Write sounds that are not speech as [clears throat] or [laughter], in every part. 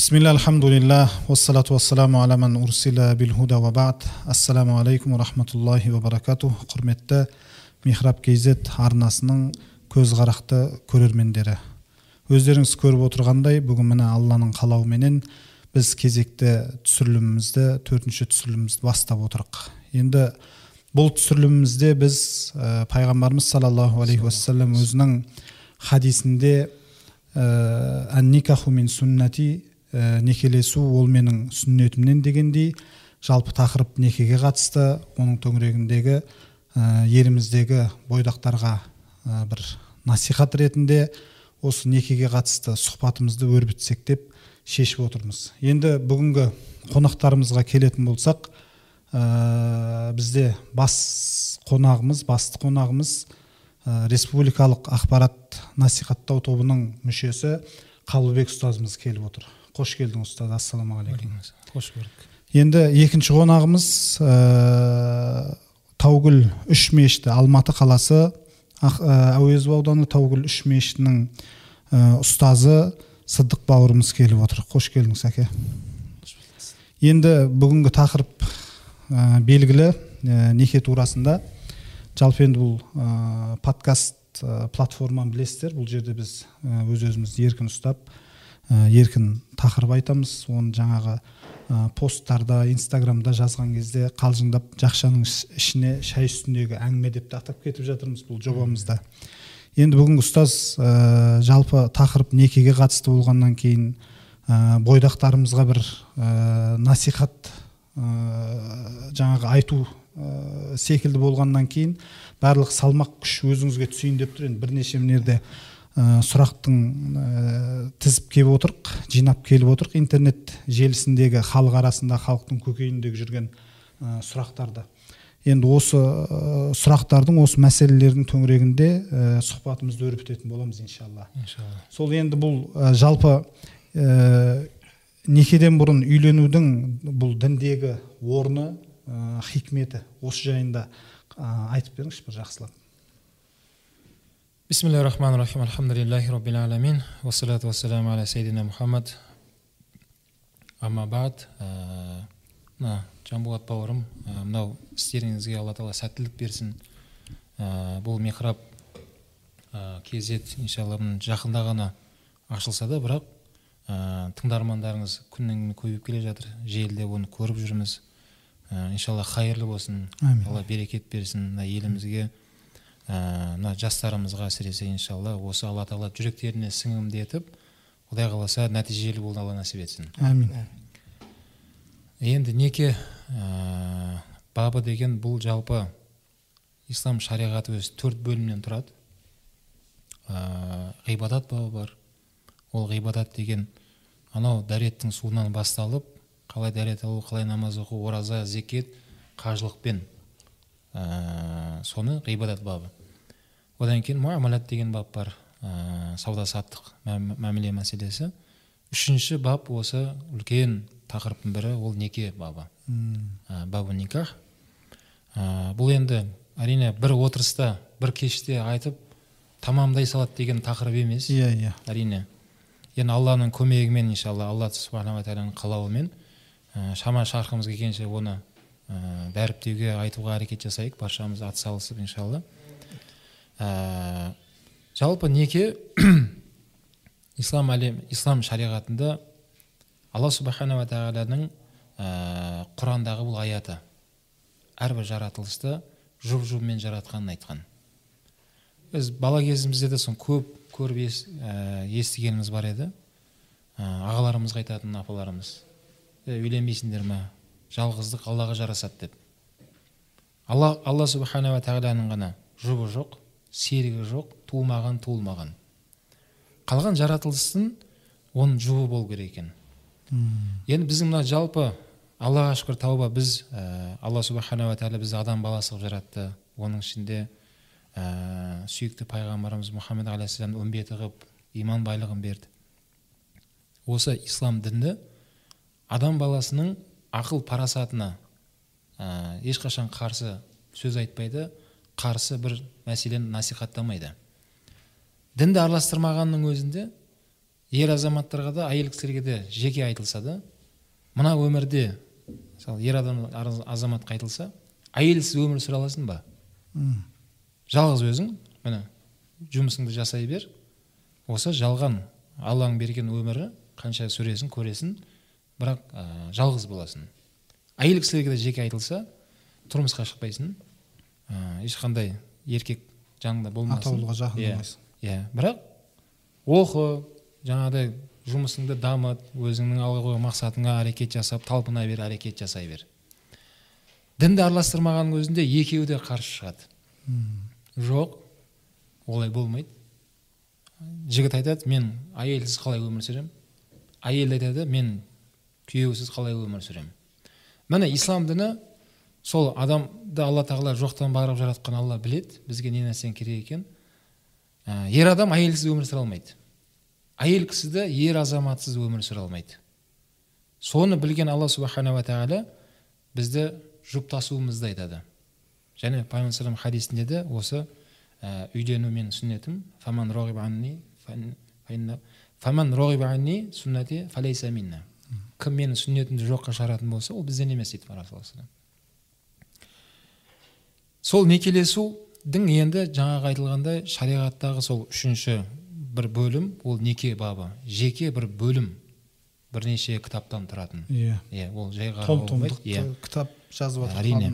бисмилля альхамдулиллах уассалату вассаламу аля ман урсила бил худа ва баъд ассаламу алейкум рахматуллахи ва баракату құрметті михраб kz арнасының көзқарақты көрермендері өздеріңіз көріп отырғандай бүгін міне алланың қалауыменен біз кезекті түсірілімімізді төртінші түсірілімімізді бастап отырық енді бұл түсірілімімізде біз ә, пайғамбарымыз саллаллаху алейхи уассалам өзінің хадисінде ә, ә, некелесу ол менің сүннетімнен дегендей жалпы тақырып некеге қатысты оның төңірегіндегі ә, еліміздегі бойдақтарға ә, бір насихат ретінде осы некеге қатысты сұхбатымызды өрбітсек деп шешіп отырмыз. Енді бүгінгі қонақтарымызға келетін болсақ ә, бізде бас қонағымыз басты қонағымыз ә, республикалық ақпарат насихаттау тобының мүшесі қабылбек ұстазымыз келіп отыр. Қош келдің ұстаз. Ассалаумағалейкум қош көрдік. Енді екінші қонағымыз ә, таугүл үш мешіті алматы қаласы. Әуезов ауданы таугүл үш мешітінің ә, ұстазы сыдық бауырымыз келіп отыр. Қош келдіңіз. Әке енді бүгінгі тақырып ә, белгілі ә, неке турасында. Жалпы енді бұл ә, подкаст ә, платформаны білесіздер. Бұл жерде біз өз өзімізді еркін ұстап еркін тақырып айтамыз. Оны жаңағы ә, посттарда инстаграмда жазған кезде қалжыңдап жақшаның ішіне шай үстіндегі әңгіме деп те атап кетіп жатырмыз бұл жобамызда. Енді бүгінгі ұстаз ә, жалпы тақырып некеге қатысты болғаннан кейін ә, бойдақтарымызға бір ә, насихат ә, жаңағы айту ә, секілді болғаннан кейін барлық салмақ күш өзіңізге түсейін деп тұр. Енді бірнеше жерде ә, сұрақтың ә, тізіп келіп отырық жинап келіп отырық. Интернет желісіндегі халық арасында халықтың көкейіндегі жүрген ә, сұрақтарды. Енді осы ә, сұрақтардың осы мәселелердің төңірегінде ә, сұхбатымызды өрбітетін боламыз иншалла. Иншалла. Сол енді бұл ә, жалпы ә, некеден бұрын үйленудің бұл діндегі орны ә, хикметі осы жайында ә, айтып беріңізші бір жақсылап. Бисмиллахи рахмани рахим алхамдулиллахи роббил аламин уассалату вассаламу аля сайдина мұхаммад амма бад мына жанболат бауырым мынау істеріңізге алла тағала сәттілік берсін бұл михраб kz иншалла жақында ғана ашылса да бірақ ә, тыңдармандарыңыз күннен күнге көбейіп келе жатыр желіде оны көріп жүрміз ә, иншалла қайырлы болсын Әмин. алла берекет берсін мына елімізге мына жастарымызға әсіресе иншалла осы алла тағала жүректеріне сіңімді құдай қаласа нәтижелі болуын алла нәсіп етсін. Әмин енді неке ә, бабы деген бұл жалпы ислам шариғаты өзі төрт бөлімнен тұрады. Ә, ғибадат бабы бар. Ол ғибадат деген анау дәреттің суынан басталып қалай дәрет алу қалай намаз оқу ораза зекет қажылықпен ә, соны ғибадат бабы. Одан кейін муамалат деген бап бар. Ә, сауда саттық мәміле мәселесі. Үшінші бап осы үлкен тақырыптың бірі ол неке бабы. Ә, бабу никах. Ә, бұл енді әрине бір отырыста бір кеште айтып тамамдай салады деген тақырып емес. Иә иә. Әрине. Енді алланың көмегімен иншалла алла субханала тағаланың қалауымен ә, шама шарқымыз келгенше оны ә, дәріптеуге айтуға әрекет жасайық баршамыз атсалысып иншалла. Ә, жалпы неке [clears throat] ислам әлем ислам шариғатында алла субханала тағаланың ә, құрандағы бұл аяты әрбір жаратылысты жұп жұбымен жаратқанын айтқан. Біз бала кезімізде де соны көп көріп ес, ә, естігеніміз бар еді. Ә, ағаларымызға айтатын апаларымыз. Үйленбейсіңдер ма? Жалғыздық аллаға жарасады деп. Алла алла субханала тағаланың ғана жұбы жоқ серігі жоқ туылмаған туылмаған. Қалған жаратылыстың оның жұбы болу керек екен. Енді біздің мына жалпы аллаға шүкір тауба біз ә, алла субханала тағала бізді адам баласы қылып жаратты. Оның ішінде ә, сүйікті пайғамбарымыз мұхаммед алейхисаламды үмбеті қылып иман байлығын берді. Осы ислам діні адам баласының ақыл парасатына ә, ешқашан қарсы сөз айтпайды қарсы бір мәселені насихаттамайды. Дінді араластырмағанның өзінде ер азаматтарға да әйел кісілерге де жеке айтылса да мына өмірде мысалы ер адам азаматқа айтылса әйелсіз өмір сүре аласың ба? Жалғыз өзің міне жұмысыңды жасай бер. Осы жалған алланың берген өмірі қанша сүресің көресің бірақ ә, жалғыз боласың. Әйел кісілерге де жеке айтылса тұрмысқа шықпайсың. Ә, ешқандай еркек жаныңда болмасын. Атаулыға иә жақындамайсың иә. Бірақ оқы жаңағыдай жұмысыңды дамыт өзіңнің алға қойған мақсатыңа әрекет жасап талпына бер әрекет жасай бер. Дінді араластырмағанның өзінде екеуі де қарсы шығады. Жоқ олай болмайды. Жігіт айтады мен әйелсіз қалай өмір сүремін? Әйел айтады мен күйеусіз қалай өмір сүремін? Міне ислам діні сол адамды алла тағала жоқтан барып жаратқан алла біледі бізге не нәрсенің керек екенін Ә, ер адам әйелсіз өмір сүре алмайды. Әйел кісі де ер азаматсыз өмір сүре алмайды. Соны білген алла субханала тағала бізді жұптасуымызды айтады. Және пайғамбар хадисінде де осы ә, үйлену менің сүннетім. Фаман фаман кім менің сүннетімді жоққа шығаратын болса ол бізден емес дейді пайғамбар сол некелесудің енді жаңағы айтылғандай шариғаттағы сол үшінші бір бөлім ол неке бабы жеке бір бөлім бірнеше кітаптан тұратын. Иә. Иә ол жай том қарауға томдық болмайды иә. кітап жазып жатыр Әрине.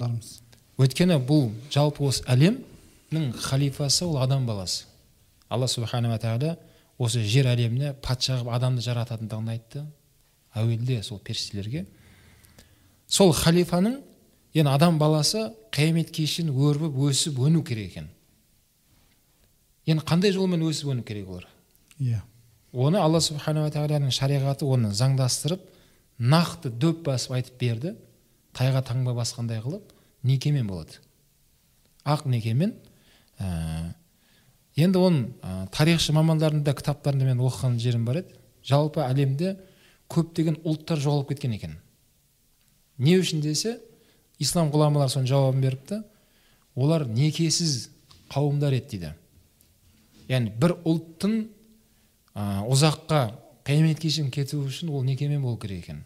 өйткені бұл жалпы осы әлемнің халифасы ол адам баласы. Алла субханала тағала осы жер әлеміне патша қылып адамды жарататындығын айтты. Әуелде сол періштелерге. Сол халифаның енді адам баласы қияметке шейін өрбіп өсіп өну керек екен. Енді қандай жолмен өсіп өну керек олар? Иә. Оны алла субханала тағаланың шариғаты оны заңдастырып нақты дөп басып айтып берді. Тайға таңба басқандай қылып некемен болады. Ақ некемен ә, енді оның ә, тарихшы мамандардың да кітаптарында мен оқыған жерім бар еді. Жалпы әлемде көптеген ұлттар жоғалып кеткен екен. Не үшін десе ислам ғұламалары соның жауабын беріпті олар некесіз қауымдар еді дейді. Яғни бір ұлттың ә, ұзаққа қияметке шейін кетуі үшін ол некемен болу керек екен.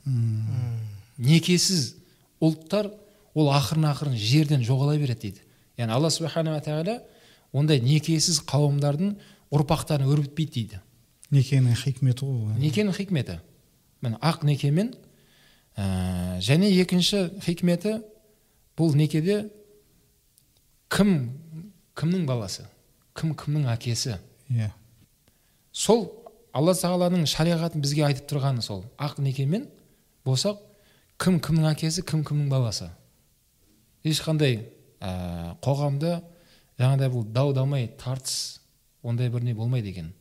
Некесіз ұлттар ол ақырын ақырын жерден жоғала береді дейді. Яғни алла субханала тағала ондай некесіз қауымдардың ұрпақтарын өрбітпейді дейді. Некенің хикметі ғой. Некенің хикметі. Міне ақ некемен ә, және екінші хикметі бұл некеде кім кімнің баласы кім кімнің әкесі? Иә. Сол алла тағаланың шариғатын бізге айтып тұрғаны сол ақ некемен болсақ кім кімнің әкесі кім кімнің баласы? Ешқандай ә, қоғамда жаңағыдай бұл дау дамай тартыс ондай бір не болмайды екен.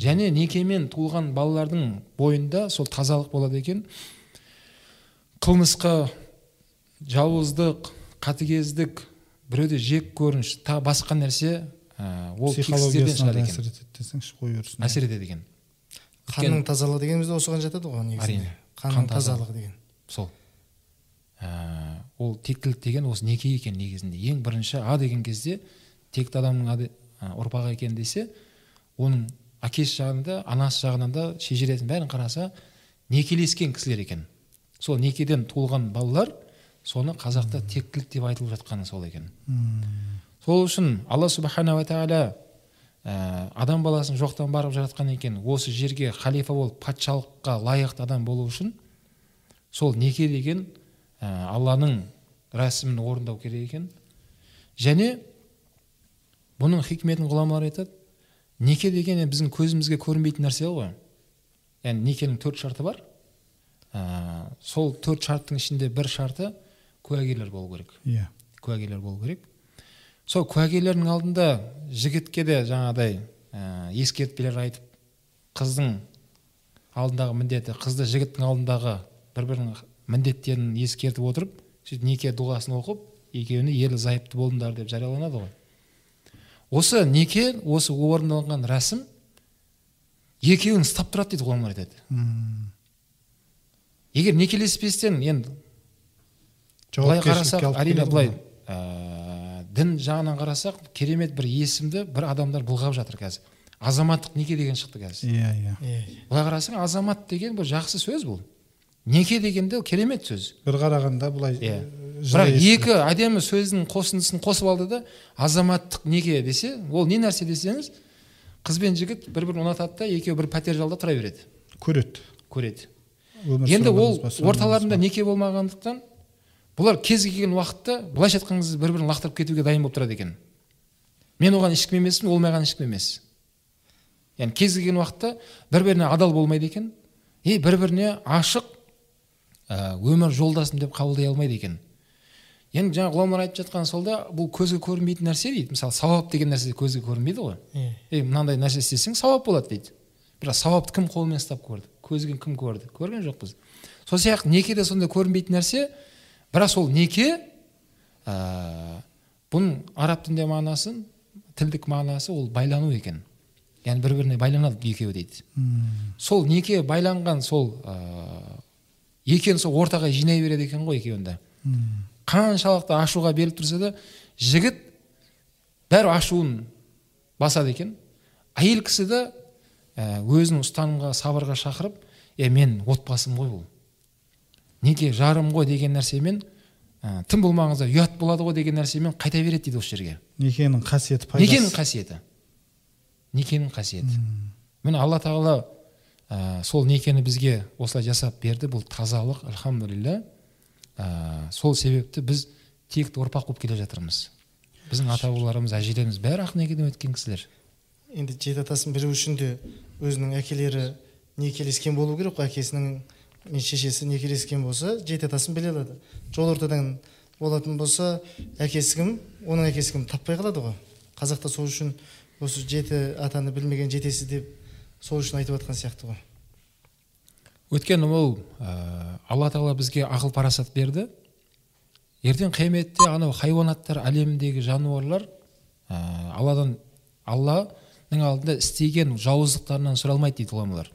Және некемен туылған балалардың бойында сол тазалық болады екен. Қылмысқа жауыздық қатыгездік біреуді жек көрініш тағы басқа нәрсе ә, ол психологиясына шығады екен. әсер етеді десеңші қоя берсін әсер етеді екен. Қанның тазалығы дегеніміз де осыған жатады ғой негізінде. Әрине. қанның Қан тазалығы. деген. сол. Ә, ол тектілік деген осы неке екен негізінде. Ең бірінші а деген кезде текті адамның ады- ұрпағы екен десе оның әкесі жағынан да анасы жағынан да шежіресін бәрін қараса некелескен кісілер екен. Сол некеден туылған балалар соны қазақта тектілік деп айтылып жатқаны сол екен. Сол үшін алла субханала тағала ә, адам баласын жоқтан барып жаратқан екен осы жерге халифа болып патшалыққа лайықты адам болу үшін сол неке деген ә, алланың рәсімін орындау керек екен. Және бұның хикметін ғұламалар айтады неке деген енді біздің көзімізге көрінбейтін нәрсе ғой. Яғни некенің төрт шарты бар. Ә, сол төрт шарттың ішінде бір шарты куәгерлер болу керек. Иә. Куәгерлер болу керек. Сол куәгерлердің алдында жігітке де жаңағыдай ә, ескертпелер айтып қыздың алдындағы міндеті қызды жігіттің алдындағы бір бірінің міндеттерін ескертіп отырып сөйтіп неке дұғасын оқып екеуіне ерлі зайыпты болыңдар деп жарияланады ғой. Осы неке осы орындалған рәсім екеуін ұстап тұрады дейді ғұламалар айтады егер некелеспестен енді былай қарасақ әрине былай ә, дін жағынан қарасақ керемет бір есімді бір адамдар бұлғап жатыр қазір. Азаматтық неке деген шықты қазір. Иә иә. Иә былай қарасаң азамат деген бір жақсы сөз бұл. Неке деген де керемет сөз. Бір қарағанда былай иә бірақ екі әдемі сөздің қосындысын қосып алды да азаматтық неке десе ол не нәрсе десеңіз қыз бен жігіт бір бірін ұнатады да екеуі бір пәтер жалдап тұра береді. Көреді. Көреді. Енді ол орталарында неке болмағандықтан бұлар кез келген уақытта былайша айтқан кезде бір бірін лақтырып кетуге дайын болып тұрады екен. Мен оған ешкім емеспін ол маған ешкім емес. Яғни кез келген уақытта бір біріне адал болмайды екен. И бір біріне ашық ә, өмір жолдасым деп қабылдай алмайды екен. Енді жаңа ғұламалар айтып жатқан сол да бұл көзге көрінбейтін нәрсе дейді. Мысалы сауап деген нәрсе көзге көрінбейді ғой. Иә ей мынандай нәрсе істесең сауап болады дейді. Бірақ сауапты кім қолымен ұстап көрді? Көзбен кім көрді? Көрген жоқпыз. Сол сияқты неке де сондай көрінбейтін нәрсе бірақ сол неке ә, бұның араб тілінде мағынасы тілдік мағынасы ол байлану екен. Яғни бір біріне байланады екеуі дейді. М, сол неке байланған сол ә, екеуін сол ортаға жинай береді екен ғой екеуін де. Қаншалықты ашуға беріліп тұрса да жігіт бәрі ашуын басады екен. Әйел кісі де ә, өзінің ұстанымға сабырға шақырып е мен отбасым ғой бұл. Неке жарым ғой деген нәрсемен ә, тым болмағанда ұят болады ғой деген нәрсемен қайта береді дейді осы жерге некенің қасиеті пайдасы. Некенің қасиеті. Некенің қасиеті. Міне алла тағала ә, сол некені бізге осылай жасап берді. Бұл тазалық альхамдулилля ә, сол себепті біз текті ұрпақ болып келе жатырмыз. Біздің ата бабаларымыз әжелеріміз бәрі ақ некеден өткен кісілер. Енді жеті атасын білу үшін де өзінің әкелері некелескен болу керек қой әкесінің мен шешесі некелескен болса жеті атасын біле алады. Жол ортадан болатын болса әкесі кім оның әкесі кім таппай қалады ғой. Қазақта сол үшін осы жеті атаны білмеген жетесіз деп сол үшін айтып жатқан сияқты ғой. Өйткені ол ә, алла тағала бізге ақыл парасат берді. Ертең қияметте анау хайуанаттар әлеміндегі жануарлар ә, алладан алланың алдында істеген жауыздықтарынан сұралмайды дейді ғұламалар.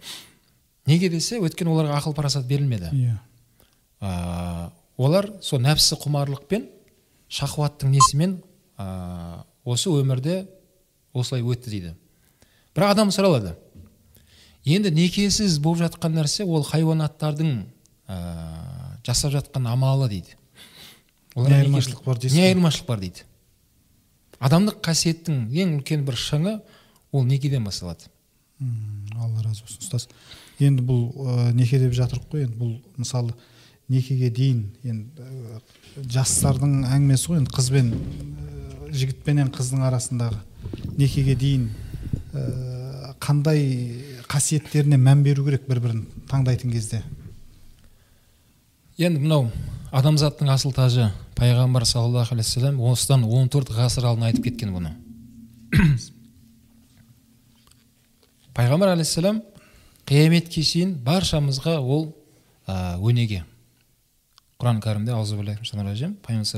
Неге десе өйткені оларға ақыл парасат берілмеді. Иә. Ә, олар сол нәпсі құмарлықпен шахуаттың несімен ә, осы өмірде осылай өтті дейді. Бірақ адам сұралады. Енді некесіз болып жатқан нәрсе ол хайуанаттардың ә, жасап жатқан амалы дейді. Не айырмашылық бар дейсіз не айырмашылық бар дейді. Адамдық қасиеттің ең үлкен бір шыңы ол некеден басталады. Алла разы болсын ұстаз. Енді бұл ә, неке деп жатырмық қой енді. Бұл мысалы некеге дейін енді ә, жастардың әңгімесі ғой енді қыз бен ә, жігіт пенен қыздың арасындағы некеге дейін ә, қандай қасиеттеріне мән беру керек бір бірін таңдайтын кезде. Енді мынау адамзаттың асыл тажы пайғамбар саллаллаху алейхи вассалам осыдан 14 ғасыр алдын айтып кеткен бұны. [coughs] Пайғамбар алейхисалам қияметке шейін баршамызға ол ә, өнеге. Құран кәрімде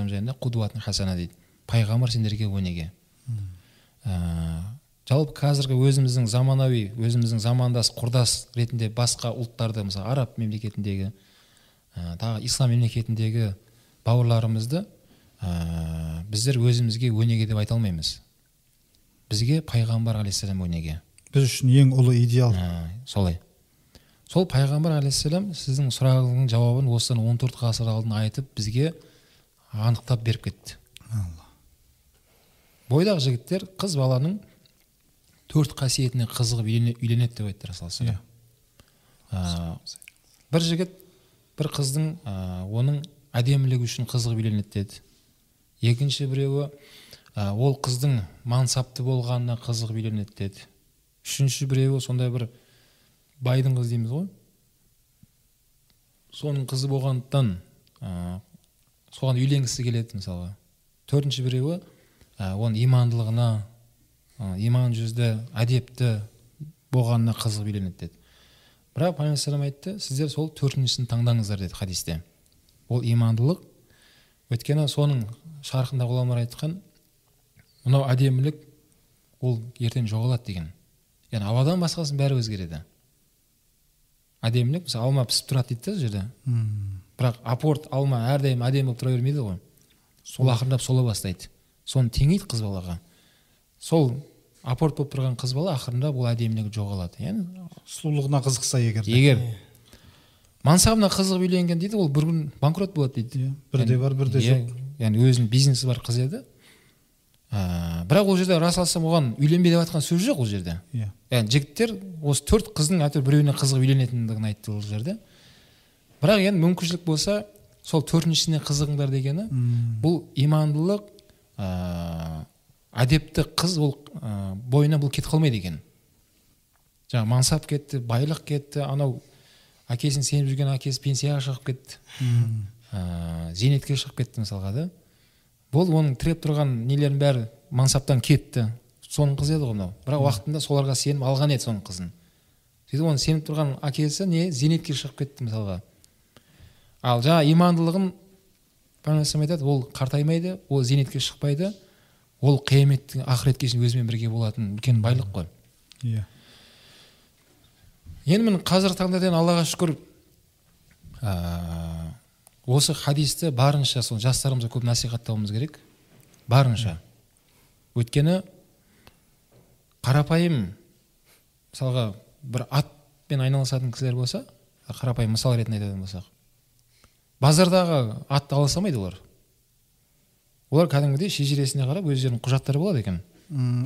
жайында қудуатын хасана дейді. Пайғамбар сендерге өнеге. Ә, жалпы қазіргі өзіміздің заманауи өзіміздің замандас құрдас ретінде басқа ұлттарды мысалы араб мемлекетіндегі ә, тағы ислам мемлекетіндегі бауырларымызды ә, біздер өзімізге өнеге деп айта алмаймыз. Бізге пайғамбар алейхисалам өнеге. Біз үшін ең ұлы идеал. Ә, солай. Сол пайғамбар алейхисалам сіздің сұрағыңыздың жауабын осыдан 14 ғасыр алдын айтып бізге анықтап беріп кетті. Алла. Бойдақ жігіттер қыз баланың төрт қасиетіне қызығып үйлене- үйленеді деп айтты расул иә. Бір жігіт бір қыздың ә, оның әдемілігі үшін қызығып үйленеді деді. Екінші біреуі ә, ол қыздың мансапты болғанына қызығып үйленеді деді. Үшінші біреуі сондай бір байдың қызы дейміз ғой. Соның қызы болғандықтан ә, соған үйленгісі келеді мысалға. Төртінші біреуі ә, оның имандылығына иман жүзді әдепті болғанына қызығып үйленеді деді. Бірақ пайғамбар айтты сіздер сол төртіншісін таңдаңыздар деді хадисте. Ол имандылық өйткені соның шарқында ғұламалар айтқан мынау әдемілік ол ертең жоғалады деген. Яғни ауадан басқасын бәрі өзгереді. Әдемілік мысалы алма пісіп тұрады дейді да сол жерде. Бірақ апорт алма әрдайым әдемі болып тұра бермейді ғой. Сол ақырындап сола бастайды. Соны теңейді қыз балаға. Сол апорт болып тұрған қыз бала ақырындап ол әдемілігі жоғалады. Яғни сұлулығына қызықса егер де. егер. Мансабына қызығып үйленген дейді ол бір күн банкрот болады дейді. Иә, бірде бар бірде Иә, жоқ. яғни өзінің бизнесі бар қыз еді. Ә, бірақ ол жерде рас алсам оған үйленбе деп жатқан сөз жоқ ол жерде. Иә. Яғни жігіттер осы төрт қыздың әйтеуір біреуіне қызығып үйленетіндігін айтты ол жерде. Бірақ енді мүмкіншілік болса сол төртіншісіне қызығыңдар дегені бұл имандылық ә, әдепті қыз ол ә, бойына бұл кетіп қалмайды екен. Жаңағы мансап кетті байлық кетті анау әкесін сеніп жүрген әкесі пенсияға шығып кетті. Ә, зейнетке шығып кетті мысалға да? Бұл оның тіреп тұрған нелерінің бәрі мансаптан кетті. Соның қызы еді ғой мынау. Бірақ уақытында соларға сеніп алған еді соның қызын. Сөйтіп оның сеніп тұрған әкесі не? Зейнетке шығып кетті мысалға. Ал жаңа имандылығын пайғамбар айтады ол қартаймайды ол зейнетке шықпайды. Ол қияметтің ақыретке шейін өзімен бірге болатын үлкен байлық қой. Иә. Енді міне қазіргі таңда да аллаға шүкір ә, осы хадисті барынша сол жастарымызға көп насихаттауымыз керек. Барынша. Өйткені қарапайым мысалға бір атпен айналысатын кісілер болса қарапайым мысал ретінде айтатын болсақ базардағы атты ала салмайды олар. Олар кәдімгідей шежіресіне қарап өздерінің құжаттары болады екен.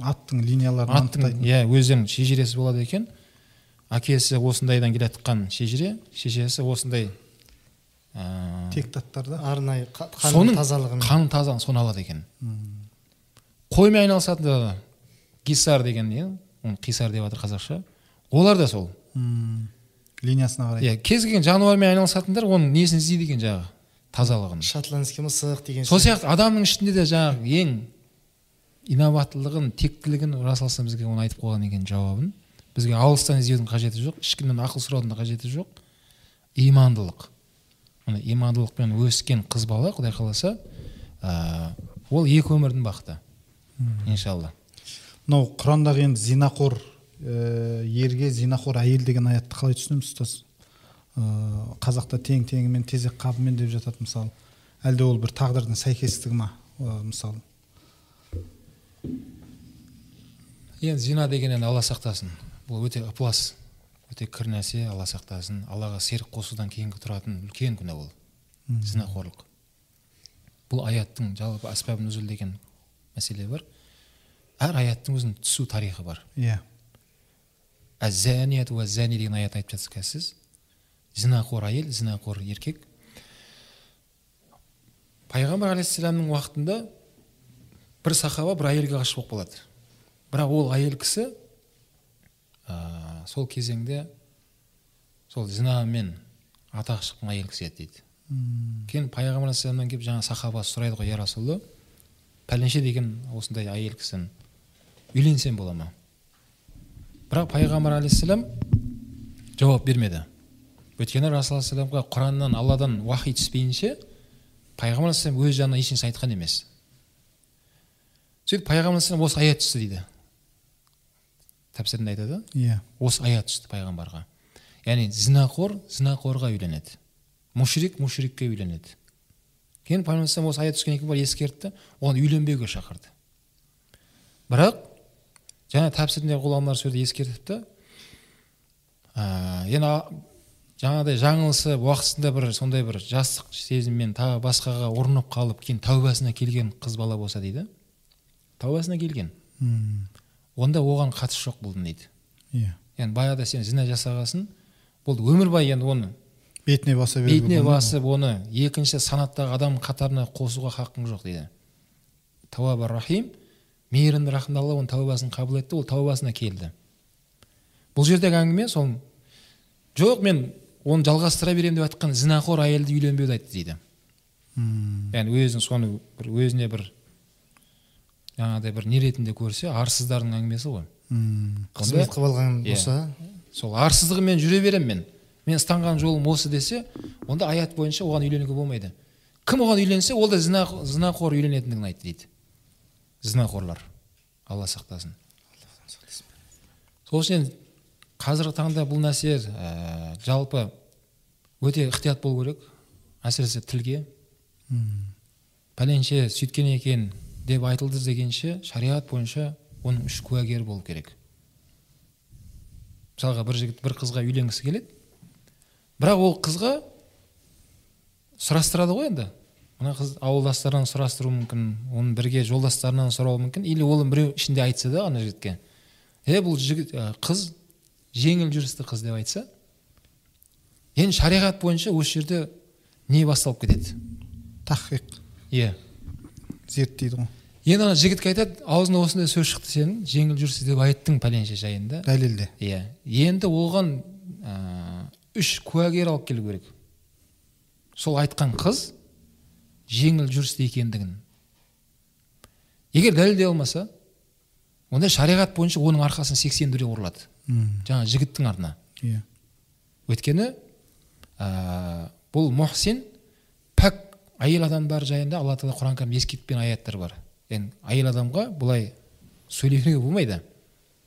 Аттың линияларын аттың иә өздерінің шежіресі болады екен. Әкесі осындайдан келе жатқан шежіре шешесі осындай ә, тектаттар да арнайы қа- соның қанның тазалығын. қан тазалығын соны алады екен. Қоймен айналысатын гисар деген не оны қисар деп жатыр қазақша. Олар да сол. М, линиясына қарай. Иә кез келген жануармен айналысатындар оның несін іздейді екен жаңағы тазалығын. Шотландский мысық деген сол сияқты адамның ішінде де жаңағы ең инабаттылығын тектілігін рас алсам бізге оны айтып қойған екен жауабын. Бізге алыстан іздеудің қажеті жоқ ешкімнен ақыл сұраудың да қажеті жоқ. Имандылық. Міне имандылықпен өскен қыз бала құдай қаласа ә, ол екі өмірдің бақыты. Иншалла. Мынау құрандағы енді зинақор ә, ерге зинақор әйел деген аятты қалай түсінеміз ұстаз? Ә, қазақта тең теңімен тезек қабымен деп жатады мысалы әлде ол бір тағдырдың сәйкестігі ма? Ә, мысалы енді зина деген енді алла сақтасын. Бұл өте ықылас өте кір нәрсе алла сақтасын. Аллаға серік қосудан кейінгі тұратын үлкен күнә ол. Зінақорлық бұл аяттың жалпы асбаб нүзул деген мәселе бар. Әр аяттың өзінің түсу тарихы бар. Иә. Уәззәни деген аят айтып жатсыз зінақор әйел зінақор еркек. Пайғамбар алейхисаламның уақытында бір сахаба бір әйелге ғашық болып қалады. Бірақ ол әйел кісі ә, сол кезеңде сол зінамен атағы шыққан әйел кісі еді дейді. Кейін пайғамбар алейхисаламнан келіп жаңа сахабасы сұрайды ғой я расулалла пәленше деген осындай әйел кісіні үйленсем бола ма? Бірақ пайғамбар алейхисалам жауап бермеді. Өйткені расулаллахқа құраннан алладан уахи түспейінше пайғамбар алейхисалам өз жанына ешнәрсе айтқан емес. Сөйтіп пайғамбар алейхисалам осы аят түсті дейді. Тәпсірінде айтады? Иә. Осы аят түсті пайғамбарға. Яғни зінақор зінақорға үйленеді. Мушрик мушрикке үйленеді. Кейін пайғамбар осы аят түскеннен кейін барып ескертті. Оған үйленбеуге шақырды. Бірақ жаңа тәпсірінде ғұламалар сол жерде ескертіпті. Ә, енді жаңағыдай жаңылысып уақытысында бір сондай бір жастық сезіммен тағы басқаға ұрынып қалып кейін тәубасына келген қыз бала болса дейді. Тәубасына келген. М, онда оған қатысы жоқ бұлдың дейді. Иә. Яғни баяғыда сен зina жасағасын бұл өмір бойы енді оны. Бетіне баса беруге бетіне басып оны екінші санаттағы адам қатарына қосуға хақың жоқ дейді. Тауаба рахим мейірімді рахымды алла оның тәубасын қабыл етті ол тәубасына келді. Бұл жердегі әңгіме сол жоқ мен оны жалғастыра беремін деп жатқан зінақор әйелді үйленбеуді айтты дейді. Яғни өзін соны бір өзіне бір жаңағыдай бір не ретінде көрсе арсыздардың әңгімесі ғой. Қызмет қылып алған Иә. болса? Сол арсыздығымен жүре беремін мен. Мен ұстанған жолым осы десе онда аят бойынша оған үйленуге болмайды. Кім оған үйленсе ол да зina зинақор үйленетіндігін айтты дейді. Зинақорлар. Алла сақтасын. Сол үшін қазіргі таңда бұл нәрсе ә, жалпы өте ықтият болу керек әсіресе тілге. Пәленше сөйткен екен деп айтылды дегенше шариғат бойынша оның үш куәгері болу керек. Мысалға бір жігіт бір қызға үйленгісі келеді. Бірақ ол қызға сұрастырады ғой енді. Мына қыз ауылдастарынан сұрастыруы мүмкін оның бірге жолдастарынан сұрауы мүмкін. Или ол біреу ішінде айтса да ана жігітке е бұл жігіт ә, қыз жеңіл жүрісті қыз деп айтса енді шариғат бойынша осы жерде не басталып кетеді? Тахқиқ иә. Зерттейді ғой. Енді ана жігітке айтады аузыңда осындай сөз шықты сенің жеңіл жүрісті деп айттың пәленше жайында дәлелде. Иә. Енді оған ә, үш куәгер алып келу керек. Сол айтқан қыз жеңіл жүрісті екендігін. Егер дәлелдей алмаса онда шариғат бойынша оның арқасына сексен дүре ұрылады М, жаңа жігіттің артына. Иә. Өйткені ә, бұл мұхсин пәк әйел адамдар жайында алла тағала құран кәрім ескертпеген аяттар бар. Енді әйел адамға бұлай сөйлеуге болмайды.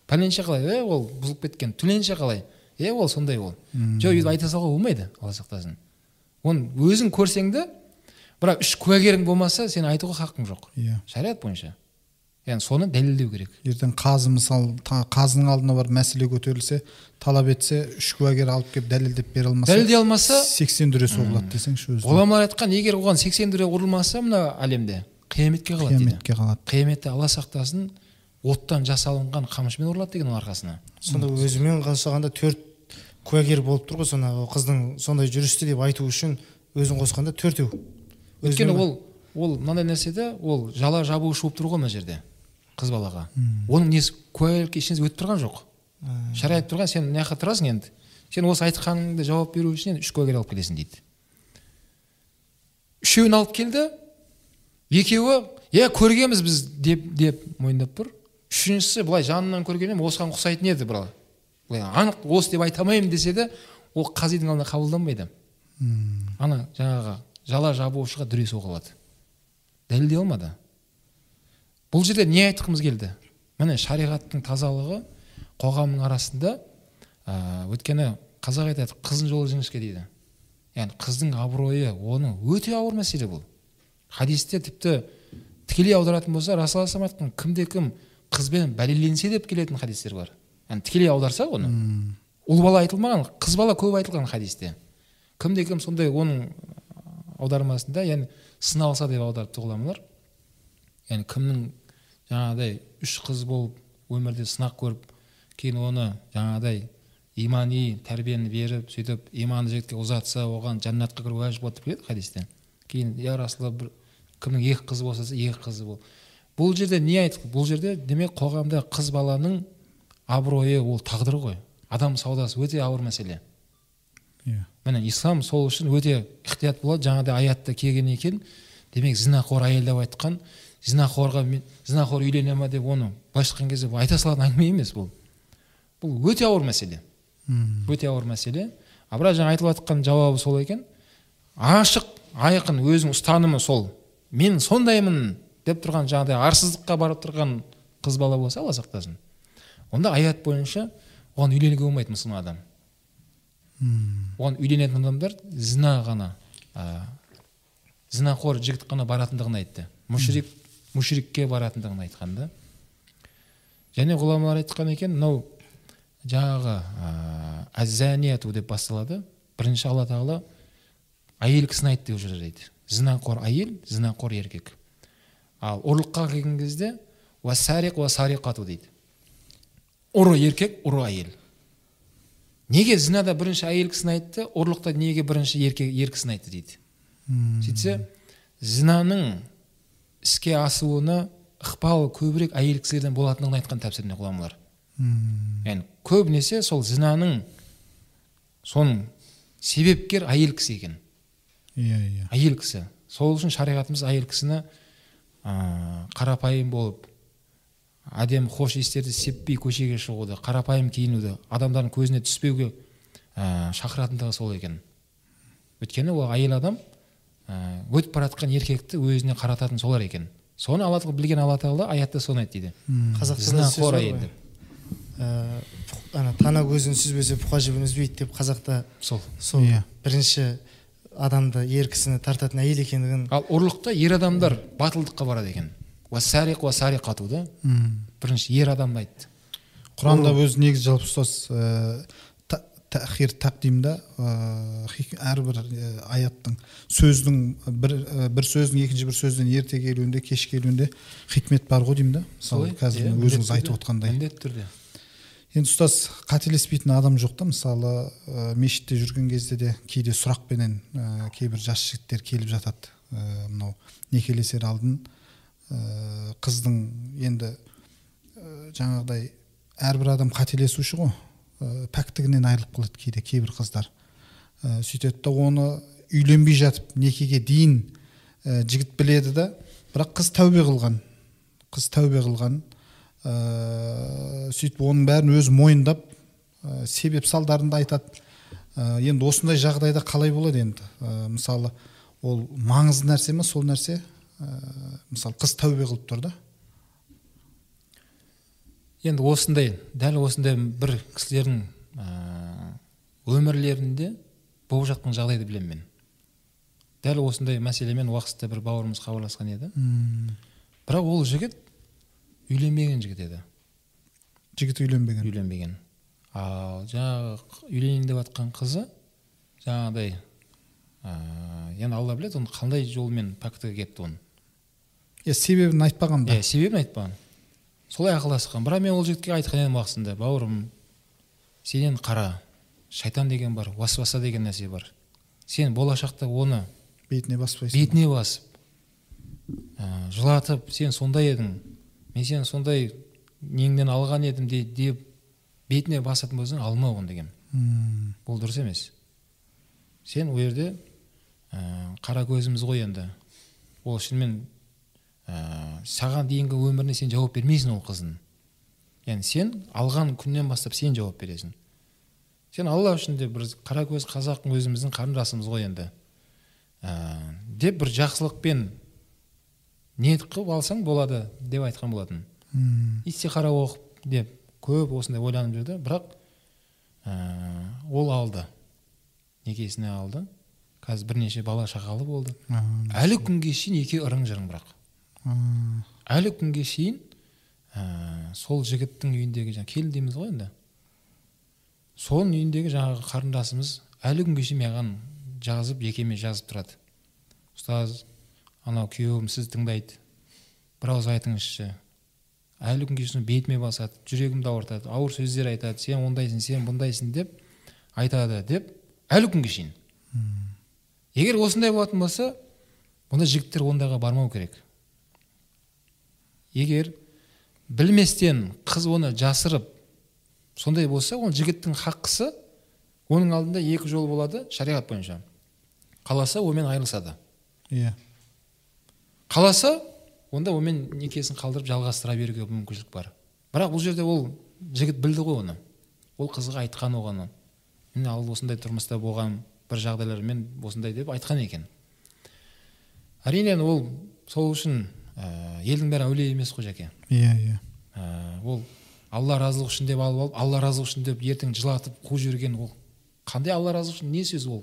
Пәленше қалай? Е ол бұзылып кеткен. Түленше қалай? Е ол сондай ол. Жоқ өйтіп айта салуға болмайды алла сақтасын. Оны өзің көрсең де бірақ үш куәгерің болмаса сен айтуға хақың жоқ. Иә. Шариғат бойынша. Яғни соны дәлелдеу керек ертең қазы мысалы қазының алдына барып мәселе көтерілсе талап етсе үш куәгер алып келіп дәлелдеп бере алмаса дәлелдей алмаса сексен дүре соғылады десеңші өзі ғұламалар айтқан егер оған сексен дүре ұрылмаса мына әлемде қияметке қалады қияметке қалады қияметте алла сақтасын оттан жасалынған қамшымен ұрылады деген оның арқасына сонда өзімен қосағанда төрт куәгер болып тұр ғой сонда ол қыздың сондай жүрісті деп айту үшін өзін қосқанда төртеу өйткені ол ол мынандай нәрседе ол жала жабушы болып тұр ғой мына жерде қыз балаға. Оның несі куәлікке ешнәрсе өтіп тұрған жоқ. Шариғат тұрған сен мына жаққа тұрасың енді? Сен осы айтқаныңды жауап беру үшін енді үш куәгер алып келесің дейді. Үшеуін алып келді. Екеуі иә көргенбіз біз деп деп мойындап тұр. Үшіншісі былай жанынан көргеннен осыған ұқсайтын еді бірақ былай анық осы деп айта алмаймын десе де ол қазидың алдында қабылданбайды. Ана жаңағы жала жабушыға дүре соғылады дәлелдей алмады. Бұл жерде не айтқымыз келді? Міне шариғаттың тазалығы қоғамның арасында ә, өйткені қазақ айтады қыздың жолы жіңішке дейді. Яғни қыздың абыройы оның өте ауыр мәселе бұл. Хадисте тіпті тікелей аударатын болса расул айтқан кімде кім қызбен бәлеленсе деп келетін хадистер бар. Яғни тікелей аударса оны. Ұл бала айтылмаған қыз бала көп айтылған хадисте. Кімде кім сондай оның аудармасында яғни сыналса деп аударыпты ғұламалар яғни кімнің жаңағыдай үш қыз болып өмірде сынақ көріп кейін оны жаңағыдай имани тәрбиені беріп сөйтіп иманды жігітке ұзатса оған жәннатқа кіру уәжіп болады деп келеді хадисте кейін я расулалла бір кімнің екі қызы болса екі қызы бол бұл жерде не айтты бұл жерде демек қоғамда қыз баланың абыройы ол тағдыры ғой. Адам саудасы өте ауыр мәселе. Иә. Міне ислам сол үшін өте ықтият болады. Жаңағыдай аятта келген екен демек зінақор әйел деп айтқан зінақорға мен зінақор үйлене ма деп оны былайша айтқан кезде айта салатын әңгіме емес бұл. Бұл өте ауыр мәселе. Өте ауыр мәселе. А бірақ жаңа айтылып жатқан жауабы сол екен. Ашық айқын өзінің ұстанымы сол. Мен сондаймын деп тұрған жаңағыдай арсыздыққа барып тұрған қыз бала болса алла сақтасын онда аят бойынша оған үйленуге болмайды мұсылман адам. Оған үйленетін адамдар зina ғана ә, зінақор жігіт қана баратындығын айтты. Мүшрик мүшрикке баратындығын айтқан да. Және ғұламалар айтқан екен мынау жаңағы әззанияту деп басталады. Бірінші алла тағала әйел кісіні айтты деп жүрер дейді. Зінақор әйел зінақор еркек ал ұрлыққа келген кезде уасариқ уасариқату дейді. Ұры еркек ұры әйел неге зінада бірінші әйел кісіні айтты ұрлықта неге бірінші еркек ер кісіні айтты дейді. Сөйтсе зінаның іске асуына ықпалы көбірек әйел кісілерден болатындығын айтқан тәпсірінде ғұламалар яғни көбінесе сол зінаның соның себепкер әйел кісі екен. Иә иә. Әйел кісі. Сол үшін шариғатымыз әйел кісіні ә, қарапайым болып әдемі хош иістерді сеппей көшеге шығуды қарапайым киінуді адамдардың көзіне түспеуге ә, шақыратындығы сол екен. Өйткені ол әйел адам өтіп бара жатқан еркекті өзіне қарататын солар екен. Соны алла тағала білген алла тағала аятта соны айтты дейді. Қазақта да сөз зінақор бар әйел ғой. деп. Ә, пұ- ана тана көзін сүзбесе бұқа жібін үзбейді деп қазақта сол. сол Иә. бірінші адамды ер кісіні тартатын әйел екендігін ал ұрлықта ер адамдар батылдыққа барады екен. Уассариқ уассариқату да. Бірінші ер адамды айтты. Құранда өзі негізі жалпы ұстаз тахир тақдимда хик- әрбір ә, аяттың сөздің бір ә, бір сөздің екінші бір сөзден ерте келуінде кеш келуінде хикмет бар ғой деймін да мысалы қазір иә, өзіңіз айтып отқандай. Міндетті түрде. Енді ұстаз қателеспейтін адам жоқ та мысалы ә, мешітте жүрген кезде де кейде сұрақпенен ә, кейбір жас жігіттер келіп жатады. Ә, мынау некелесер алдын ә, қыздың енді ә, жаңағыдай әрбір адам қателесуші ғой. Ә, пәктігінен айырылып қалады кейде кейбір қыздар. Ә, сөйтеді да оны үйленбей жатып некеге дейін ә, жігіт біледі да бірақ қыз тәубе қылған қыз тәубе қылған. Ә, сөйтіп оның бәрін өзі мойындап ә, себеп салдарын да айтады. Ә, енді осындай жағдайда қалай болады енді? Ә, мысалы ол маңызды нәрсе ма сол нәрсе ә, мысалы қыз тәубе қылып тұр да. Енді осындай дәл осындай бір кісілердің өмірлерінде болып жатқан жағдайды білемін мен. Дәл осындай мәселемен уақытта бір бауырымыз хабарласқан еді. Бірақ ол жігіт үйленбеген жігіт еді. Жігіт үйленбеген. Үйленбеген. Ал жаңағы үйленейін деп жатқан қызы жаңағыдай ә, енді алла біледі оны қандай жолмен пәктіге келіпті оны? Е себебін айтпаған ба? Иә себебін айтпаған. Солай ақылдасқан. Бірақ мен ол жігітке айтқан едім уақытысында бауырым сенен қара шайтан деген бар уасваса деген нәрсе бар. Сен болашақта оны бетіне баспайсың бетіне басып ә, жылатып сен сондай едің мен сені сондай неңнен алған едім де, деп бетіне басатын болсаң алма оны деген М, бұл дұрыс емес. Сен ол жерде ә, қара көзіміз ғой енді. Ол шынымен ә, саған дейінгі өміріне сен жауап бермейсің ол қыздың яғни сен алған күннен бастап сен жауап бересің. Сен алла үшін де бір қара көз қазақ өзіміздің қарындасымыз ғой енді. Ә, деп бір жақсылықпен ниет қылып алсаң болады деп айтқан болатын. М, истихара оқып деп көп осындай ойланып жүрді бірақ ә, ол алды. Некесіне алды. Қазір бірнеше бала шағалы болды. Әлі күнге шейін екеуі ырың жырың бірақ. Әлі күнге шейін ә, сол жігіттің үйіндегі жаңағы келін дейміз ғой енді. Соның үйіндегі жаңағы қарындасымыз әлі күнге шейін маған жазып екеуіме жазып тұрады. Ұстаз анау күйеуім сізді тыңдайды. Бір ауыз айтыңызшы. Әлі күнге шейін бетіме басады жүрегімді ауыртады ауыр сөздер айтады. Сен ондайсың сен бұндайсың деп айтады деп әлі күнге шейін. Егер осындай болатын болса ондай жігіттер ондайға бармау керек. Егер білместен қыз оны жасырып сондай болса ол жігіттің хаққысы оның алдында екі жол болады шариғат бойынша. Қаласа онымен айырылысады. Иә. Қаласа онда онымен некесін қалдырып жалғастыра беруге мүмкіншілік бар. Бірақ бұл жерде ол жігіт білді ғой оны. Ол қызға айтқан оған. Міне ал осындай тұрмыста болған бір жағдайлармен осындай деп айтқан екен. Әрине ол сол үшін ә, елдің бәрі әулие емес қой жәке иә иә. Ә, ол алла разылығы үшін деп алып алып алла разылығы үшін деп ертең жылатып қуып жіберген ол. Қандай алла разылығы үшін? Не сөз ол?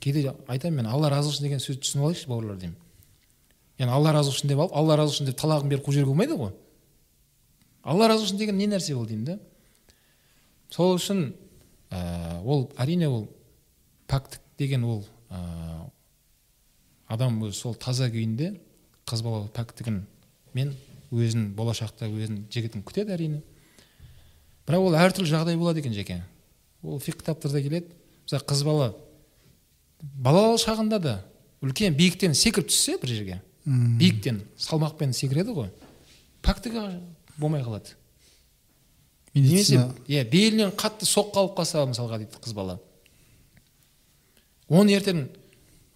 Кейде айтамын мен алла разылығы үшін деген сөзді түсініп алайықшы бауырлар деймін. Яғни алла разылығы үшін деп алып алла разылығы үшін деп талағын беріп қуып жіберуге болмайды ғой. Алла разылығы үшін деген не нәрсе ол деймін да? Сол үшін ә, ол әрине ол пәктік деген ол ә, адам өзі сол таза күйінде қыз бала пәктігін мен өзін болашақта өзін жігітін күтеді әрине. Бірақ ол әртүрлі жағдай болады екен жеке. Ол фиқ кітаптарда келеді. Мысалы қыз бала балалық шағында да үлкен биіктен секіріп түссе бір жерге биіктен салмақпен секіреді ғой пәктігі болмай қалады. Немесе иә белінен қатты соққы алып қалса мысалға дейді қыз бала. Оны ертең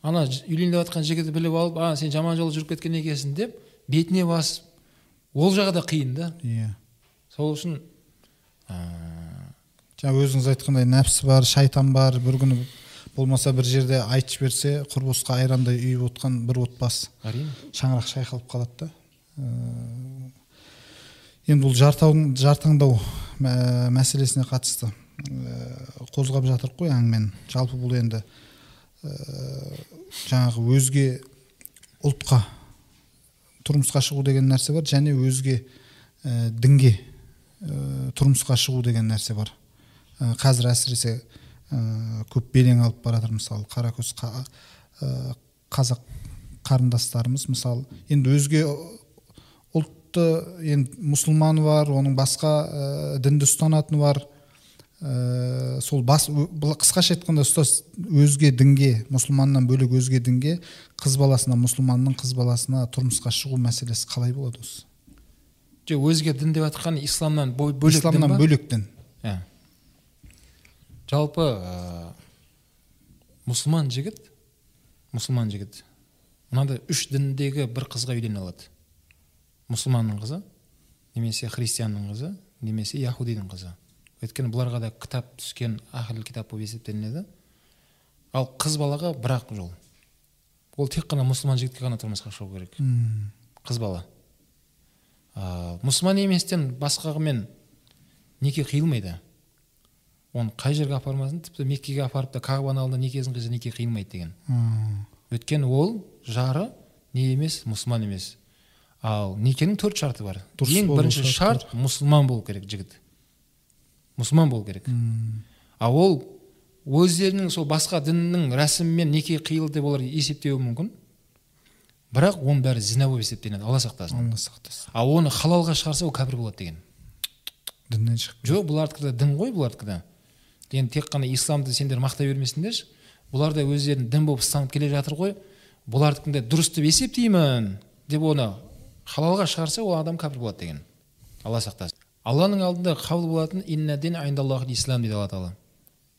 ана үйленіп жатқан жігіті біліп алып а сен жаман жолда жүріп кеткен екенсің деп бетіне басып ол жағы да қиын да. Иә. Сол үшін ә, жаңа өзіңіз айтқандай нәпсі бар шайтан бар бір күні болмаса бір жерде айтып жіберсе құр босқа айрандай үйіп отқан бір отбасы. әрине. Шаңырақ шайқалып қалады да. Ә, енді бұл жар тау- жар таңдау мә- мәселесіне қатысты ә, қозғап жатырмық қой әңгімені. Жалпы бұл енді ә, жаңағы өзге ұлтқа тұрмысқа шығу деген нәрсе бар және өзге ә, дінге ә, тұрмысқа шығу деген нәрсе бар. Ә, қазір әсіресе ә, көп белең алып бара жатыр. Мысалы қаракөз қа, ә, қазақ қарындастарымыз. Мысалы енді өзге ұлтты енді мұсылманы бар оның басқа ә, дінді ұстанатыны бар. Ә, сол бас бұл қысқаша айтқанда ұстаз өзге дінге мұсылманнан бөлек өзге дінге қыз баласына мұсылманның қыз баласына тұрмысқа шығу мәселесі қалай болады осы? Жоқ өзге дін деп жатқан исламнан бөлек исламнан бөлек дін. Иә. жалпы ә, мұсылман жігіт мұсылман жігіт мынандай үш діндегі бір қызға үйлене алады. Мұсылманның қызы немесе христианның қызы немесе яхудидің қызы. Өйткені бұларға да кітап түскен ахл китап болып есептелінеді. Ал қыз балаға бір ақ жол. Ол тек қана мұсылман жігітке ғана тұрмысқа шығу керек. Қыз бала. Ал мұсылман еместен басқамен неке қиылмайды. Оны қай жерге апармасын? Тіпті меккеге апарып та кағбаның алдында некесін қиса неке қиылмайды деген. Өйткені ол жары не емес мұсылман емес. Ал некенің төрт шарты бар. Дұрыс ең бірінші шарт мұсылман болу керек жігіт. Мұсылман болу керек. Ал ол өздерінің сол басқа діннің рәсімімен неке қиылды деп олар есептеуі мүмкін. Бірақ оның бәрі зина болып есептелінеді алла сақтасын. Алла сақтасын. Ал оны халалға шығарса ол кәпір болады деген. Діннен шығып жоқ бұлардікі дін ғой бұлардікі енді тек қана исламды сендер мақтай бермесіңдерші бұлар да өздерін дін болып ұстанып келе жатыр ғой. Бұлардікін де дұрыс деп есептеймін деп оны халалға шығарса ол адам кәпір болады деген. Алла сақтасын. Алланың алдында қабыл болатын инна дин ислам дейді алла тағала.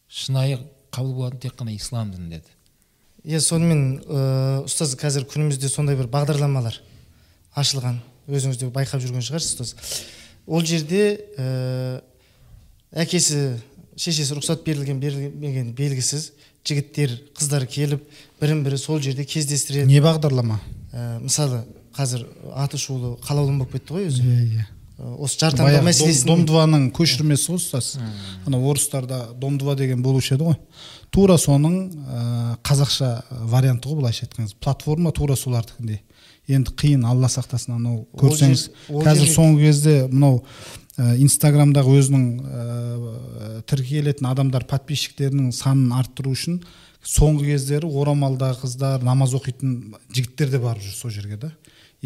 Шынайы қабыл болатын тек қана ислам діні деді. Иә сонымен ә, ұстаз қазір күнімізде сондай бір бағдарламалар ашылған. Өзіңіз де байқап жүрген шығарсыз ұстаз. Ол жерде ә, әкесі шешесі рұқсат берілген берілмеген белгісіз жігіттер қыздар келіп бірін бірі сол жерде кездестіреді. Не бағдарлама? Ә, мысалы қазір аты шулы қалаулым болып кетті ғой өзі. Иә иә. Осы жар таңдау баяғы мәселесін дом дваның көшірмесі ғой ұстаз ана орыстарда дом два деген болушы еді ғой. Тура соның ә, қазақша варианты ғой былайша айтқан платформа тура солардікіндей. Енді қиын алла сақтасын анау. Көрсеңіз қазір соңғы кезде мынау инстаграмдағы өзінің ә, тіркелетін адамдар подписчиктерінің санын арттыру үшін соңғы кездері орамалдағы қыздар намаз оқитын жігіттер де барып жүр сол жерге да.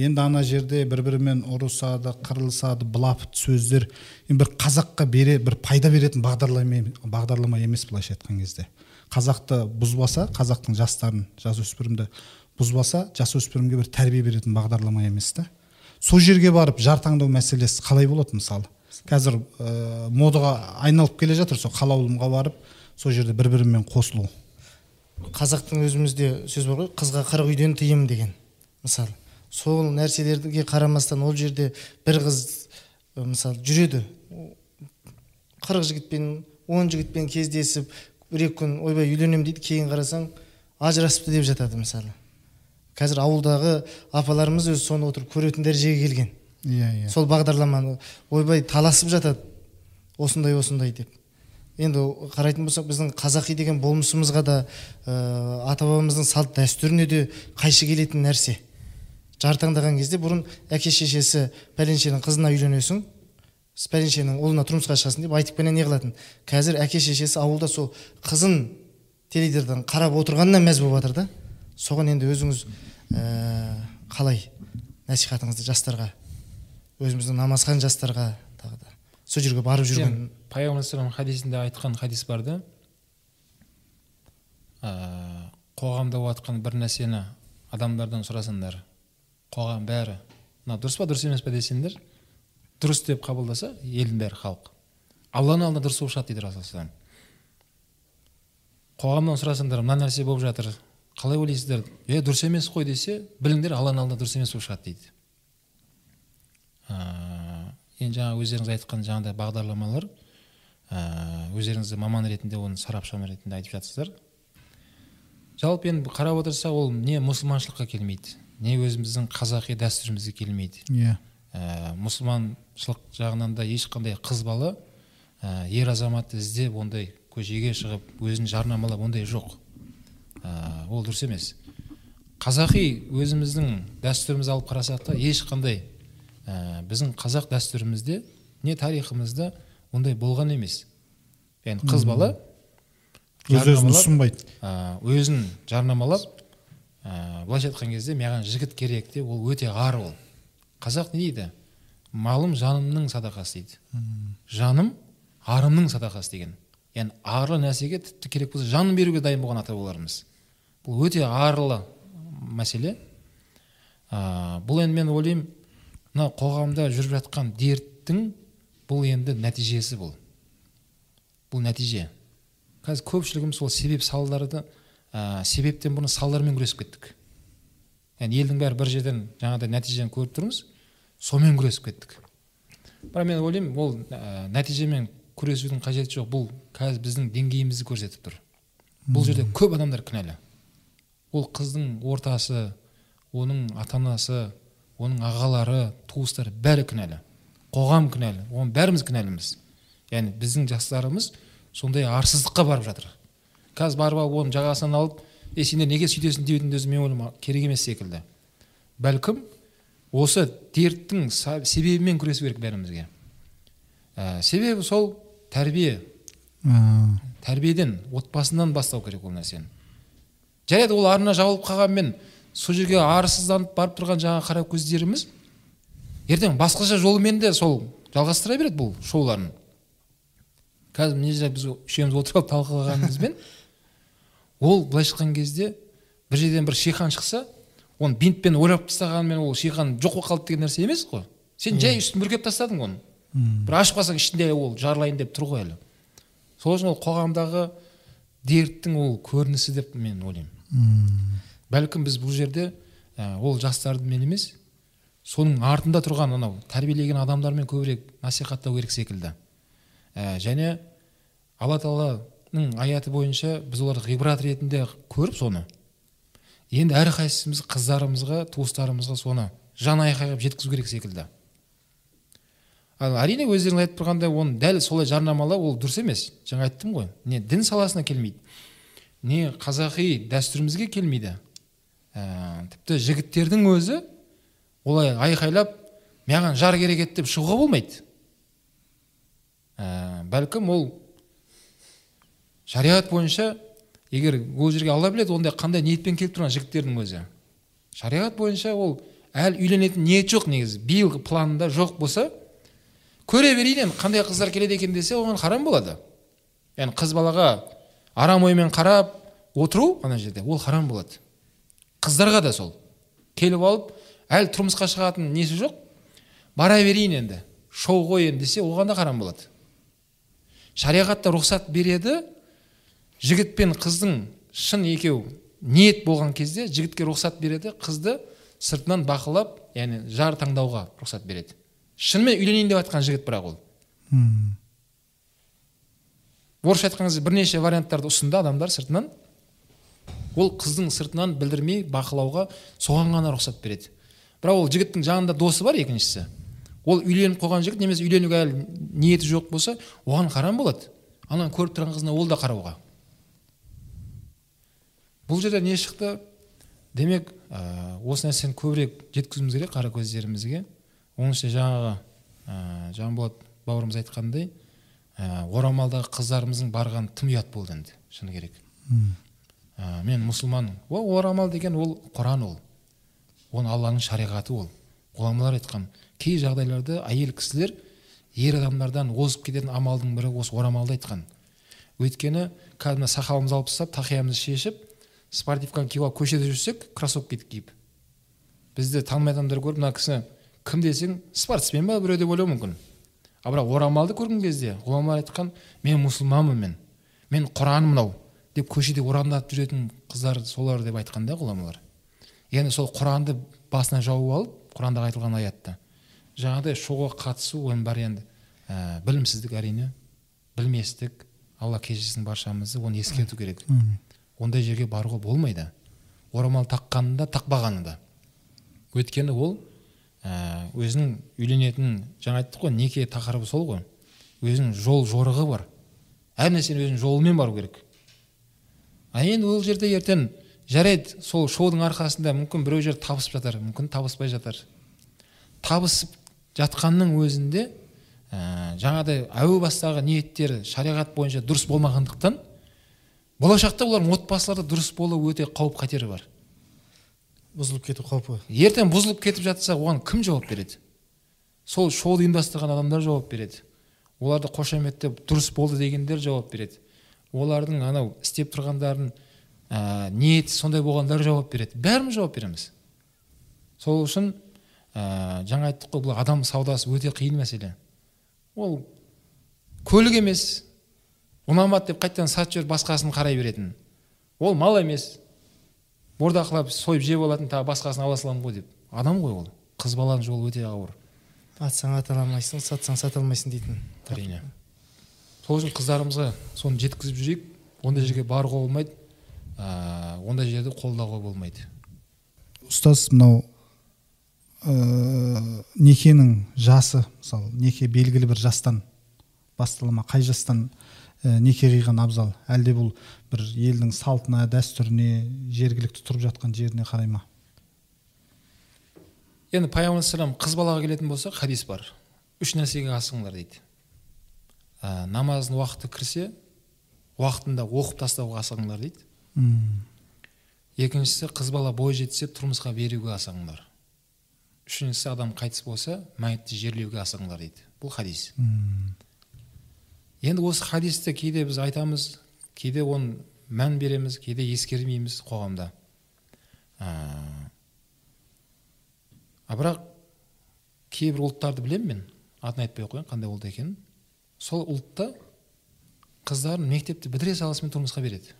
Енді ана жерде бір бірімен ұрысады қырылысады былапыт сөздер. Енді бір қазаққа бере бір пайда беретін бағдарлама бағдарлама емес былайша айтқан кезде. Қазақты бұзбаса қазақтың жастарын жасөспірімді бұзбаса жасөспірімге бір тәрбие беретін бағдарлама емес та. Сол жерге барып жар таңдау мәселесі қалай болады мысалы? Қазір ә, модаға айналып келе жатыр сол қалаулымға барып сол жерде бір бірімен қосылу. Қазақтың өзімізде сөз бар ғой қызға қырық үйден тыйым деген мысалы. Сол нәрселерге қарамастан ол жерде бір қыз мысалы жүреді. қырық жігітпен он жігітпен кездесіп бір екі күн ойбай үйленемін дейді кейін қарасаң ажырасыпты деп жатады мысалы. Қазір ауылдағы апаларымыз өзі соны отырып көретін дәрежеге келген. Иә иә. Сол бағдарламаны ойбай таласып жатады осындай осындай деп. Енді қарайтын болсақ біздің қазақи деген болмысымызға да ә, ата бабамыздың салт дәстүріне де қайшы келетін нәрсе. Жар таңдаған кезде бұрын әке шешесі пәленшенің қызына үйленесің пәленшенің ұлына тұрмысқа шығасың деп айтыппенен не қылатын? Қазір әке шешесі ауылда сол қызын теледидардан қарап отырғанына мәз болып жатыр да. Соған енді өзіңіз ә, қалай насихатыңызды жастарға өзіміздің намазхан жастарға тағы да сол жерге барып жүрген. Пайғамбар хадисінде айтқан хадис бар да? Ә, қоғамда болып жатқан бір нәрсені адамдардан сұрасаңдар қоғам бәрі. Мына дұрыс па дұрыс емес пе десеңдер дұрыс деп қабылдаса елдің бәрі халық. Алланың алдында дұрыс болып шығады дейді расул қоғамнан сұрасаңдар мына нәрсе болып жатыр қалай ойлайсыздар? Е дұрыс емес қой десе біліңдер алланың алдында дұрыс емес болып шығады дейді. Ә, енді жаңа өздеріңіз айтқан жаңағыдай бағдарламалар ә, өздеріңізді маман ретінде оны сарапшы ретінде айтып жатсыздар. Жалпы енді қарап отырсақ ол не мұсылманшылыққа келмейді. Не өзіміздің қазақи дәстүрімізге келмейді. Иә. Ә, мұсылманшылық жағынан да ешқандай қыз бала ә, ер азаматты іздеп ондай көшеге шығып өзін жарнамалап ондай жоқ. Ә, ол дұрыс емес. Қазақи өзіміздің дәстүрімізді алып қарасақ та ешқандай ә, біздің қазақ дәстүрімізде не тарихымызда ондай болған емес. Яғни қыз бала өз өзін ұсынбайды. ә, өзін жарнамалап ә, былайша айтқан кезде маған жігіт керек деп ол өте ар ол. Қазақ не дейді? Малым жанымның садақасы дейді. Жаным арымның садақасы деген. Яғни арлы нәрсеге тіпті керек болса жанын беруге дайын болған ата бабаларымыз. Бұл өте арлы мәселе. Ә, бұл енді мен ойлаймын мына қоғамда жүріп жатқан дерттің бұл енді нәтижесі бұл. Бұл нәтиже. Қазір көпшілігіміз сол себеп салдарды ә, себептен бұрын салдармен күресіп кеттік. Яғни елдің бәрі бір жерден жаңағыдай нәтижені көріп тұрмыз сонымен күресіп кеттік. Бірақ мен ойлаймын ол ә, нәтижемен күресудің қажеті жоқ. Бұл қазір біздің деңгейімізді көрсетіп тұр. Бұл жерде көп адамдар кінәлі. Ол қыздың ортасы оның ата анасы оның ағалары туыстары бәрі кінәлі. Қоғам кінәлі. Оған бәріміз кінәліміз. Яғни біздің жастарымыз сондай арсыздыққа барып жатыр. Қазір барып алып оның жағасынан алып е сендер неге сөйтесің? деудің өзі мен ойлаймын керек емес секілді. Бәлкім осы дерттің себебімен күресу керек бәрімізге. Ә, себебі сол тәрбие. Ә, тәрбиеден отбасынан бастау керек ол нәрсені. Жарайды ол арына жабылып қалғанмен сол жерге арсызданып барып тұрған жаңағы қара көздеріміз ертең басқаша жолмен де сол жалғастыра береді бұл шоуларын. Қазір мына жерде біз үшеуміз отырып алып талқылағанымызбен ол былайша айтқан кезде бір жерден бір шиқан шықса оны бинтпен ойлап тастағанымен ол шиқан жоқ болып қалды деген нәрсе емес қой. Сен жай үстін бүркеп тастадың оны. Бір ашып қалсаң ішінде ол жарылайын деп тұр ғой әлі. Сол үшін ол қоғамдағы дерттің ол көрінісі деп мен ойлаймын. Бәлкім біз бұл жерде ә, ол жастармен емес соның артында тұрған анау тәрбиелеген адамдармен көбірек насихаттау керек секілді. Ә, және алла тағаланың аяты бойынша біз оларды ғибрат ретінде көріп соны. Енді әрқайсымыз қыздарымызға туыстарымызға соны жан айқайлап жеткізу керек секілді. Ал әрине өздеріңіз айтып тұрғандай оны дәл солай жарнамалау ол дұрыс емес. Жаңа айттым ғой. Не дін саласына келмейді. Не қазақи дәстүрімізге келмейді. Ә, тіпті жігіттердің өзі олай айқайлап маған жар керек еді деп шығуға болмайды. Ә, бәлкім ол шариғат бойынша егер ол жерге алла біледі ондай қандай ниетпен келіп тұрған жігіттердің өзі. Шариғат бойынша ол әлі үйленетін ниет жоқ негізі. Биылғы планында жоқ болса көре берейін енді қандай қыздар келеді екен десе оған харам болады. Яғни қыз балаға арам оймен қарап отыру ана жерде ол харам болады. Қыздарға да сол. Келіп алып әлі тұрмысқа шығатын несі жоқ бара берейін енді. Шоу ғой енді десе оған да харам болады. Шариғатта рұқсат береді жігіт пен қыздың шын екеу ниет болған кезде жігітке рұқсат береді қызды сыртынан бақылап яғни жар таңдауға рұқсат береді. Шынымен үйленейін деп жатқан жігіт бірақ ол. Орысша айтқан кезде бірнеше варианттарды ұсынды адамдар сыртынан. Ол қыздың сыртынан білдірмей бақылауға соған ғана рұқсат береді. Бірақ ол жігіттің жанында досы бар екіншісі. Ол үйленіп қойған жігіт немесе үйленуге әлі ниеті жоқ болса оған харам болады. Ананы көріп тұрған қызына ол да қарауға. Бұл жерде не шықты? Демек ә, осы нәрсені көбірек жеткізуіміз керек қара көздерімізге. Оның ішінде жаңағы ә, жанболат бауырымыз айтқандай ә, орамалдағы қыздарымыздың барғаны тым ұят болды енді шыны керек. Ә, мен мұсылманмын ол орамал деген ол құран ол. Оны алланың шариғаты ол. Ғұламалар айтқан кей жағдайларда әйел кісілер ер адамдардан озып кететін амалдың бірі осы орамалды айтқан. Өйткені мына сақалымызды алып тастап тақиямызды шешіп спортивканы киіп алып көшеде жүрсек кроссовки киіп бізді танымайтын адамдар көріп мына кісі кім десең спортсмен ба біреу деп ойлауы мүмкін ал бірақ орамалды көрген кезде ғұламалар айтқан мен мұсылманмын мен мен құран мынау деп көшеде орамдатып жүретін қыздар солар деп айтқан да ғұламалар яғни сол құранды басына жауып алып құранда айтылған аятты жаңағыдай шоуға қатысу оның бәрі енді ә, білімсіздік әрине білместік алла кешірсін баршамызды оны ескерту керек. Ондай жерге баруға болмайды. Орамал таққаны да тақпағаны да. Өйткені ол ә, өзінің үйленетін жаңа айттық қой неке тақырыбы сол ғой. Өзінің жол жорығы бар. Әр нәрсені өзінің жолымен бару керек. А енді ол жерде ертең жарайды сол шоудың арқасында мүмкін біреу жер табысып жатар мүмкін табыспай жатар. Табысып жатқанның өзінде ә, жаңағыдай әуе бастағы ниеттері шариғат бойынша дұрыс болмағандықтан болашақта олардың отбасыларда дұрыс болу өте қауіп қатері бар. Бұзылып кету қаупі. Ертең бұзылып кетіп жатса оған кім жауап береді? Сол шоуды ұйымдастырған адамдар жауап береді. Оларды қошеметтеп дұрыс болды дегендер жауап береді. Олардың анау істеп тұрғандарын ә, ниеті сондай болғандар жауап береді. Бәріміз жауап береміз. Сол үшін ә, жаңа айттық қой бұл адам саудасы өте қиын мәселе. Ол көлік емес ұнамады деп қайтадан сатып жіберіп басқасын қарай беретін. Ол мал емес. Бордақылап сойып жеп алатын тағы басқасын ала саламын ғой деп. Адам ғой ол. Қыз баланың жолы өте ауыр. Атсаң ата алмайсың сатсаң сата алмайсың дейтін. Әрине. Сол үшін қыздарымызға соны жеткізіп жүрейік. Ондай жерге баруға болмайды. Ә, ондай жерді қолдауға болмайды. Ұстаз мынау ә, некенің жасы мысалы неке белгілі бір жастан бастала ма? Қай жастан неке қиған абзал. Әлде бұл бір елдің салтына дәстүріне жергілікті тұрып жатқан жеріне қарай ма? Енді пайғамбар қыз балаға келетін болсақ хадис бар. Үш нәрсеге асығыңдар дейді. Ә, намаздың уақыты кірсе уақытында оқып тастауға асығыңдар дейді. М, екіншісі қыз бала бой жетсе тұрмысқа беруге асығыңдар. Үшіншісі адам қайтыс болса мәйітті жерлеуге асығыңдар дейді. Бұл хадис. Енді осы хадисті кейде біз айтамыз кейде оны мән береміз кейде ескермейміз қоғамда. А бірақ кейбір ұлттарды білемін мен атын айтпай ақ қояйын қандай ұлт екенін. Сол ұлтта қыздарын мектепті бітіре салысымен тұрмысқа береді.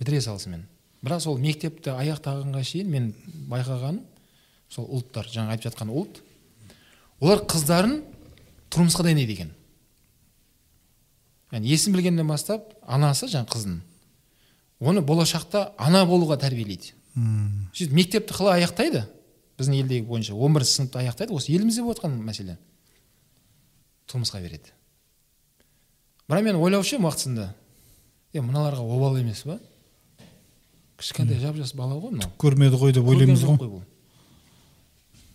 Бітіре салысымен. Бірақ сол мектепті аяқтағанға шейін мен байқағаным сол ұлттар жаңа айтып жатқан ұлт олар қыздарын тұрмысқа дайындайды екен. Яғни есін білгеннен бастап анасы жаңа қыздың оны болашақта ана болуға тәрбиелейді. М, сөйтіп мектепті қалай аяқтайды? Біздің елдегі бойынша он бірінші сыныпты аяқтайды осы елімізде болып жатқан мәселе. Тұрмысқа береді. Бірақ мен ойлаушы едім уақытысында е мыналарға обал емес па кішкентай жап жас бала ғой мынау. Көрмеді ғой деп ойлаймыз ғой. бұл.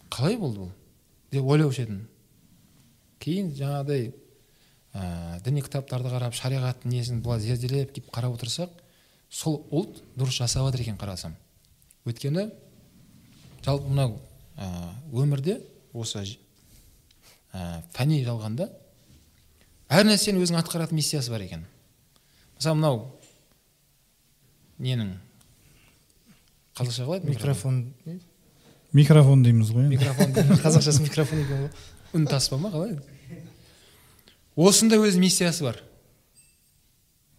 Қалай болды бұл? Деп ойлаушы едім. Кейін жаңағыдай ә, діни кітаптарды қарап шариғаттың несін былай зерделеп келіп қарап отырсақ сол ұлт дұрыс жасап жатыр екен қарасам. Өйткені жалпы мынау ә, өмірде осы ә, фәни жалғанда әр нәрсенің өзінің атқаратын миссиясы бар екен. Мысалы мынау ненің? Қазақша қалай микрофон. Микрофон дейміз ғой енді. микрофон. [laughs] Қазақшасы микрофон екен ғой. Үн таспа ма қалай? Осында өз миссиясы бар.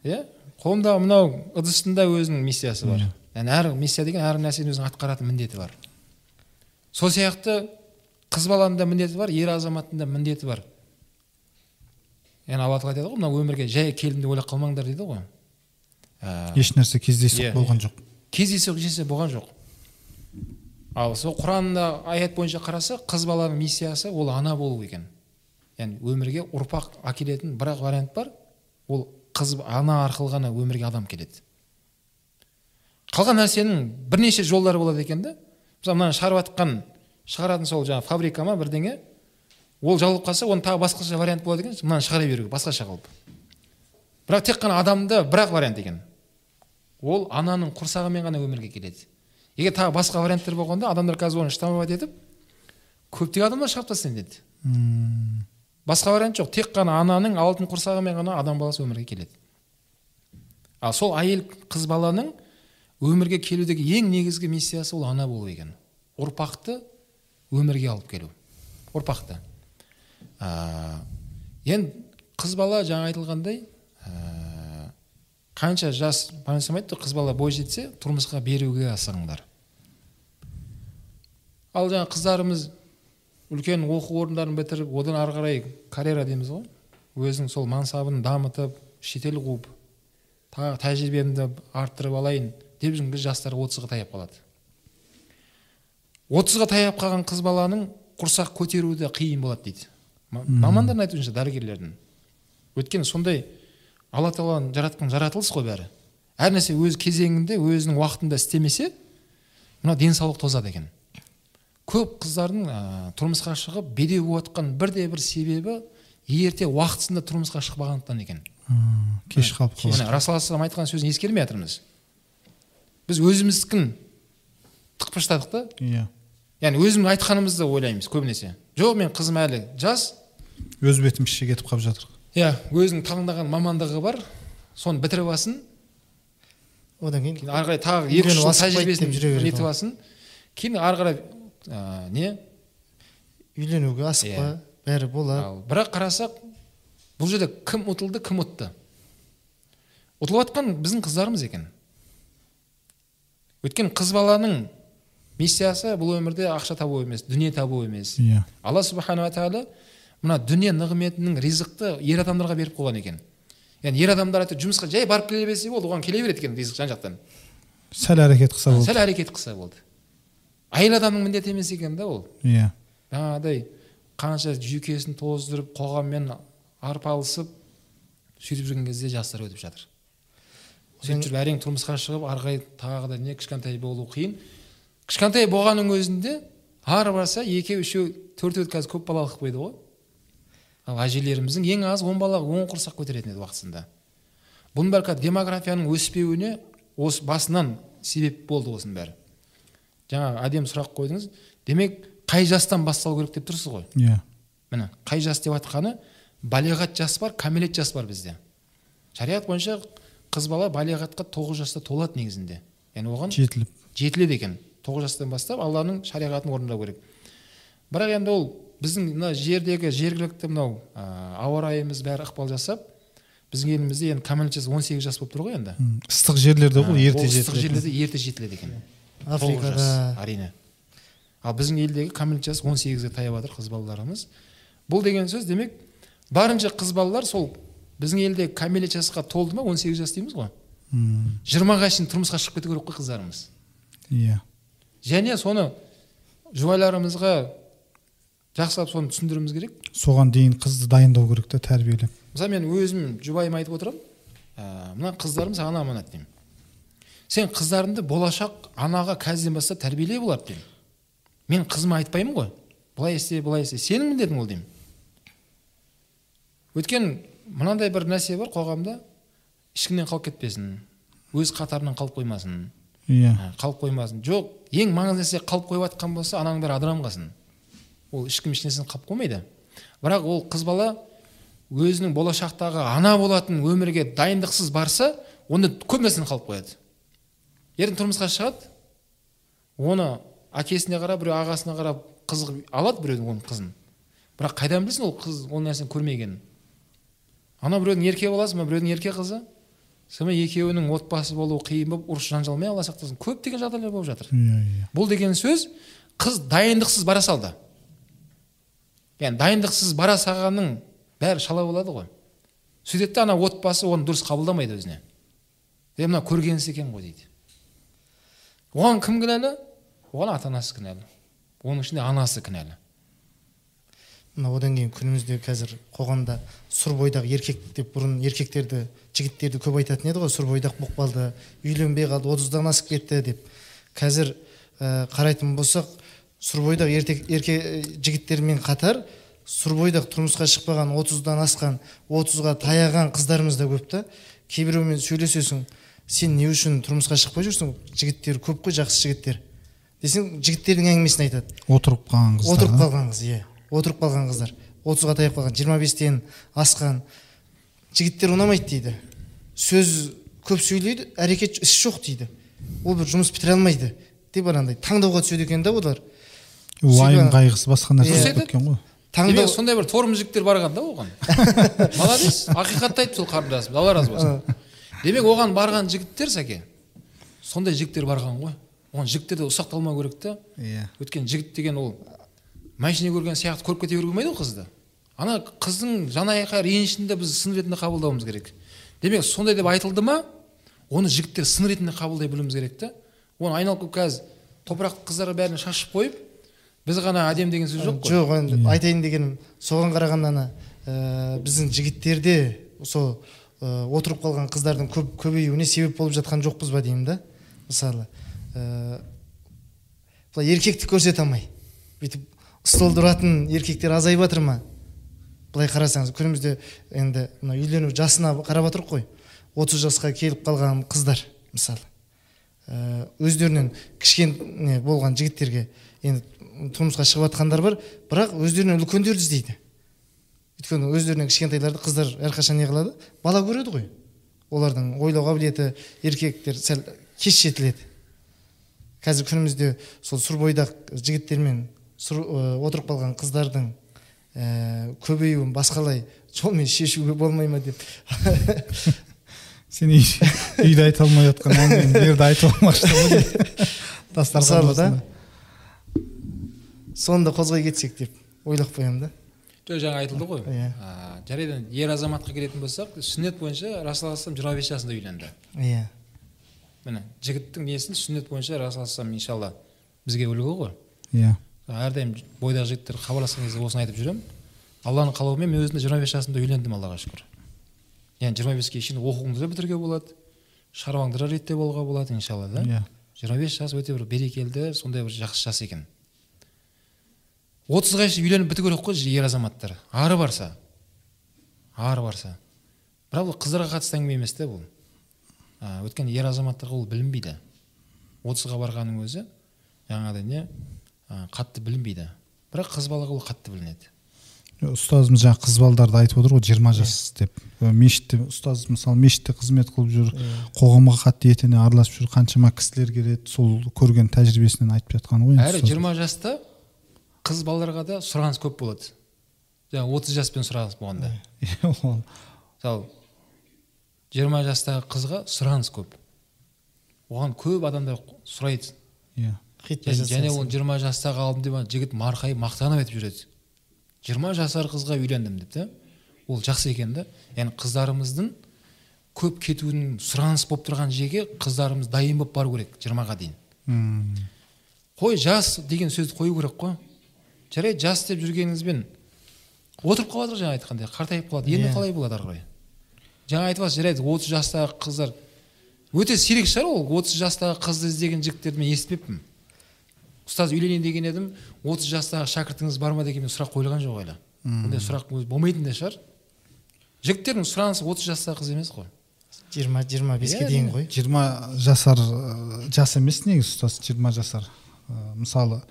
Иә? Қолымдағы мынау ыдыстың да өзінің миссиясы бар. Яғни әр миссия деген әр нәрсенің өзінің атқаратын міндеті бар. Сол сияқты қыз баланың да міндеті бар ер азаматтың да міндеті бар. Яғни алла тағала айтады ғой мына өмірге жай келдім деп ойлап қалмаңдар дейді ғой. Ә, еш нәрсе кездейсоқ Иә, болған жоқ. Кездейсоқ жесе болған жоқ. Ал сол құранда аят бойынша қараса қыз баланың миссиясы ол ана болу екен. Яғни өмірге ұрпақ әкелетін бір ақ вариант бар. Ол қыз ана арқылы ғана өмірге адам келеді. Қалған нәрсенің бірнеше жолдары болады екен да. Мысалы мынаны шығарып жатқан шығаратын сол жаңағы фабрика ма бірдеңе. Ол жабылып қалса оның тағы басқаша вариант болады екен. Мынаны шығара беруге басқаша қылып. Бірақ тек қана адамда бір ақ вариант екен. Ол ананың құрсағымен ғана өмірге келеді. Егер тағы басқа варианттар болғанда адамдар қазір оны штамповать етіп көптеген адамдар шығарып тастайын деді. Басқа вариант жоқ. Тек қана ананың алтын құрсағымен ғана адам баласы өмірге келеді. Ал сол әйел қыз баланың өмірге келудегі ең негізгі миссиясы ол ана болу екен. Ұрпақты өмірге алып келу. Ұрпақты. Ә, енді қыз бала жаңа айтылғандай ә, қанша жас пайғамбар айтты қыз бала бой жетсе тұрмысқа беруге асығыңдар. Ал жаңа қыздарымыз үлкен оқу орындарын бітіріп одан ары қарай карьера дейміз ғой. Өзінің сол мансабын дамытып шетел қуып тағы тәжірибемді арттырып алайын деп жүрген біз жастар отызға таяп қалады. Отызға таяп қалған қыз баланың құрсақ көтеруі де қиын болады дейді. Ма- мамандардың айтуынша дәрігерлердің. Өйткені сондай алла тағаланың жаратқан жаратылыс қой бәрі. Әр нәрсе өз кезеңінде өзінің уақытында істемесе мына денсаулық тозады екен. Көп қыздардың ә, тұрмысқа шығып бедеу болып жатқан бірде бір себебі ерте уақытысында тұрмысқа шықпағандықтан екен. Кеш қалып қалады расул алейхи айтқан сөзін ескермей жатырмыз. Біз өзіміздікін тықпыштадық та. Иә. Яғни өзіміз айтқанымызды ойлаймыз көбінесе. Жоқ мен қызым әлі жас. Өз бетімізше кетіп қалып жатыр. Иә өзінің таңдаған мамандығы бар. Соны бітіріп алсын. Одан кейін ары қарай тағы екі үш жыл тәжірибесін нетіп алсын. Кейін ары қарай ә, не? Үйленуге асықпа Иә. бәрі болады ал бірақ қарасақ бұл жерде кім ұтылды кім ұтты? Ұтылып жатқан біздің қыздарымыз екен. Өйткені қыз баланың миссиясы бұл өмірде ақша табу емес дүние табу емес. Иә. Алла субханала тағала мына дүние нығметінің ризықты ер адамдарға беріп қойған екен. Яғни ер адамдар айтады жұмысқа жай барып келе берсе болды оған келе береді екен ризық жан жақтан. Сәл әрекет қылса болды. сәл әрекет қылса болды. Әйел адамның міндеті емес екен да ол. Иә. Жаңағыдай қанша жүйкесін тоздырып қоғаммен арпалысып сөйтіп жүрген кезде жастар өтіп жатыр. Сөйтіп жүріп әрең тұрмысқа шығып ары қарай тағы да не кішкентай болу қиын. Кішкентай болғанның өзінде ары барса екеу үшеу төртеу қазір көп балалы қылып қойды ғой. Ал әжелеріміздің ең аз он бала он құрсақ көтеретін еді уақытысында. Бұның бәрі қазір демографияның өспеуіне осы басынан себеп болды осының бәрі. Жаңа әдемі сұрақ қойдыңыз. Демек қай жастан басталу керек деп тұрсыз ғой? Иә. Міне қай жас деп жатқаны балиғат жас бар кәмелет жас бар бізде. Шариғат бойынша қыз бала балиғатқа тоғыз жаста толады негізінде. Яғни оған жетіліп. жетіледі екен. Тоғыз жастан бастап алланың шариғатын орындау керек. Бірақ енді ол біздің мына жердегі жергілікті мынау ә, ауа райымыз бәрі ықпал жасап біздің елімізде енді кәмелет жасы он сегіз жас болып тұр ғой енді. Ыстық жерлерде ғой ерте ыстық жерлерде ерте жетіледі екен. Африкада. Әрине ал біздің елдегі кәмелет жасы он сегізге таяп жатыр қыз балаларымыз. Бұл деген сөз демек барынша қыз балалар сол біздің елде кәмелет жасқа толды ма он сегіз жас дейміз ғой? Жиырмаға шейін тұрмысқа шығып кету керек қой қыздарымыз. Иә. Және соны жұбайларымызға жақсылап соны түсіндіруіміз керек. Соған дейін қызды дайындау керек та тәрбиелеп. Мысалы мен өзім жұбайыма айтып отырамын ә, мына қыздарым саған аманат деймін. Сен қыздарыңды болашақ анаға қазірден бастап тәрбиеле оларды деймін мен қызыма айтпаймын ғой. Былай істе былай істе. Сенің міндетің ол деймін. Өйткені мынандай бір нәрсе бар қоғамда. Ешкімнен қалып кетпесін. Өз қатарынан қалып қоймасын. Иә. Ә, қалып қоймасын. Жоқ ең маңызды нәрсе қалып қойып жатқан болса ананың бәрі адырам қалсын. Ол ешкім ешнәрсені қалып қоймайды. Бірақ ол қыз бала өзінің болашақтағы ана болатын өмірге дайындықсыз барса онда көп нәрсені қалып қояды. Ертең тұрмысқа шығады. Оны әкесіне қарап біреу ағасына қарап қызық алады біреудің оның қызын. Бірақ қайдан білсін ол қыз ол нәрсені көрмегенін. Ана біреудің ерке баласы мына біреудің ерке қызы? Сонымен екеуінің отбасы болуы қиын болып ұрыс жанжалмен алла сақтасын. Көптеген жағдайлар болып жатыр. Иә иә. Бұл деген сөз қыз дайындықсыз бара салды. Яғни дайындықсыз бара салғанның бәрі шала болады ғой. Сөйтеді да ана отбасы оны дұрыс қабылдамайды өзіне. Е мына көргенсіз екен ғой дейді. Оған кім кінәлі? Оған ата анасы кінәлі. Оның ішінде анасы кінәлі. Мына одан кейін күнімізде қазір қоғамда сұр бойдақ еркек деп бұрын еркектерді жігіттерді көп айтатын еді ғой сұр бойдақ болып қалды үйленбей қалды отыздан асып кетті деп. Қазір ә, қарайтын болсақ сұр бойдақ ертек, ерке ә, жігіттермен қатар сұр бойдақ тұрмысқа шықпаған отыздан асқан отызға таяған қыздарымыз да көп та. Кейбіреумен сөйлесесің сен не үшін тұрмысқа шықпай жүрсің? Жігіттер көп қой жақсы жігіттер. Десең жігіттердің әңгімесін айтады. Отырып қалған қыздар отырып қалған қыз иә. Отырып қалған қыздар. отызға таяп қалған жиырма бестен асқан. Жігіттер ұнамайды дейді. Сөз көп сөйлейді әрекет іс жоқ дейді. Ол бір жұмыс бітіре алмайды деп анандай таңдауға түседі екен да олар уайым қайғысы басқа нәрсе Иә. болып кеткен ғой. Таңдау сондай бір торым жігіттер барған да оған. [laughs] Молодец ақиқатты айтты сол қарындасымыз алла разы болсын. Демек оған барған жігіттер сәке сондай жігіттер барған ғой. Оған жігіттер де ұсақталмау керек та иә. Өйткені жігіт деген ол машина көрген сияқты көріп кете беруге болмайды ғой қызды. Ана қыздың жан айқай ренішін де біз сын ретінде қабылдауымыз керек. Демек сондай деп айтылды ма оны жігіттер сын ретінде қабылдай білуіміз керек та оны айналып келіп қазір топырақты қыздарға бәрін шашып қойып біз ғана әдемі деген сөз жоқ қой. Жоқ енді айтайын дегенім соған қарағанда ана ә, біздің жігіттерде сол отырып қалған қыздардың көп көбеюіне себеп болып жатқан жоқпыз ба деймін да? Мысалы ә, былай еркекті көрсете алмай бүйтіп тұратын еркектер азайып жатыр ма? Былай қарасаңыз күнімізде енді мына үйлену жасына қарап жатырмық қой. отыз жасқа келіп қалған қыздар мысалы. Ә, өздерінен кішкене болған жігіттерге енді тұрмысқа шығып жатқандар бар бірақ өздерінен үлкендерді іздейді. Өйткені өздерінен кішкентайларды қыздар әрқашан не қылады? Бала көреді ғой. Олардың ойлау қабілеті еркектер сәл кеш жетіледі. Қазір күнімізде сол сұр бойдақ жігіттермен сұр, отырып қалған қыздардың ә, көбеюін басқалай жолмен шешуге болмай ма деп. [laughs] Сен үйде айта алмай жатқан әңгімені айтып алмақшы ғой мысалы да соны да қозғай кетсек деп ойлап қоямын да. Жоқ жаңа айтылды ғой. Иә. Жарайды ер азаматқа келетін болсақ сүннет бойынша расул жиырма бес жасында үйленді. Иә. Міне жігіттің несін сүннет бойынша расул иншалла бізге үлгі ғой. Иә. Әрдайым бойдақ жігіттер хабарласқан кезде осыны айтып жүремін. Алланың қалауымен мен өзім де жиырма бес жасымда үйлендім аллаға шүкір. Яғни жиырма беске шейін оқуыңды да бітіруге болады шаруаңды да реттеп алуға болады иншалла да? Иә. жиырма бес жас өте бір берекелді сондай бір жақсы жас екен. Отызға шейін үйленіп біту керек қой ер азаматтар. Ары барса. Ары барса. Бірақ бұл қыздарға қатысты әңгіме емес та бұл. Ә, өйткені ер азаматтарға ол білінбейді. Отызға барғанның өзі жаңағыдай не ә, қатты білінбейді. Бірақ қыз балаға ол қатты білінеді. Ұстазымыз жаңа қыз балдарды айтып отыр ғой жиырма жас деп. Мешітте ұстаз мысалы мешітте қызмет қылып жүр қоғамға қатты етене араласып жүр қаншама кісілер келеді сол көрген тәжірибесінен айтып жатқаны ғой әрі жиырма жаста қыз балаларға да сұраныс көп болады. Жаңағы отыз жаспен сұраныс болғанда. [laughs] Мысалы жиырма жастағы қызға сұраныс көп. Оған көп адамдар сұрайды. Иә. Және ол жиырма жастағы алдым деп жігіт марқайып мақтанып айтып жүреді. Жиырма жасар қызға үйлендім деп та ол жақсы екен да? Яғни қыздарымыздың көп кетуінің сұраныс болып тұрған жерге қыздарымыз дайын болып бару керек жиырмаға дейін. Қой жас деген сөзді қою керек қой. Жарайды жас деп жүргеніңізбен отырып қалып жатыр жаңа айтқандай қартайып қалады. Енді қалай болады ары қарай? Жаңа айтып жатсыз жарайды отыз жастағы қыздар өте сирек шығар ол отыз жастағы қызды іздеген жігіттерді мен естімеппін. Ұстаз үйленейін деген едім отыз жастағы шәкіртіңіз бар ма деген сұрақ қойылған жоқ әлі. Ондай сұрақ болмайтын да шығар. Жігіттердің сұранысы отыз жастағы қыз емес қой. Жиырма жиырма беске дейін ғой. Жиырма жасар жас емес негізі ұстаз жиырма жасар. Мысалы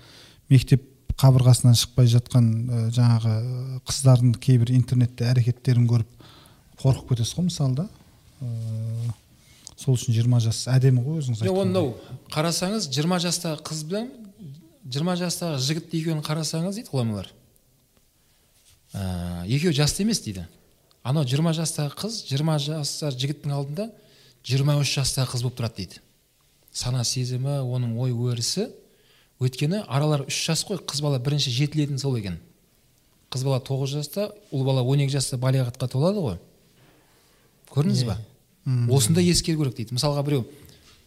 мектеп қабырғасынан шықпай жатқан жаңағы қыздардың кейбір интернетте әрекеттерін көріп қорқып кетесіз ғой мысалы да сол үшін жиырма жас әдемі ғой өзіңіз жоқ оны мынау қарасаңыз жиырма жастағы қыз бен жиырма жастағы жігіт екеуін қарасаңыз дейді ғұламалар ә, екеуі жасты емес дейді. Анау жиырма жастағы қыз жиырма жасар жігіттің алдында жиырма үш жастағы қыз болып тұрады дейді. Сана сезімі оның ой өрісі өйткені аралары үш жас қой қыз бала бірінші жетілетіні сол екен. Қыз бала тоғыз жаста ұл бала он екі жаста балиғатқа толады ғой. Көрдіңіз ба? Осында ескеру керек дейді. Мысалға біреу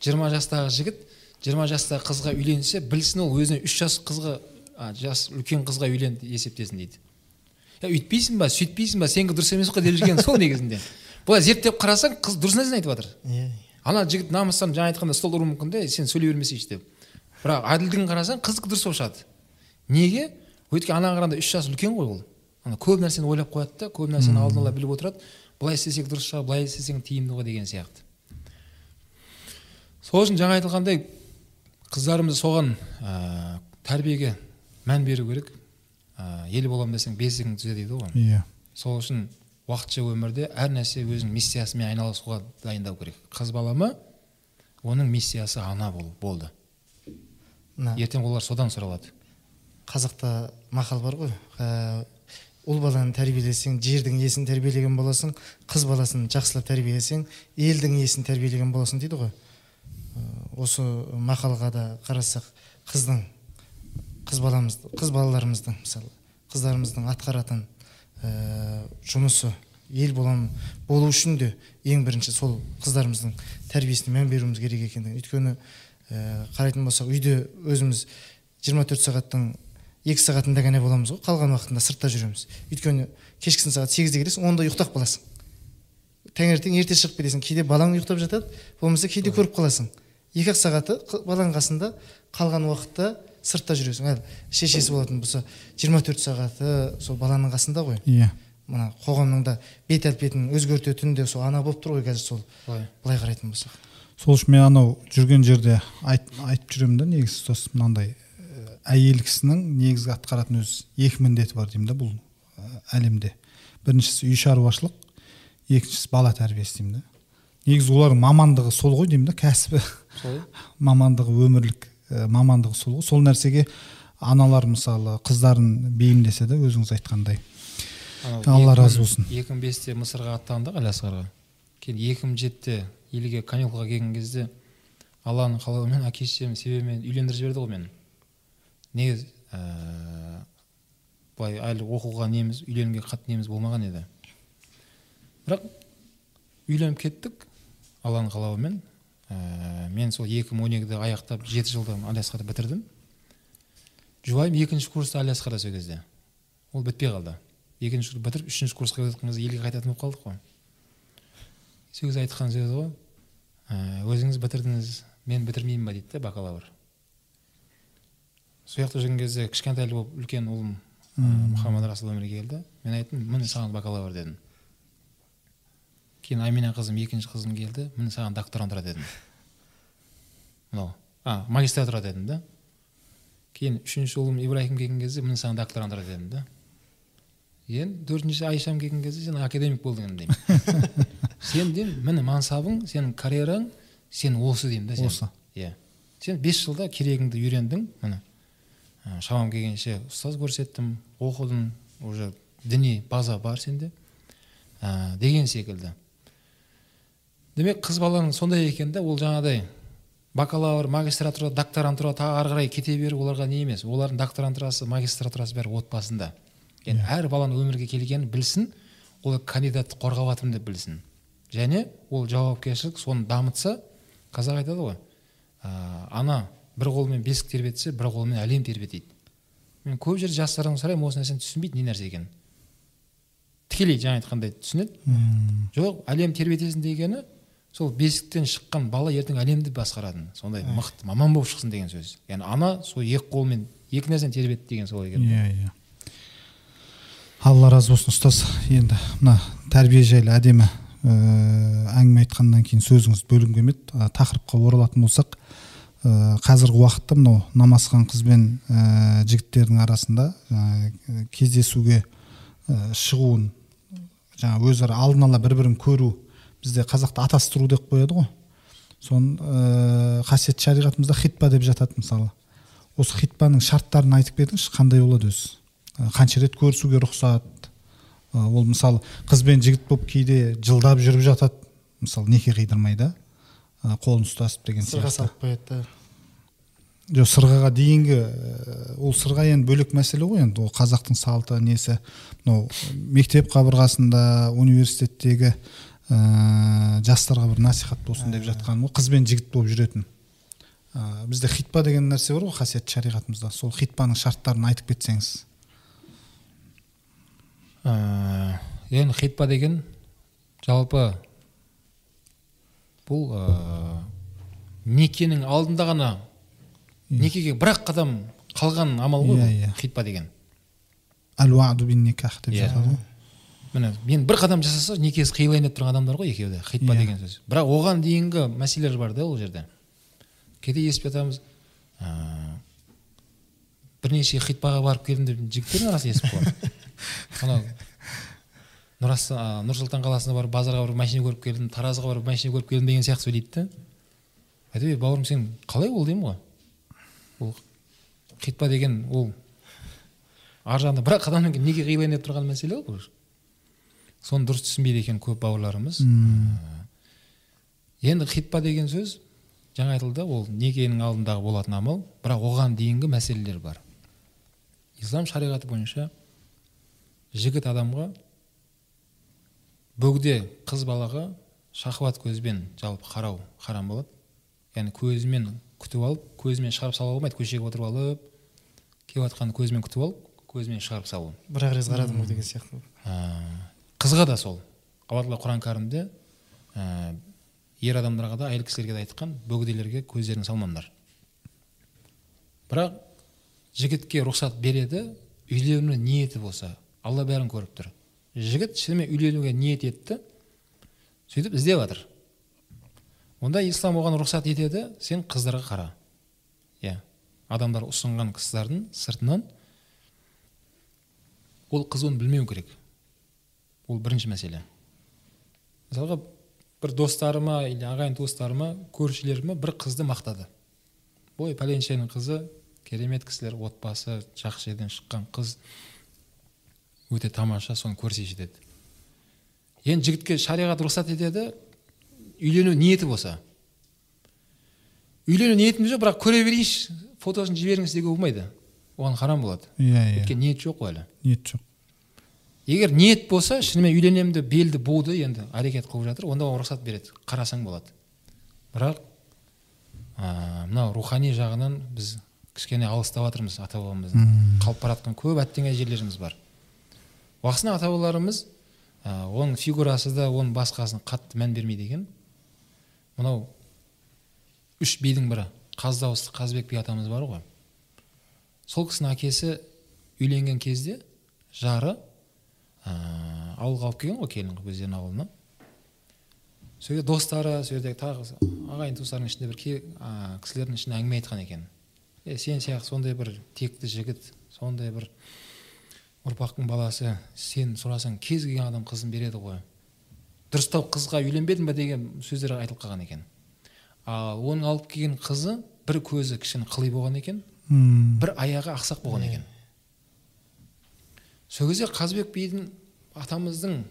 жиырма жастағы жігіт жиырма жастағы қызға үйленсе білсін ол өзіне үш жас қызға а, жас үлкен қызға үйленді есептесін дейді. Е үйтпейсің ба сөйтпейсің ба сенікі дұрыс емес қой деп жүрген сол негізінде. Былай зерттеп қарасаң қыз дұрыс нәрсені айтып жатыр. Иә. Ана жігіт намыстан жаңа айтқанда стол ұруы мүмкін да сен сөйлей бермесейші деп. Бірақ әділдігін қарасаң қыздікі дұрыс болып шығады неге? Өйткені анаған қарағанда үш жас үлкен ғой ол. Ана көп нәрсені ойлап қояды да көп нәрсені алдын ала біліп отырады. Былай істесек дұрыс шығар былай істесең тиімді ғой деген сияқты. Сол үшін жаңа айтылғандай қыздарымыз соған ә, тәрбиеге мән беру керек. Ә, ел боламын десең бесігің түзе дейді ғой. Иә. Сол үшін уақытша өмірде әр нәрсе өзінің миссиясымен айналысуға дайындау керек. Қыз бала ма оның миссиясы ана болу болды. Мына ертең олар содан сұралады. Қазақта мақал бар ғой. Ә, ұл баланы тәрбиелесең жердің иесін тәрбиелеген боласың қыз баласын жақсылап тәрбиелесең елдің иесін тәрбиелеген боласың дейді ғой. Ә, осы мақалға да қарасақ қыздың қыз баламызды қыз балаларымыздың мысалы қыздарымыздың атқаратын ә, жұмысы ел болам болу үшін де ең бірінші сол қыздарымыздың тәрбиесіне мән беруіміз керек екендігін өйткені қарайтын болсақ үйде өзіміз 24 сағаттың екі сағатында ғана боламыз ғой. Қалған уақытында сыртта жүреміз. Өйткені кешкісін сағат сегізде келесің онда ұйықтап қаласың. Таңертең ерте шығып кетесің. Кейде балаң ұйықтап жатады болмаса кейде көріп қаласың. Екі ақ сағаты баланың қасында қалған уақытта сыртта жүресің. Ал шешесі болатын болса 24 сағаты сол баланың қасында ғой. Иә. Мына қоғамның да бет әлпетін өзгертетін де сол ана болып тұр ғой қазір сол. Былай қарайтын болсақ. Сол үшін мен анау жүрген жерде айт, айтып жүремін да негізі ұстаз мынандай ә, әйел кісінің негізгі атқаратын өз екі міндеті бар деймін да бұл ә, әлемде. Біріншісі үй шаруашылық екіншісі бала тәрбиесі деймін да. Негізі олардың мамандығы сол ғой деймін да кәсібі [laughs] мамандығы өмірлік ә, мамандығы сол ғой. Сол нәрсеге аналар мысалы қыздарын бейімдесе де өзіңіз айтқандай. Алла 2000 разы болсын. 2005-те мысырға аттандық әлиасқарға кейін 2007-те елге каникулға келген кезде алланың қалауымен әке шешем себебімен үйлендіріп жіберді ғой мені. Негізі ә, былай әлі оқуға неміз үйленуге қатты неміз болмаған еді. Бірақ үйленіп кеттік алланың қалауымен. Ә, мен сол 2012-де аяқтап жеті жылда әлиасқарды бітірдім. Жұбайым екінші курста әлиасқарда сол кезде. Ол бітпей қалды. Екінші бітіріп үшінші курсқа өткен кезде елге қайтатын болып қалдық қой. Сол кезде айтқан сөзі ғой «Ә, өзіңіз бітірдіңіз мен бітірмеймін ба дейді да бакалавр. Сол жақта жүрген кезде кішкентайлы болып үлкен ұлым ә, мұхаммад расул өмірге келді. Мен айттым міне саған бакалавр дедім. Кейін амина қызым екінші қызым келді міне саған докторантура дедім. Мынау. А магистратура дедім да кейін үшінші ұлым ибраһим келген кезде міне саған докторантура дедім да енді төртінші айшам келген кезде сен академик болдың енді деймін [laughs] сен деймін міне мансабың сенің карьераң сен осы деймін да сен. Осы. иә. Сен бес жылда керегіңді үйрендің міне. Ә, шамам келгенше ұстаз көрсеттім оқыдың уже діни база бар сенде. Ә, деген секілді. Демек қыз баланың сондай екен да ол жаңағыдай бакалавр магистратура докторантура тағы ары қарай кете беру оларға не емес олардың докторантурасы магистратурасы бәрі отбасында. Яғни әр баланың өмірге келгенін білсін ол кандидатты қорғап жатырмын деп білсін. Және ол жауапкершілік соны дамытса қазақ айтады ғой ә, ана бір қолымен бесік тербетсе бір қолымен әлем тербетеді мен көп жерде жастардан сұраймын осы нәрсені түсінбейді не нәрсе екенін. Тікелей жаңа айтқандай түсінеді. Жоқ әлем тербетесің дегені сол бесіктен шыққан бала ертең әлемді басқаратын сондай мықты маман болып шықсын деген сөз. Яғни ана сол екі қолымен екі нәрсені тербетті деген сол екен иә иә. Алла разы болсын ұстаз. Енді мына тәрбие жайлы әдемі ә, әңгіме айтқаннан кейін сөзіңізді бөлгім келмеді. Тақырыпқа оралатын болсақ ә, қазіргі уақытта мынау намазхан қыз бен ә, жігіттердің арасында ә, кездесуге ә, шығуын жаңа өзара алдын ала бір бірін көру бізде қазақта атастыру деп қояды ғой. Соны ә, қасиетті шариғатымызда хитпа деп жатады мысалы. Осы хитпаның шарттарын айтып беріңізші қандай болады өзі. Қанша рет көрісуге рұқсат ол мысалы қыз бен жігіт болып кейде жылдап жүріп жатады. Мысалы неке қидырмай да Ә, қолын ұстасып деген сырға сияқты. салып қояды да. Жоқ сырғаға дейінгі ә, ол сырға енді бөлек мәселе ғой енді. Ол қазақтың салты несі. Мынау мектеп қабырғасында университеттегі ә, жастарға бір насихат болсын деп жатқан ғой қыз бен жігіт болып жүретін. Ә, бізде хитпа деген нәрсе бар ғой қасиетті шариғатымызда. Сол хитпаның шарттарын айтып кетсеңіз. Ә, енді хитпа деген жалпы бұл ә, некенің алдында ғана некеге бір ақ қадам қалған амал ғой Иә, бұл иә. хитпа деген. Әл уаду бин никах деп Иә. жатады ғой. Міне мен бір қадам жасаса некесі қиылайын деп тұрған адамдар ғой екеуі де хитпа деген сөз. Бірақ оған дейінгі мәселелер бар да ол жерде. Кейде естіп жатамыз ә, бірнеше хитпаға барып келдім деп жігіттердің арасында естіп қаламын [laughs] анау нұр сұлтан қаласына барып базарға барып машина көріп келдім таразға барып машина көріп келдім деген сияқты сөйлейді да. Айтып бауырым сен қалай ол деймін ғой? Ол хитпа деген ол ар жағында. Бір ақ қадамнан кейін неге қиылайын деп тұрған мәселе ғой бұл соны дұрыс түсінбейді екен көп бауырларымыз. Енді хитпа деген сөз жаңа айтылды ол некенің алдындағы болатын амал бірақ оған дейінгі мәселелер бар. Ислам шариғаты бойынша жігіт адамға бөгде қыз балаға шахват көзбен жалпы қарау харам болады. Яғни көзімен күтіп алып көзімен шығарып сала алмайды көшеге отырып алып келіп жатқанды көзімен күтіп алып көзімен шығарып салу. Бір ақ рет қарадым ғой деген сияқты. Қызға да сол. Алла тағала құран кәрімде ә, ер адамдарға да әйел кісілерге де айтқан бөгделерге көздерін салмаңдар. Бірақ жігітке рұқсат береді үйлену ниеті болса алла бәрін көріп тұр. Жігіт шынымен үйленуге ниет етті сөйтіп іздеп жатыр. Онда ислам оған рұқсат етеді сен қыздарға қара. Иә адамдар ұсынған қыздардың сыртынан ол қыз оны білмеу керек. Ол бірінші мәселе. Мысалға бір достарыма или ағайын туыстарыма көршілеріме бір қызды мақтады. Ой пәленшенің қызы керемет кісілер отбасы жақсы жерден шыққан қыз. Өте тамаша соны көрсейші деді енді жігітке шариғат рұқсат етеді үйлену ниеті болса. Үйлену ниетім жоқ бірақ көре берейінші фотосын жіберіңіз деуге болмайды. Оған харам болады. Иә иә. Өйткені ниет жоқ қой әлі. Ниет жоқ. Егер ниет болса шынымен үйленемін деп белді буды енді әрекет қылып жатыр онда оған рұқсат береді. Қарасаң болады. Бірақ ә, мынау рухани жағынан біз кішкене алыстап жатырмыз ата бабамыздан қалып бара жатқан көп әттең әжелеріміз бар. Уақытысында ата бабаларымыз ә, оның фигурасы да оның басқасын қатты мән бермейді екен. Мынау үш бидің бірі қаз дауысты қазыбек би атамыз бар ғой. Сол кісінің әкесі үйленген кезде жары ә, ауылға алып келген ғой келін қылып өздерінің ауылына. Сол жерде достары сол жердегі тағы ағайын туыстарының ішінде бір ә, кісілердің ішінде әңгіме айтқан екен. Е сен сияқты сондай бір текті жігіт сондай бір ұрпақтың баласы сен сұрасаң кез келген адам қызын береді ғой. Дұрыстау қызға үйленбедің ба деген сөздер айтылып қалған екен. Ал оның алып келген қызы бір көзі кішкене қыли болған екен бір аяғы ақсақ болған екен. Сол кезде қазыбек бидің атамыздың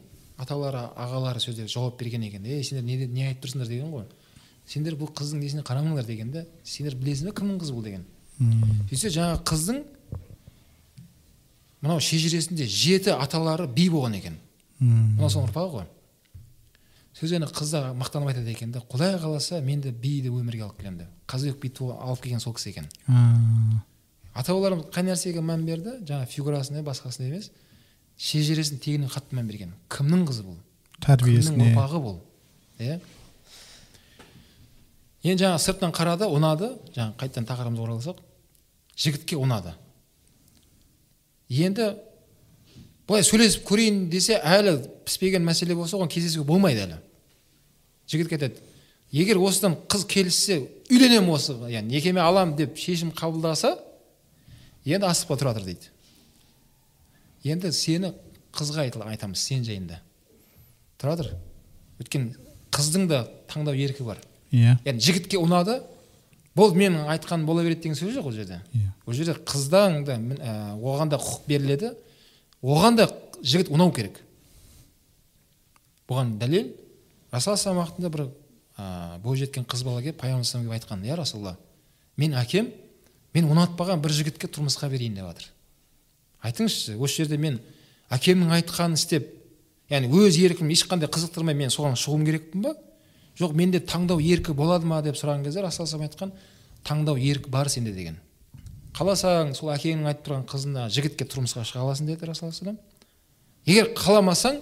аталары ағалары сөзде жауап берген екен ей сендер не, не айтып тұрсыңдар? деген ғой. Сендер бұл қыздың несіне қарамаңдар? дегенде сендер білесіңдер кімнің қызы бұл? деген. Сөйтсе жаңағы қыздың мынау шежіресінде жеті аталары би болған екен. М, мынау соның ұрпағы ғой. Сөз ана қыз да мақтанып айтады екен да құдай қаласа мен де биді өмірге алып келемін деп қазыбек би алып келген сол кісі екен. Ата бабаларымыз қай нәрсеге мән берді? Жаңа фигурасына басқасына емес. Шежіресін тегіне қатты мән берген. Кімнің қызы бұл? Тәрбиесіне. Ұрпағы бұл? Иә? Енді жаңа сыртынан қарады ұнады. Жаңа қайтадан тақырыбымызға оралсақ жігітке ұнады. Енді былай сөйлесіп көрейін десе әлі піспеген мәселе болса оған кездесуге болмайды әлі жігітке айтады егер осыдан қыз келіссе үйленемін осы яғни некеме аламын деп шешім қабылдаса енді асықпа тұра тұр дейді енді сені қызға айтыл- айтамыз сен жайында тұра тұр өйткені қыздың да таңдау еркі бар иә яғни жігітке ұнады болды менің айтқаным бола береді деген сөз жоқ ол жерде. Иә. Ол жерде қыздан да ә, оған да құқық беріледі. Оған да жігіт ұнау керек. Бұған дәлел. Расул уақытында бір ә, бойжеткен қыз бала келіп пайғамбар келіп айтқан иә расулалла мен әкем мен ұнатпаған бір жігітке тұрмысқа берейін деп жатыр айтыңызшы осы жерде мен әкемнің айтқанын істеп яғни өз еркім ешқандай қызықтырмай мен соған шығуым керекпін ба? Жоқ менде таңдау еркі болады ма деп сұраған кезде расул айтқан таңдау еркі бар сенде деген қаласаң сол әкеңнің айтып тұрған қызына жігітке тұрмысқа шыға аласың деді расул егер қаламасаң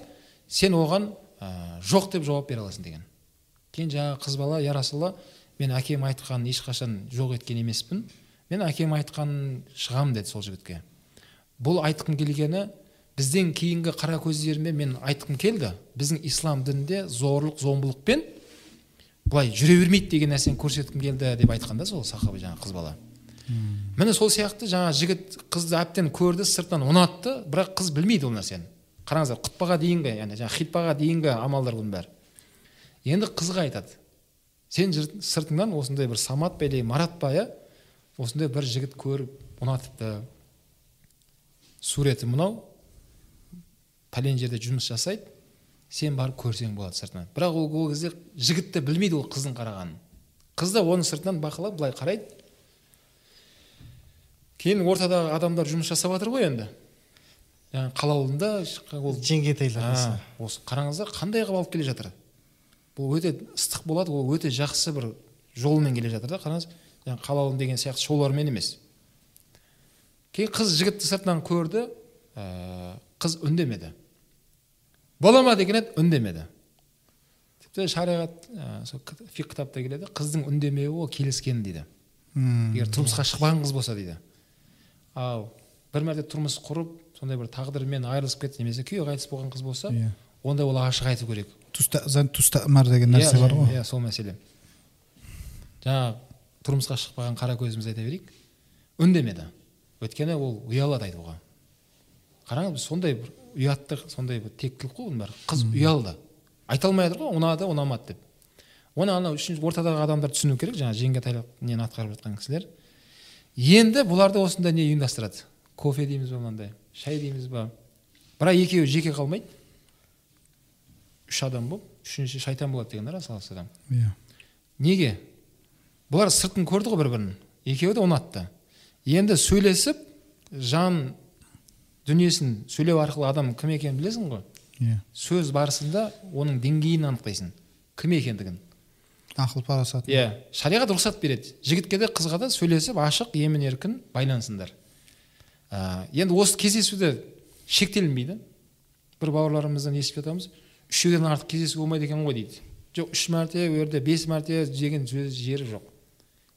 сен оған ә, жоқ деп жауап бере аласың деген кейін жаңағы қыз бала я расулалла мен әкем айтқанын ешқашан жоқ еткен емеспін мен әкем айтқанын шығамын деді сол жігітке бұл айтқым келгені бізден кейінгі қара көздеріме мен айтқым келді біздің ислам дінінде зорлық зомбылықпен былай жүре бермейді деген нәрсені көрсеткім келді деп айтқан да сол сахаба жаңағы қыз бала. Міне сол сияқты жаңа жігіт қызды әбден көрді сыртынан ұнатты бірақ қыз білмейді ол нәрсені. Қараңыздар құтпаға дейінгі яғни жаңағы хитпаға дейінгі амалдар бұның бәрі. Енді қызға айтады. Сен сыртыңнан осындай бір самат па или марат па иә? Осындай бір жігіт көріп ұнатыпты. Суреті мынау. Пәлен жерде жұмыс жасайды. Сен барып көрсең болады сыртынан. Бірақ ол, ол кезде жігіт те білмейді ол қыздың қарағанын. Қыз да оның сыртынан бақылап былай қарайды. Кейін ортадағы адамдар жұмыс жасап жатыр ғой енді. Жаңағы қалауында ол жеңгетайлар осы қараңыздар қандай қылып алып келе жатыр? Бұл өте ыстық болады ол өте жақсы бір жолмен келе жатыр да қараңыз. Жаңағы қалауын деген сияқты шоулармен емес. Кейін қыз жігітті сыртынан көрді. Ә, қыз үндемеді. Бола ма деген еді үндемеді тіпті шариғат ә, сол фиқ кітапта келеді қыздың үндемеуі ол келіскен дейді егер тұрмысқа шықпаған қыз болса дейді ал бір мәрте тұрмыс құрып сондай бір тағдырмен айырылысып кетті немесе күйеуі қайтыс болған қыз болса Иә. онда ол ашық айту керек. Тустамар деген нәрсе Иә, бар ғой. иә сол мәселе. Жаңағы тұрмысқа шықпаған қара көзіміз айта берейік. Үндемеді. Өйткені ол ұялады айтуға. Қараңыз біз сондай бір ұятты сондай бір тектілік қой оның бәрі. Қыз ұялды. Айта алмай жатыр ғой ұнады ұнамады деп. Оны анау үшінші ортадағы адамдар түсіну керек жаңағы жеңгетайлық нені атқарып жатқан кісілер. Енді бұларды осындай не ұйымдастырады? Кофе дейміз ба мынандай шай дейміз ба? Бірақ екеуі жеке қалмайды. Үш адам болып үшінші шайтан болады деген рас адам. Иә. Неге? Бұлар сыртын көрді ғой бір бірін екеуі де ұнатты. Енді сөйлесіп жан дүниесін сөйлеу арқылы адам кім екенін білесің ғой? Иә. Сөз барысында оның деңгейін анықтайсың. Кім екендігін. Ақыл парасат иә. Шариғат рұқсат береді. Жігітке де қызға да сөйлесіп ашық емін еркін байланысыңдар ә, енді осы кездесуде шектелінбейді. Бір бауырларымыздан естіп жатамыз. Үшеуден артық кездесу болмайды екен ғой дейді. Жоқ үш мәрте ол жерде бес мәрте деген сөз жері жоқ.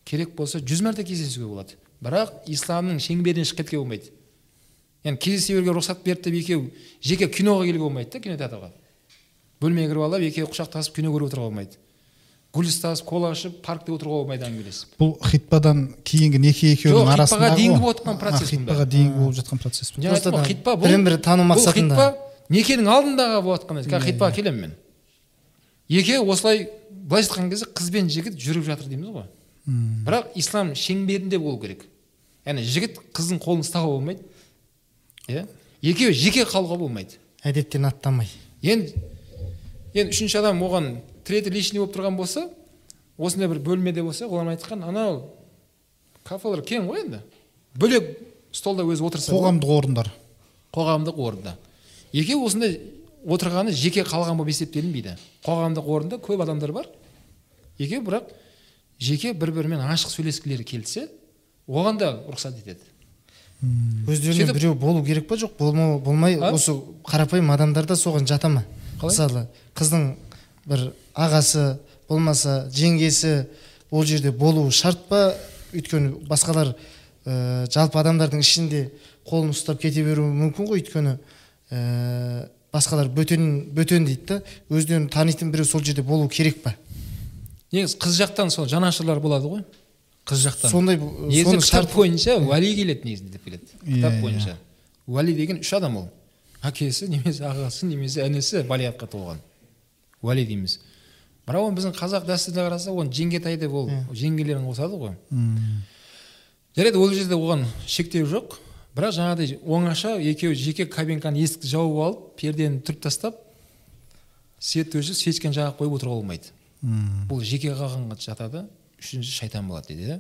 Керек болса жүз мәрте кездесуге болады. Бірақ исламның шеңберінен шығып кетуге болмайды. Енді кездесе беруге рұқсат берді деп екеуі жеке киноға келуге болмайды да кинотеатрға бөлмеге кіріп алып екеуі құшақтасып кино көріп отыруға болмайды. Гүл ұстасып кола ішіп паркте отыруға болмайды әңгімелесіп. Бұл хитпадан кейінгі неке екеуінің арасындағы дейінгі болып жатқан процесс хитпаға дейінгі болып жатқан процесс жаңа хитпа бұл бірін бірі тану мақсатында. хитпа некенің алдындағы болып жатқан нәрсе қазір Иә, хитпаға иә. келемін мен. Екеуі осылай былайша айтқан кезде қыз бен жігіт жүріп жатыр дейміз ғой. Бірақ ислам шеңберінде болу керек. Яғни жігіт қыздың қолын ұстауға болмайды. Иә? Екеуі жеке қалуға болмайды. Әдеттен аттамай енді енді үшінші адам оған третий лишний болып тұрған болса осындай бір бөлмеде болса ғұлама айтқан анау кафелер кең ғой енді. Бөлек столда өзі отырса қоғамдық орындар. Қоғамдық орында екеуі осындай отырғаны жеке қалған болып есептелінбейді. Қоғамдық орында көп адамдар бар. Екеуі бірақ жеке бір бірімен ашық сөйлескілері келсе оған да рұқсат етеді. Өздерінен Сөйтіп- біреу болу керек па? жоқ болмау болмай осы қарапайым адамдар да соған жата ма? Мысалы қыздың бір ағасы болмаса жеңгесі ол жерде болуы шарт па? Өйткені басқалар ә, жалпы адамдардың ішінде қолын ұстап кете беруі мүмкін ғой. Өйткені ә, басқалар бөтен бөтен дейді да өздерін танитын біреу сол жерде болу керек па? Негізі қыз жақтан сол жанашырлар болады ғой. Қыз жақтан. Сондай негізі кітап шарт бойынша уәли келеді негізінде деп келеді. Иә, кітап иә. бойынша. Уәли деген үш адам ол. Әкесі немесе ағасы немесе інісі балиғатқа толған. Уәли дейміз. Бірақ оны біздің қазақ дәстүріне қараса оны жеңгетай деп ол жеңгелерін қосады ғой. Мм. жарайды ол жерде оған шектеу жоқ. Бірақ жаңағыдай оңаша екеуі жеке кабинканы есікті жауып алып пердені түріп тастап свет өшіріп свечканы жағып қойып отыруға болмайды бұл жеке қалғанға жатады. Үшінші шайтан болады дейді иә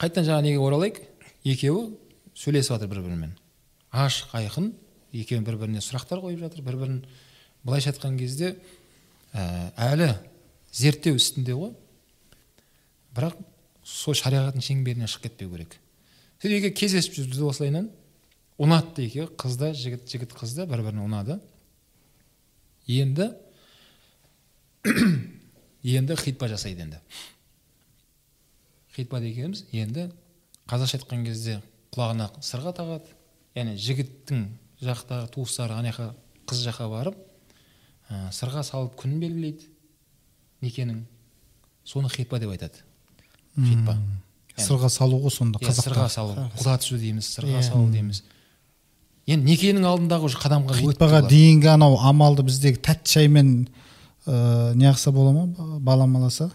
қайтадан жаңа неге оралайық? Екеуі сөйлесіп жатыр бір бірімен ашық айқын екеуі бір біріне сұрақтар қойып жатыр бір бірін былайша айтқан кезде ә, әлі зерттеу үстінде ғой. Бірақ сол шариғаттың шеңберінен шығып кетпеу керек. Сөйтіп екеуі кездесіп жүрді осылайынан ұнатты екеуі қыз да жігіт жігіт қыз да бір біріне ұнады. Енді енді хитпа жасайды енді. Хитпа дегеніміз енді қазақша айтқан кезде құлағына сырға тағады. Яғни жігіттің жақтағы туыстары ана жаққа қыз жаққа барып ә, сырға салып күнін белгілейді некенің. Соны хитпа деп айтады. Хитпа. Сырға салу ғой сонда иә, сырға қазақта. салу. Құда түсу дейміз сырға Иә. салу дейміз. Енді некенің алдындағы уже қадамға хитпаға дейінгі анау амалды біздегі тәтті шаймен ыыы не қылса бола ма баламаласа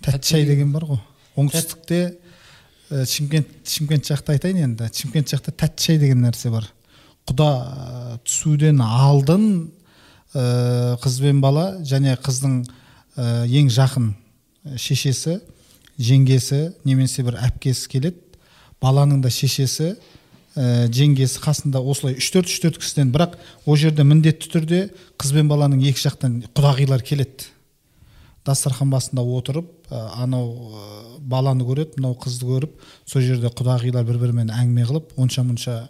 тәтті Тәтті шай деген- деген бар ғой оңтүстікте ә, шымкент шымкент жақта айтайын енді. Шымкент жақта тәтті шай деген нәрсе бар. Құда ә, түсуден алдын ә, қыз бен бала және қыздың ә, ең жақын шешесі жеңгесі немесе бір әпкесі келеді. Баланың да шешесі ә, жеңгесі қасында осылай үш төрт үш төрт кісіден бірақ ол жерде міндетті түрде қыз бен баланың екі жақтан құдағилар келеді. Дастархан басында отырып ә, анау ә, баланы көреді мынау қызды көріп сол жерде құдағилар бір бірімен әңгіме қылып онша мұнша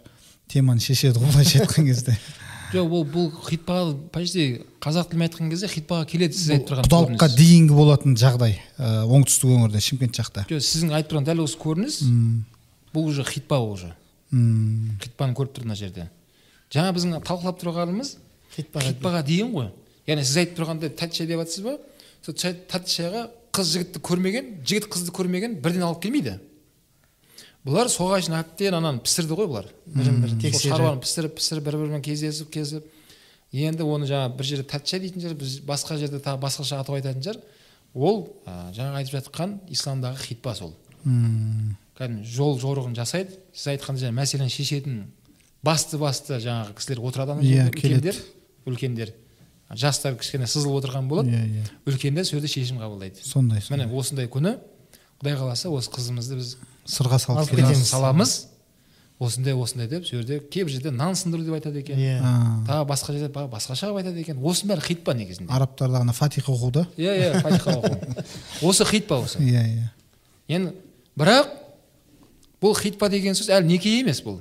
теманы шешеді ғой былайша айтқан кезде. [laughs] Жоқ ол бұл хитпаға почти қазақ тілімен айтқан кезде хитпаға келеді сіз айтып тұрған құдалыққа дейінгі болатын жағдай ә, оңтүстік өңірде шымкент жақта жоқ сіздің айтып тұрған дәл осы көрініс бұл уже хитпа уже. М, хитпаны көріп тұр мына жерде. Жаңа біздің талқылап тұрғанымыз хитпаға дейін ғой. Яғни сіз айтып тұрғандай шай деп жатсыз ба? Сол шайға қыз жігітті көрмеген жігіт қызды көрмеген бірден алып келмейді. Бұлар соған шейін әбден ананы пісірді ғой бұлар. Бірін бірі тексеріп шаруаны пісіріп пісіріп бір бірімен кездесіп. Кезіп енді оны жаңа бір жерде тәтті шай дейтін шығар біз басқа жерде тағы басқаша атап айтатын шығар ол ә, жаңа айтып жатқан исламдағы хитпа сол. Кәдімгі жол жорығын жасайды. Сіз айтқандай жаңа мәселені шешетін басты басты жаңағы кісілер отырады ана Иә, жерде үлкендер. Үлкендер. Жастар кішкене сызылып отырған болады. Иә иә. Үлкендер сол жерде шешім қабылдайды. Сондай міне осындай күні құдай қаласа осы қызымызды біз сырға салып саламыз. Осындай осындай деп сол жерде кейбір жерде нан сындыру деп айтады екен. Иә. Тағы басқа жерде ба- басқаша қылып айтады екен. Осының бәрі хитпа негізінде? Арабтарда ана фатиха оқуда иә иә фатиха оқу. [laughs] Осы хитпа осы? Иә иә. Енді бірақ бұл хитпа деген сөз әлі неке емес бұл.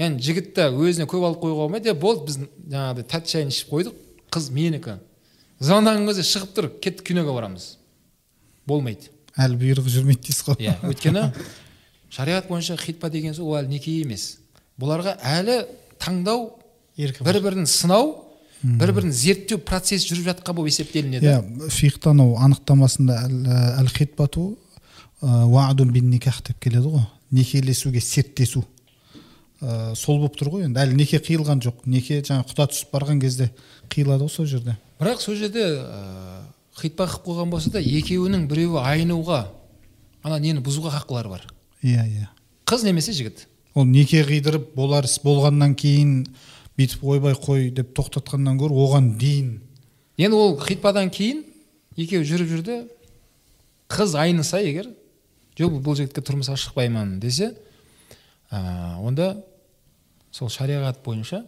Яғни жігітті өзіне көп алып қоюға болмайды. Е болды біз жаңағыдай тәтті шайын ішіп қойдық. Қыз менікі. Звондаған кезде шығып тұр кеттік киноға барамыз. Болмайды. Әлі бұйрық жүрмейді дейсіз ғой. Иә өйткені [laughs] шариғат бойынша хитпа деген сөз ол әлі неке емес. Бұларға әлі таңдау еркі бір бірін сынау бір бірін зерттеу процесі жүріп жатқан болып есептелінеді. Иә фихтан ол анықтамасында әл- әл хитбату уадун бин никах деп келеді ғой. Некелесуге серттесу Ә, сол болып тұр ғой енді. Әлі неке қиылған жоқ. Неке жаңа құда түсіп барған кезде қиылады ғой сол жерде. Бірақ сол жерде ә, хитпа қылып қойған болса да екеуінің біреуі айнуға ана нені бұзуға хақылары бар. Иә иә. Қыз немесе жігіт. Ол неке қидырып болар іс болғаннан кейін бүйтіп ойбай қой деп тоқтатқаннан гөрі оған дейін. Енді ол хитпадан кейін екеуі жүріп жүрді қыз айныса егер жоқ бұл жігітке тұрмысқа шықпаймын десе ә, онда сол шариғат бойынша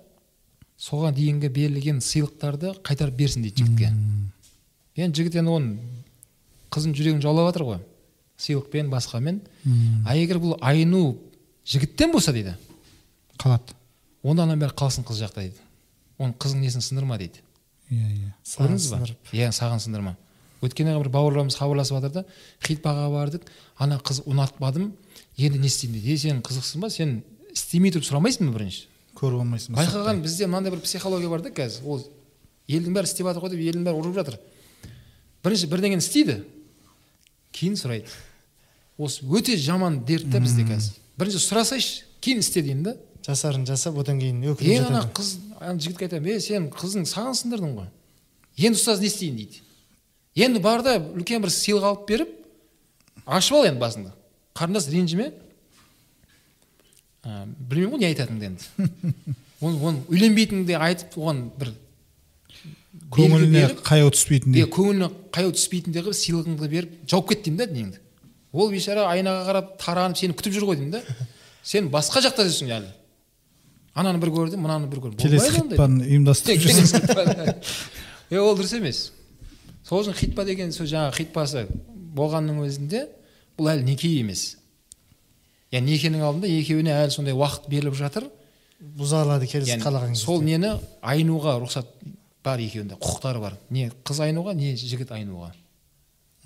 соған дейінгі берілген сыйлықтарды қайтарып берсін дейді жігітке. Енді жігіт енді оның қыздың жүрегін жаулап жатыр ғой. Сыйлықпен басқамен. А егер бұл айну жігіттен болса дейді қалады. онда ананың бәрі қалсын қыз жақта дейді. Оның қыздың несін сындырма дейді. Иә иә. Көрдіңіз ба? Иә саған сындырма. Өткенде бір бауырларымыз хабарласып жатыр да хитпаға бардық ана қыз ұнатпадым енді не істеймін дейді е сен қызықсың ба? Сен істемей тұрып сұрамайсың ба бірінші? Көріп алмайсың ба? Байқаған бізде мынандай бір психология бар да қазір. Ол елдің бәрі істеп жатыр ғой деп елдің бәрі ұрып жатыр. Бірінші бірдеңені істейді кейін сұрайды. Осы өте жаман дерт та бізде қазір. Бірінші сұрасайшы кейін істе деймін да. Жасарын жасап одан кейін өкініп ана қыз ана жігітке айтамын е сен қызың саған сындырдың ғой. Енді ұстаз не істейін? дейді. Енді бар да үлкен бір сыйлық алып беріп ашып ал енді басыңды қарындас ренжіме. Ә, білмеймін ғой не айтатыныңды енді. [laughs] Оны оны үйленбейтініңді айтып оған бір көңіліне қаяу түспейтіндей е көңіліне қаяу түспейтіндей қылып сыйлығыңды беріп жауып кет деймін да дүниеңді ол бейшара айнаға қарап таранып сені күтіп жүр ғой деймін да. [laughs] Сен басқа жақта жүрсің әлі. Ананы бір көрдім мынаны бір көрдім келесі Болмайды ондай. хитпаны ұйымдастырып жүрсің. ол дұрыс емес. Сол үшін хитпа деген сөз жаңағы хитпасы болғанның өзінде бұл әлі неке емес. Яғни некенің алдында екеуіне әлі сондай уақыт беріліп жатыр. Бұза алады келесі қалаған сол кезде нені айнуға рұқсат бар екеуінде құқықтары бар. Не қыз айнуға не жігіт айнуға.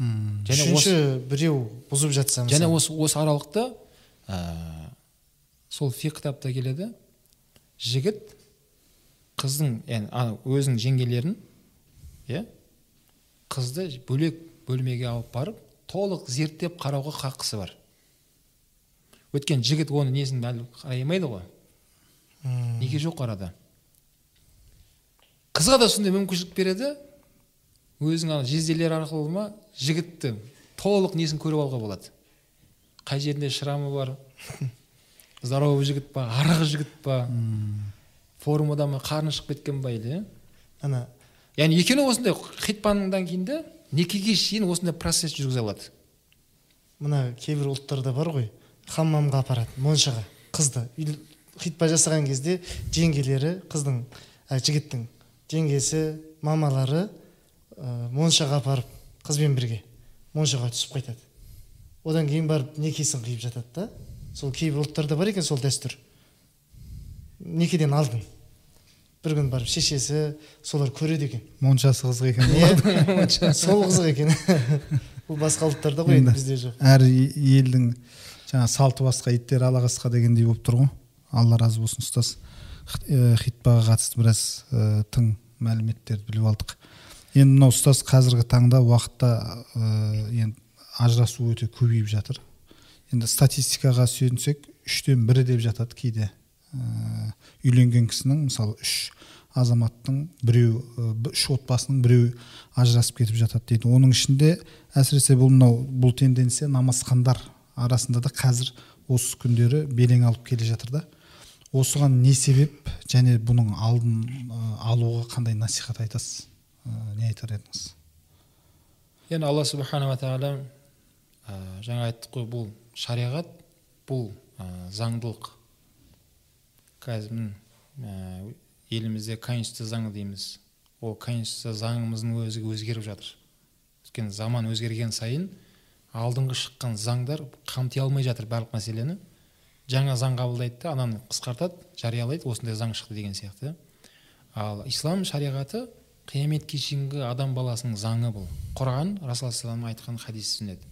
М, және үшінші осы біреу бұзып жатса және осы осы аралықта ә, сол фи кітапта келеді. Жігіт қыздың яғни өзінің жеңгелерін иә қызды бөлек бөлмеге алып барып толық зерттеп қарауға хақысы бар. Өйткені жігіт оны несін әлі қарай алмайды ғой неге жоқ арада? Қызға да сондай мүмкіншілік береді. Өзінің ана жезделері арқылы ма жігітті толық несін көріп алуға болады. Қай жерінде шрамы бар? [laughs] Здоровый жігіт па арық жігіт па? Формада ма қарны шығып кеткен ба или ана яғни екеуі осындай хитпандан кейін де некеге шейін осындай процесс жүргізе алады. Мына кейбір ұлттарда бар ғой. Хаммамға апарады моншаға. Қызды. Хитпа жасаған кезде жеңгелері қыздың ә, жігіттің жеңгесі мамалары ә, моншаға апарып қызбен бірге моншаға түсіп қайтады. Одан кейін барып некесін қиып жатады да. Сол кейбір ұлттарда бар екен сол дәстүр. Некеден алдын бір күні барып шешесі солар көреді екен. Моншасы қызық екен иә сол қызық екен. [laughs] Бұл басқа ұлттарда ғой енді бізде жоқ. әр елдің жаңа салты басқа иттері ала қасқа дегендей болып тұр ғой. Алла разы болсын ұстаз. Х- э, хитбаға қатысты біраз э, тың мәліметтерді біліп алдық. Енді мынау ұстаз қазіргі таңда уақытта э, енді ажырасу өте көбейіп жатыр. Енді статистикаға сүйенсек үштен бірі деп жатады кейде. Үйленген кісінің мысалы үш азаматтың біреу үш отбасының біреу ажырасып кетіп жатады дейді. Оның ішінде әсіресе бұл мынау бұл тенденция намазхандар арасында да қазір осы күндері белең алып келе жатыр да. Осыған не себеп және бұның алдын алуға қандай насихат айтасыз? Не айтар едіңіз? Енді алла субханала тағала жаңа айттық қой бұл шариғат бұл ә, заңдылық. Қазір міне, ә, елімізде конституция заңы дейміз. Ол конституция заңымыздың өзі өзгеріп жатыр. Өйткені заман өзгерген сайын алдыңғы шыққан заңдар қамти алмай жатыр барлық мәселені. Жаңа заң қабылдайды да ананы қысқартады жариялайды осындай заң шықты деген сияқты. Ал ислам шариғаты қияметке шейінгі адам баласының заңы бұл. Құран расул айтқан хадис сүннет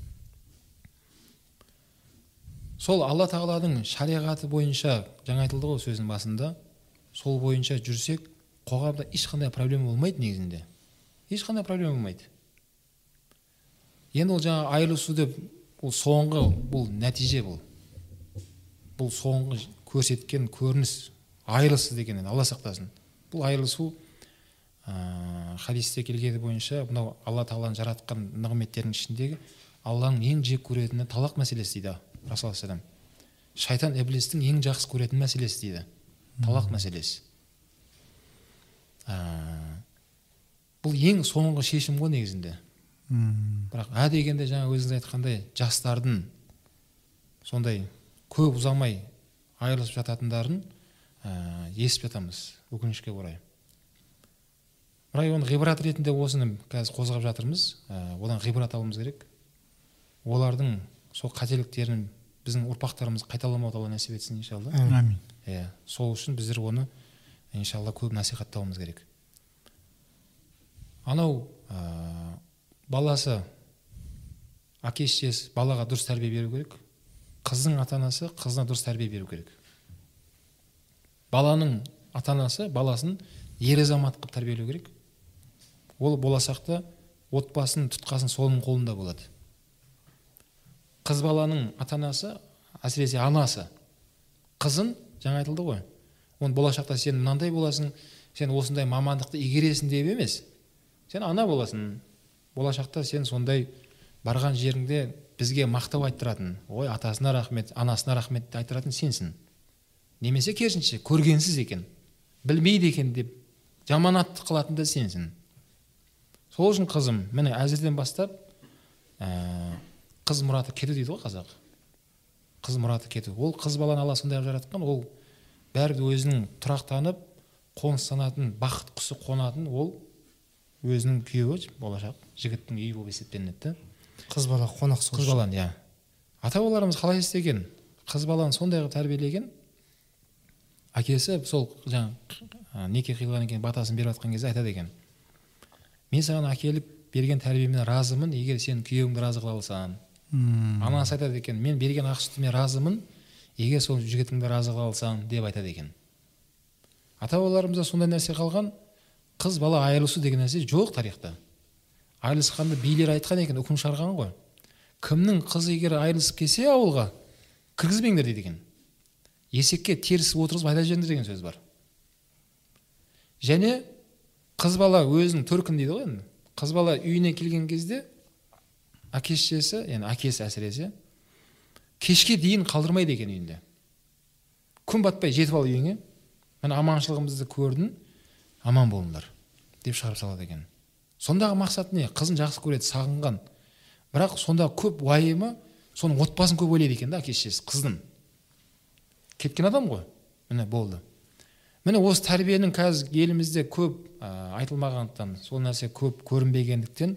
сол алла тағаланың шариғаты бойынша жаңа айтылды ғой сөздің басында сол бойынша жүрсек қоғамда ешқандай проблема болмайды негізінде. Ешқандай проблема болмайды. Енді ол жаңа айырылысу деп бұл соңғы бұл нәтиже бұл. Бұл соңғы көрсеткен көрініс айырылысу деген алла сақтасын. Бұл айырылысу ә, хадисте келгені бойынша мынау алла тағаланың жаратқан нығметтерінің ішіндегі алланың ең жек көретіні талақ мәселесі дейді. Расул салам шайтан іблистің ең жақсы көретін мәселесі дейді. Талақ мәселесі. Ә, бұл ең соңғы шешім ғой негізінде. Бірақ ә дегенде жаңа өзіңіз айтқандай жастардың сондай көп ұзамай айырылысып жататындарын ә, естіп жатамыз өкінішке орай. Бірақ оны ғибрат ретінде осыны қазір қозғап жатырмыз. Ә, одан ғибрат алуымыз керек. Олардың сол қателіктерін біздің ұрпақтарымыз қайталамауды алла нәсіп етсін иншалла. Әмин. Иә сол үшін біздер оны иншалла көп насихаттауымыз керек. Анау ә, баласы әке шешесі балаға дұрыс тәрбие беру керек. Қыздың ата анасы қызына дұрыс тәрбие беру керек. Баланың ата анасы баласын ер азамат қылып тәрбиелеу керек. Ол болашақта отбасының тұтқасын соның қолында болады. Қыз баланың ата анасы әсіресе анасы. Қызын жаңа айтылды ғой оны болашақта сен мынандай боласың сен осындай мамандықты игересің деп емес. Сен ана боласың. Болашақта сен сондай барған жеріңде бізге мақтау айттыратын ой атасына рахмет анасына рахмет айттыратын сенсің. Немесе керісінше көргенсіз екен білмейді екен деп жаманатты қылатын да сенсің сол үшін қызым міне әзірден бастап ә, қыз мұраты кету дейді ғой қазақ. Қыз мұраты кету. Ол қыз баланы алла сондай қылып жаратқан ол бәрібір өзінің тұрақтанып қоныстанатын бақыт құсы қонатын ол өзінің күйеуі болашақ жігіттің үйі болып есептелінеді да қыз бала қонақ қыз баланы иә. Ата бабаларымыз қалай істеген? Қыз баланы сондай қылып тәрбиелеген әкесі сол жаңа ә, неке қиылғаннан кейін батасын беріп жатқан кезде айтады екен. Мен саған әкеліп берген тәрбиемен разымын егер сен күйеуіңді разы қыла алсаң Мм, анасы айтады екен мен берген ақ сүтіме разымын егер сол жігітіңді разы қыла алсаң деп айтады екен. Ата бабаларымызда сондай нәрсе қалған қыз бала айырылысу деген нәрсе жоқ тарихта. Айырылысқанды билер айтқан екен үкім шығарған ғой. Кімнің қызы егер айырылысып келсе ауылға кіргізбеңдер дейді екен. Есекке теріс отырғызып айдап жіберіңдер деген сөз бар. Және қыз бала өзінің төркін дейді ғой енді. Қыз бала үйіне келген кезде әке шешесі енді әкесі әсіресе кешке дейін қалдырмайды екен үйінде. Күн батпай жетіп ал үйіңе міне аманшылығымызды көрдің аман болыңдар деп шығарып салады екен. Сондағы мақсат не? Қызын жақсы көреді сағынған. Бірақ сонда көп уайымы соның отбасын көп ойлайды екен да әке шешесі қыздың. Кеткен адам ғой. Міне болды. Міне осы тәрбиенің қазір елімізде көп ә, айтылмағандықтан сол нәрсе көп көрінбегендіктен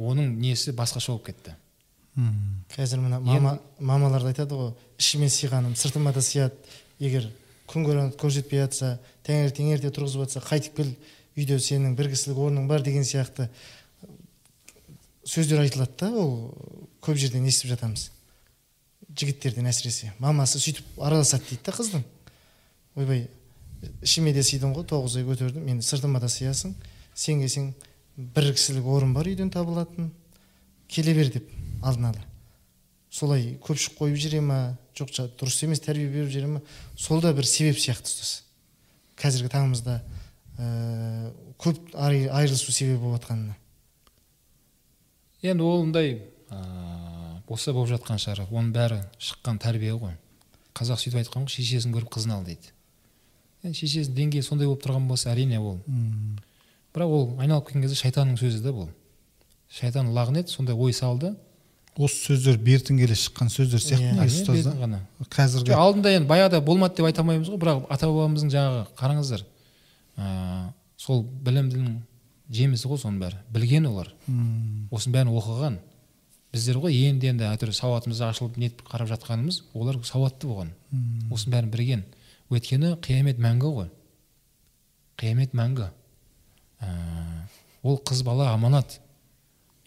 оның несі басқаша болып кетті. Мм, қазір мына мама мамалар да айтады ғой ішіме сыйғаным сыртыма да сыяды егер күн көрсетпей жатса таңертең ерте тұрғызып жатса қайтып кел үйде сенің бір кісілік орның бар деген сияқты сөздер айтылады да ол көп жерден естіп жатамыз. Жігіттерден әсіресе. Мамасы сөйтіп араласады дейді да қыздың. Ойбай ішіме де сыйдың ғой тоғыз ай көтердім енді сыртыма да сыясың сен келсең бір кісілік орын бар үйден табылатын. Келе бер деп алдын ала. Солай көпшік қойып жүре ма? Жоқ дұрыс емес тәрбие беріп жүре ма? Сол да бір себеп сияқты ұстаз. Қазіргі таңымызда ә, көп айырылысу себебі болып жатқанына. Енді ол мындай болса болып жатқан шығар оның бәрі шыққан тәрбие ғой. Қазақ сөйтіп айтқан ғой шешесін көріп қызын ал дейді. Енді шешесінің деңгейі сондай болып тұрған болса әрине ол. Бірақ ол айналып келген кезде шайтанның сөзі да бұл. Шайтан лағнет сондай ой салды. Осы сөздер бертін келе шыққан сөздер сияқты ма ұстаз ғана. Қазіргі алдында енді баяғыда болмады деп айта алмаймыз ғой бірақ ата бабамыздың жаңағы қараңыздар ә, сол білімнің жемісі ғой соның бәрі. Білген олар. Осының бәрін оқыған. Біздер ғой енді енді әйтеуір сауатымыз ашылып нетіп қарап жатқанымыз олар сауатты болған. Осының бәрін білген. Өйткені қиямет мәңгі ғой. Қиямет мәңгі. Ә, ол қыз бала аманат.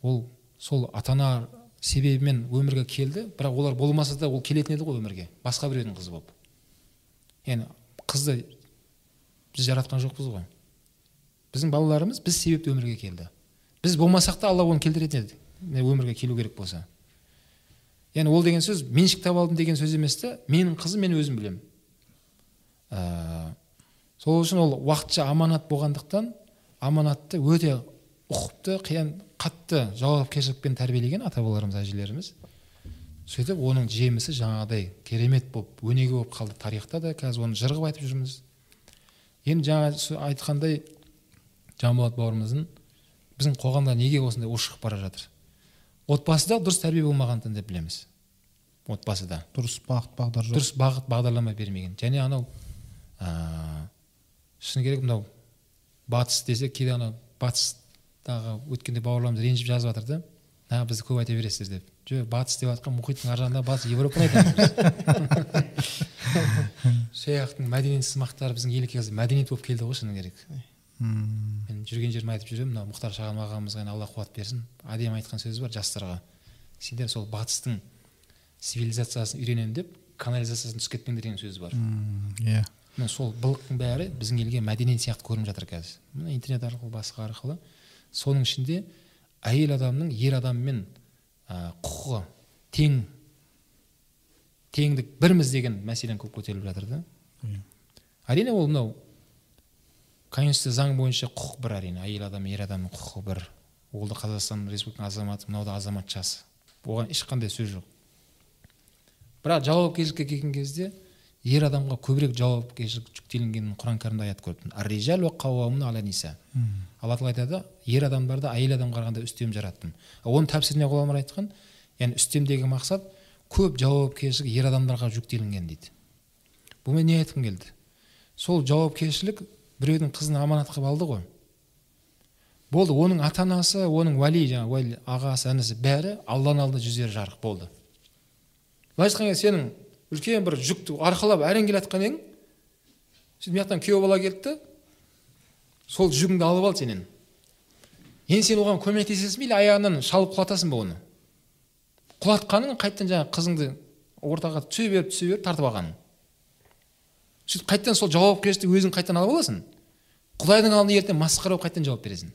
Ол сол ата ана себебімен өмірге келді бірақ олар болмаса да ол келетін еді ғой өмірге. Басқа біреудің қызы болып. Енді қызды біз жаратқан жоқпыз ғой. Біздің балаларымыз біз себепті өмірге келді. Біз болмасақ та алла оны келтіретін еді. Өмірге келу керек болса. Яғни ол деген сөз меншік таба алдым деген сөз емес та менің қызым мен өзім білемін. Ә, сол үшін ол уақытша аманат болғандықтан аманатты өте ұқыпты қиян қатты жауапкершілікпен тәрбиелеген ата бабаларымыз әжелеріміз. Сөйтіп оның жемісі жаңағыдай керемет болып өнеге болып қалды тарихта да қазір оны жыр қылып айтып жүрміз. Енді жаңа айтқандай жанболат бауырымыздың біздің қоғамда неге осындай ушығып бара жатыр? Отбасыда дұрыс тәрбие болмағандықтан деп білеміз. Отбасыда. Дұрыс бағыт бағдар жоқ. Дұрыс бағыт бағдарлама бермеген. Және анау ә, шыны керек мынау батыс десе кейде анау батыс тағы өткенде бауырларымыз ренжіп жазып жатыр да. Мына бізді көп айта бересіздер деп. Жоқ батыс деп жатқан мұхиттың ар жағындағы батыс европаны [laughs] айтамыз сол жақтың мәдениет сымақтары біздің елге қазір мәдениет болып келді ғой шыны керек. Мен жүрген жерімде айтып жүремін. Мына мұхтар шағанов ағамызға алла қуат берсін. Әдемі айтқан сөзі бар жастарға. Сендер сол батыстың цивилизациясын үйренемін деп канализациясына түсіп кетпеңдер деген сөзі бар. Иә. Міне сол былықтың бәрі біздің елге мәдениет сияқты көрініп жатыр қазір. Міне интернет арқылы басқа арқылы. Соның ішінде әйел адамның ер адаммен ә, құқығы тең теңдік бірміз деген мәселен көп көтеріліп жатыр да. Әрине ол мынау конституция заң бойынша құқық бір әрине. Әйел адам ер адамның құқығы бір. Ол да қазақстан республикасының азаматы мынау да азаматшасы. Оған ешқандай сөз жоқ. Бірақ жауапкершілікке келген кезде ер адамға көбірек жауапкершілік жүктелгенін құран кәрімде аят көріппін алла тағала айтады ер адамдарды әйел адамға қарағанда үстем жараттым. Оның тәпсіріне ғұламалар айтқан яғни үстемдегі мақсат көп жауапкершілік ер адамдарға жүктелінген дейді. Бұмен не айтқым келді? Сол жауапкершілік біреудің қызын аманат қылып алды ғой. Болды оның ата анасы оның уәли жаңағы ағасы інісі бәрі алланың алдында жүздері жарық болды. Былайша сенің үлкен бір жүкті арқалап әрең келе жатқан едің сөйтіп мына жақтан күйеу бала келді. Сол жүгіңді алып алды сенен. Енді сен оған көмектесесің бе или аяғынан шалып құлатасың ба оны? Құлатқаның қайтадан жаңағы қызыңды ортаға түсе беріп түсе беріп тартып алғаның сөйтіп қайтадан сол жауапкершілікті өзің қайтадан алып аласың. Құдайдың алдында ертең масқара болып қайтадан жауап бересің.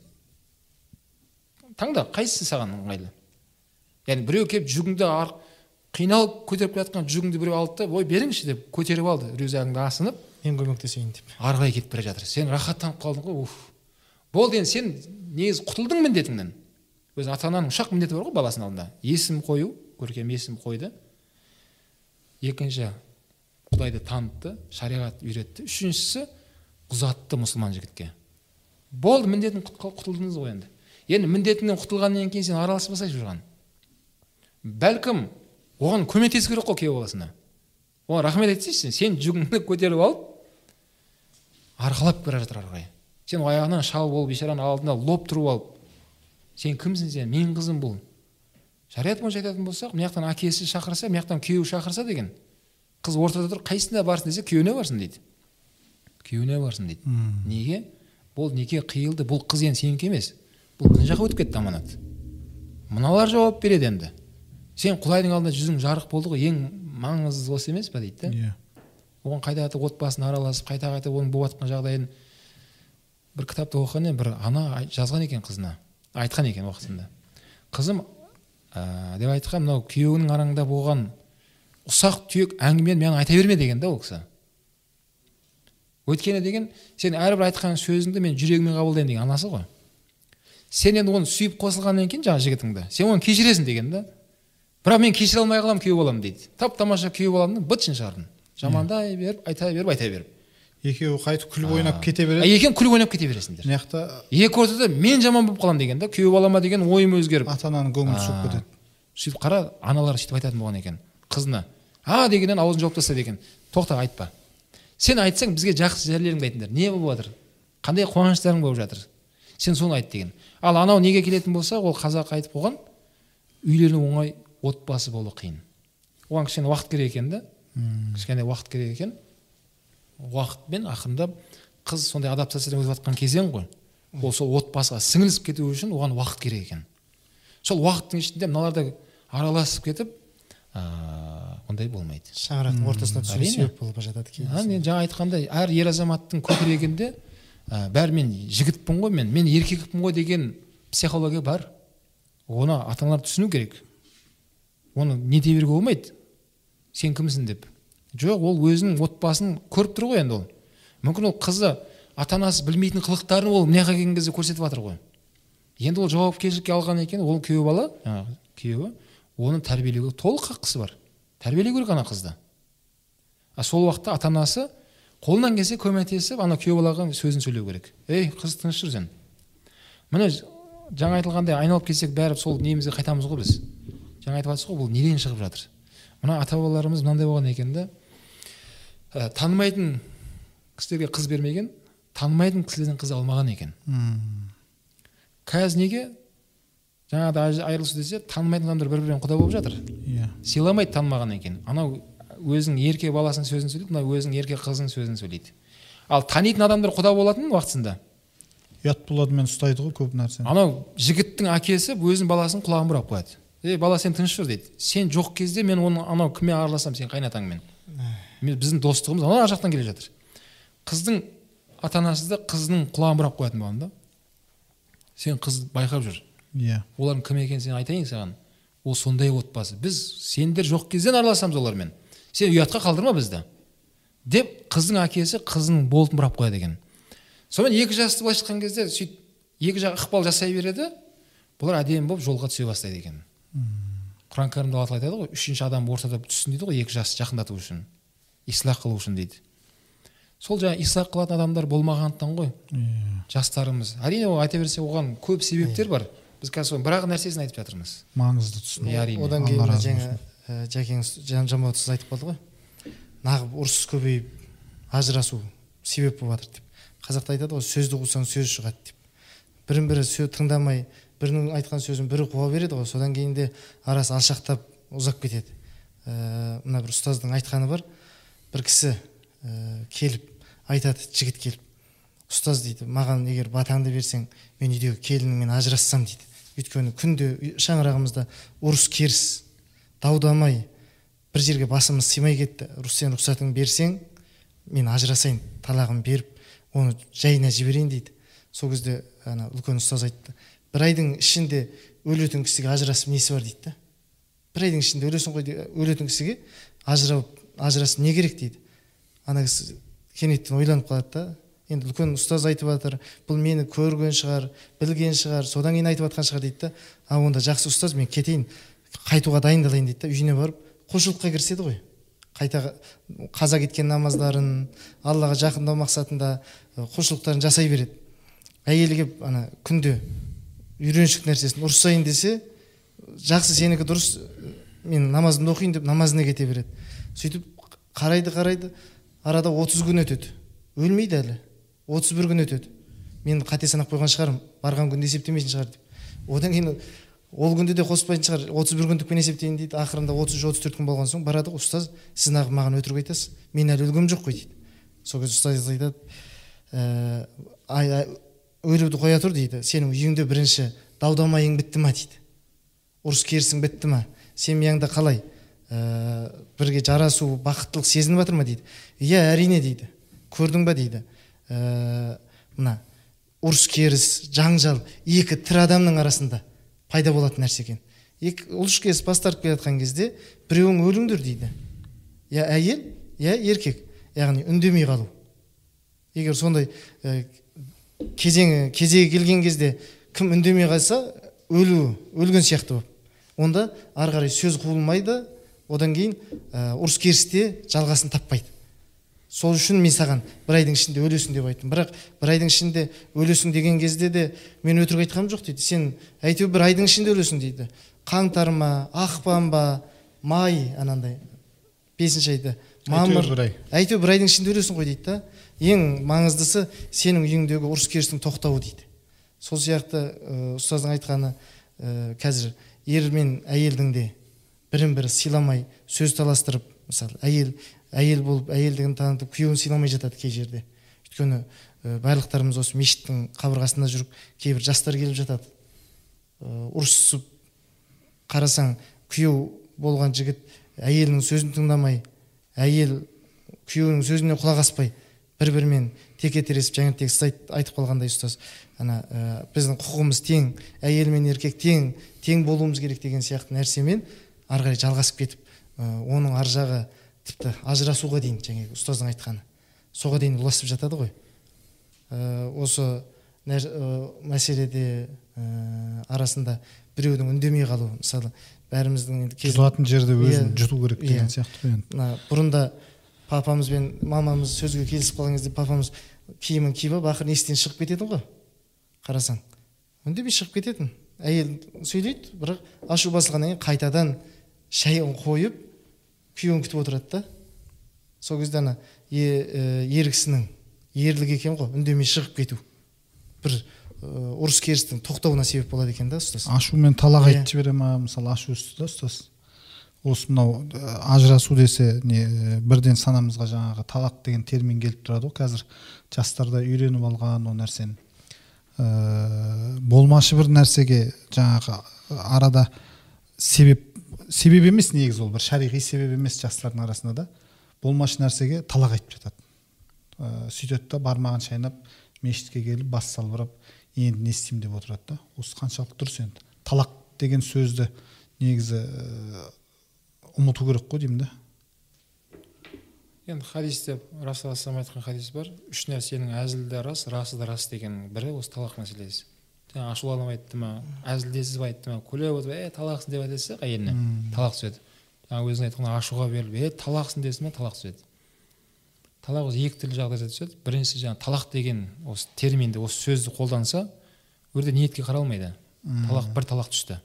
Таңда қайсысы саған ыңғайлы? Яғни біреу келіп жүгіңді қиналып көтеріп келе жатқан жүгіңді біреу алды да ой беріңізші деп көтеріп алды. Рюкзагыңды асынып мен көмектесейін деп. Ары қарай кетіп бара жатыр. Сен рахаттанып қалдың ғой уф. Болды енді сен негізі құтылдың міндетіңнен. Өзі ата ананың ұшақ міндеті бар ғой баласының алдында. Есім қою көркем есім қойды. Екінші құдайды танытты шариғат үйретті. Үшіншісі ұзатты мұсылман жігітке. Болды міндетің құтылдыңыз ғой енді. Енді міндетіңнен құтылғаннан кейін сен араласпасайшы оған бәлкім оған көмектесу керек қой күйеу баласына. Оған рахмет айтсайшы сен жүгіңді көтеріп алып арқалап бара жатыр ары қарай. Сен аяғынан шалып ол бейшараның алдында лоп тұрып алып сен кімсің сен? Менің қызым бұл. Шариғат бойынша айтатын болсақ мына жақтан әкесі шақырса мына жақтан күйеуі шақырса деген қыз ортада тұр қайсысына барсын десе күйеуіне барсын дейді. Күйеуіне барсын дейді. Мм. неге? Бұл неке қиылды бұл қыз енді сенікі емес. Бұл мына жаққа өтіп кетті аманат. Мыналар жауап береді енді. Сен құдайдың алдында жүзің жарық болды ғой ең маңызды осы емес па дейді да? Иә. Оған қайта қайта отбасын араласып қайта қайта оның болып жатқан жағдайын бір кітапта оқыған едім бір ана жазған екен қызына айтқан екен уақытында. Қызым ә, деп айтқан мынау күйеуіңнің араңда болған ұсақ түйек әңгімені маған айта берме деген да ол кісі. Өйткені деген сен әрбір айтқан сөзіңді мен жүрегіммен қабылдаймын деген анасы ғой. Сен енді оны сүйіп қосылғаннан кейін жаңағы жігітіңді сен оны кешіресің деген да. Бірақ мен кешіре алмай қаламын күйеу балам дейді. Тап тамаша күйеу баламның бытшын шығардым жамандай беріп айта беріп айта беріп. Екеуі қайтып күліп ойнап кете береді. Екеуің күліп ойнап кете бересіңдер. Мына жақта екі ортада мен жаман болып қаламын деген да күйеу балама деген ойым өзгеріп. Ата ананың көңілі түсіп кетеді. Сөйтіп қара аналар сөйтіп айтатын болған екен. Қызына а дегеннен аузын жауып тастайды екен. Тоқта айтпа сен айтсаң бізге жақсы жерлеріңді айтыңдар не болып жатыр? Қандай қуаныштарың болып жатыр? Сен соны айт деген. Ал анау неге келетін болса ол қазақ айтып қойған үйлену оңай отбасы болу қиын. Оған кішкене уақыт керек екен да. Кішкене уақыт керек екен. Уақытпен ақырындап қыз сондай адаптациядан өтіп жатқан кезең ғой. Ол сол отбасыға сіңілісіп кету үшін оған уақыт керек екен. Сол уақыттың ішінде мыналар да араласып кетіп ыыы ондай болмайды. Шаңырақтың ортасына әрине. себеп болып жатады а, кейбір мен жаңа айтқандай әр ер азаматтың көкірегінде ә, бәрі мен жігітпін ғой мен мен еркекпін ғой деген психология бар. Оны ата аналар түсіну керек. Оны не дей беруге болмайды. Сен кімсің деп. Жоқ ол өзінің отбасын көріп тұр ғой енді ол. Мүмкін ол қызы ата анасы білмейтін қылықтарын ол мына жаққа келген кезде көрсетіп жатыр ғой. Енді ол жауапкершілікке алған екен ол күйеу бала жаңағы күйеуі оны тәрбиелеуге толық хақысы бар. Тәрбиелеу керек ана қызды. А сол уақытта ата анасы қолынан келсе көмектесіп ана күйеу балаға сөзін сөйлеу керек. Ей қыз тыныш жүр сен. Міне жаңа айтылғандай айналып келсек бәрі сол немізге қайтамыз ғой біз. Жаңа айтып жатсыз ғой бұл неден шығып жатыр? Мына ата бабаларымыз мынандай болған екен да ә, танымайтын кісілерге қыз бермеген танымайтын кісілерден қыз алмаған екен. Қазір неге? Жаңағыда ай- айырылысу десе танымайтын адамдар бір бірімен құда болып жатыр. Иә. Сыйламайды танымағаннан кейін анау өзінің ерке баласының сөзін сөйлейді мынау өзінің ерке қызының сөзін сөйлейді. Ал танитын адамдар құда болатын уақытысында? Ұят болады мен ұстайды ғой көп нәрсені. Анау жігіттің әкесі өзінің баласының құлағын бұрап қояды. Ей бала сен тыныш жүр дейді. Сен жоқ кезде мен оны анау кіммен араласамын сенің қайнатаңмен мен біздің достығымыз анау ар жақтан келе жатыр. Қыздың ата анасы да қызының құлағын бұрап қоятын болған да. Сен қыз байқап жүр. Иә. Олардың кім екенін сен айтайын саған. Ол сондай отбасы. Біз сендер жоқ кезден араласамыз олармен. Сен ұятқа қалдырма бізді. Деп қыздың әкесі қызының болтын бұрап қояды екен. Сонымен екі жасты былайша айтқан кезде сөйтіп екі жақ ықпал жасай береді. Бұлар әдемі болып жолға түсе бастайды екен. Құран кәрімде алла тағала айтады ғой үшінші адам ортада түссін дейді ғой екі жасты жақындату үшін. Ислах қылу үшін дейді. Сол жаңағы ислах қылатын адамдар болмағандықтан ғой иә. жастарымыз. Әрине ол айта берсе оған көп себептер бар. Біз қазір соның бір ақ нәрсесін айтып жатырмыз. Маңызды түсіну Иә, әрине. одан кейін жаңа ә, жәкең жан жамбат сіз айтып қалды ғой. Нағып ұрыс көбейіп ажырасу себеп болып жатыр деп. Қазақта айтады ғой сөзді қусаң сөз шығады деп. Бірін бірі сөз тыңдамай бірінің айтқан сөзін бірі қуа береді ғой. Содан кейін де арасы алшақтап ұзап кетеді. Ә, мына бір ұстаздың айтқаны бар. Бір кісі ә, келіп айтады жігіт келіп. Ұстаз дейді маған егер батаңды берсең мен үйдегі келініммен ажырассам дейді. Өйткені күнде шаңырағымызда ұрыс керіс дау дамай бір жерге басымыз сыймай кетті. «Рұс- сен рұқсатыңды берсең мен ажырасайын талағын беріп оны жайына жіберейін дейді. Сол кезде ана үлкен ұстаз айтты. Бір айдың ішінде өлетін кісіге ажырасып несі бар дейді да. Бір айдың ішінде өлесің ғой өлетін кісіге ажырап ажырасып не керек дейді. Ана кісі кенеттен ойланып қалады да. Енді үлкен ұстаз айтып жатыр бұл мені көрген шығар білген шығар содан кейін айтып жатқан шығар дейді да. А онда жақсы ұстаз мен кетейін қайтуға дайындалайын дейді да. Үйіне барып құлшылыққа кіріседі ғой. Қайта қаза кеткен намаздарын аллаға жақындау мақсатында құлшылықтарын жасай береді. Әйелі келіп ана күнде үйреншікті нәрсесін. Ұрысайын десе жақсы сенікі дұрыс мен намазымды оқиын деп намазына кете береді. Сөйтіп қарайды қарайды арада 30 күн өтеді. Өлмейді әлі. 31 күн өтеді. Мен қате санап қойған шығармын барған күнді есептемейтін шығар деп. Одан кейін ол күнді де қоспайтын шығар. 31 күндікпен есептейін дейді. Ақырында 33-34 күн болған соң барады ғой ұстаз сіз неғып маған өтірік айтасыз? Мен әлі өлгем жоқ қой дейді. Сол кезде ұстаз айтады ә, өлуді қоя тұр дейді. Сенің үйіңде бірінші дау дамайың бітті ма дейді. Ұрыс керісің бітті ма? Семьяңда қалай? Ә, бірге жарасу бақыттылық сезініп жатыр ма дейді? Иә әрине дейді. Көрдің ба дейді? Ә, мына ұрыс керіс жаңжал екі тірі адамның арасында пайда болатын нәрсе екен. Екі ұлыш керіс бас тартып келе жатқан кезде біреуің өліңдер дейді. Я әйел я еркек. Яғни үндемей қалу. Егер сондай ә, кезеңі кезегі келген кезде кім үндемей қалса өлу өлген сияқты болып. Онда ары қарай сөз қуылмайды одан кейін ә, ұрыс керісте жалғасын таппайды. Сол үшін мен саған бір айдың ішінде өлесің деп айттым. Бірақ бір айдың ішінде өлесің деген кезде де мен өтірік айтқаным жоқ дейді. Сен әйтеуір бір айдың ішінде өлесің дейді. Қаңтар ма ақпан ба май анандай. Бесінші айда. Мамыр. әйтеуір бір айдың ішінде өлесің ғой дейді да. Ең маңыздысы сенің үйіңдегі ұрыс керістің тоқтауы дейді. Сол сияқты ұстаздың айтқаны ә, қазір ер мен әйелдің де бірін бірі сыйламай сөз таластырып мысалы әйел әйел болып әйелдігін танытып күйеуін сыйламай жатады кей жерде. Өйткені ә, барлықтарымыз осы мешіттің қабырғасында жүріп кейбір жастар келіп жатады. Ә, ұрысып қарасаң күйеу болған жігіт әйелінің сөзін тыңдамай әйел күйеуінің сөзіне құлақ аспай бір бірімен теке тіресіп жаңа тек сіз айт- айтып қалғандай ұстаз. Ана ә, біздің құқығымыз тең әйел мен еркек тең тең болуымыз керек деген сияқты нәрсемен ары қарай жалғасып кетіп ә, оның ар жағы тіпті ажырасуға дейін жаңағы ұстаздың айтқаны. Соға дейін ұласып жатады ғой. Ә, осы нәр, ә, мәселеде ә, арасында біреудің үндемей қалуы мысалы бәріміздің енді жұтатын жерде өзін Иә, жұту керек деген иә. сияқты ғой енді. Мына бұрында папамыз бен мамамыз сөзге келісіп қалған кезде папамыз киімін киіп алып ақыры есіктен шығып кететін ғой? Қарасаң. Үндемей шығып кететін? Әйел сөйлейді бірақ ашу басылғаннан кейін қайтадан шайын қойып күйеуін күтіп отырады да. Сол кезде ана е- ә, ер кісінің ерлігі екен ғой үндемей шығып кету. Бір ұрыс керістің тоқтауына себеп болады екен да ұстаз. Ашумен талақ Иә. айтып жібере ма мысалы ашу үсті да ұстаз? Осы мынау ә, ажырасу десе не ә, бірден санамызға жаңағы талақ деген термин келіп тұрады ғой қазір. Жастар да үйреніп алған ол нәрсені. Ә, болмашы бір нәрсеге жаңағы арада себеп себеп емес негізі ол бір шариғи себеп емес жастардың арасында да. Болмашы нәрсеге талақ айтып жатады. Ә, сөйтеді да бармағын шайнап мешітке келіп бас салбырап енді не істеймін деп отырады да. Осы қаншалықты дұрыс енді. Талақ деген сөзді негізі ұмыту керек қой деймін да. Енді хадисте расул айтқан хадис бар. Үш нәрсенің әзілі де рас расы да рас деген бірі осы талақ мәселесі. Жаңағы ашуланып айтты ма әзілдесіп айтты ма күліп отырып е талақсың деп айтса әйеліне талақ түседі жаңағы өзің айтқан ашуға беріліп е талақсың десе ма талақ түседі талақ екі түрлі жағдайда түседі. Біріншісі жаңағы талақ деген осы терминді осы сөзді қолданса ол жерде ниетке қаралмайды. Талақ бір талақ түсті.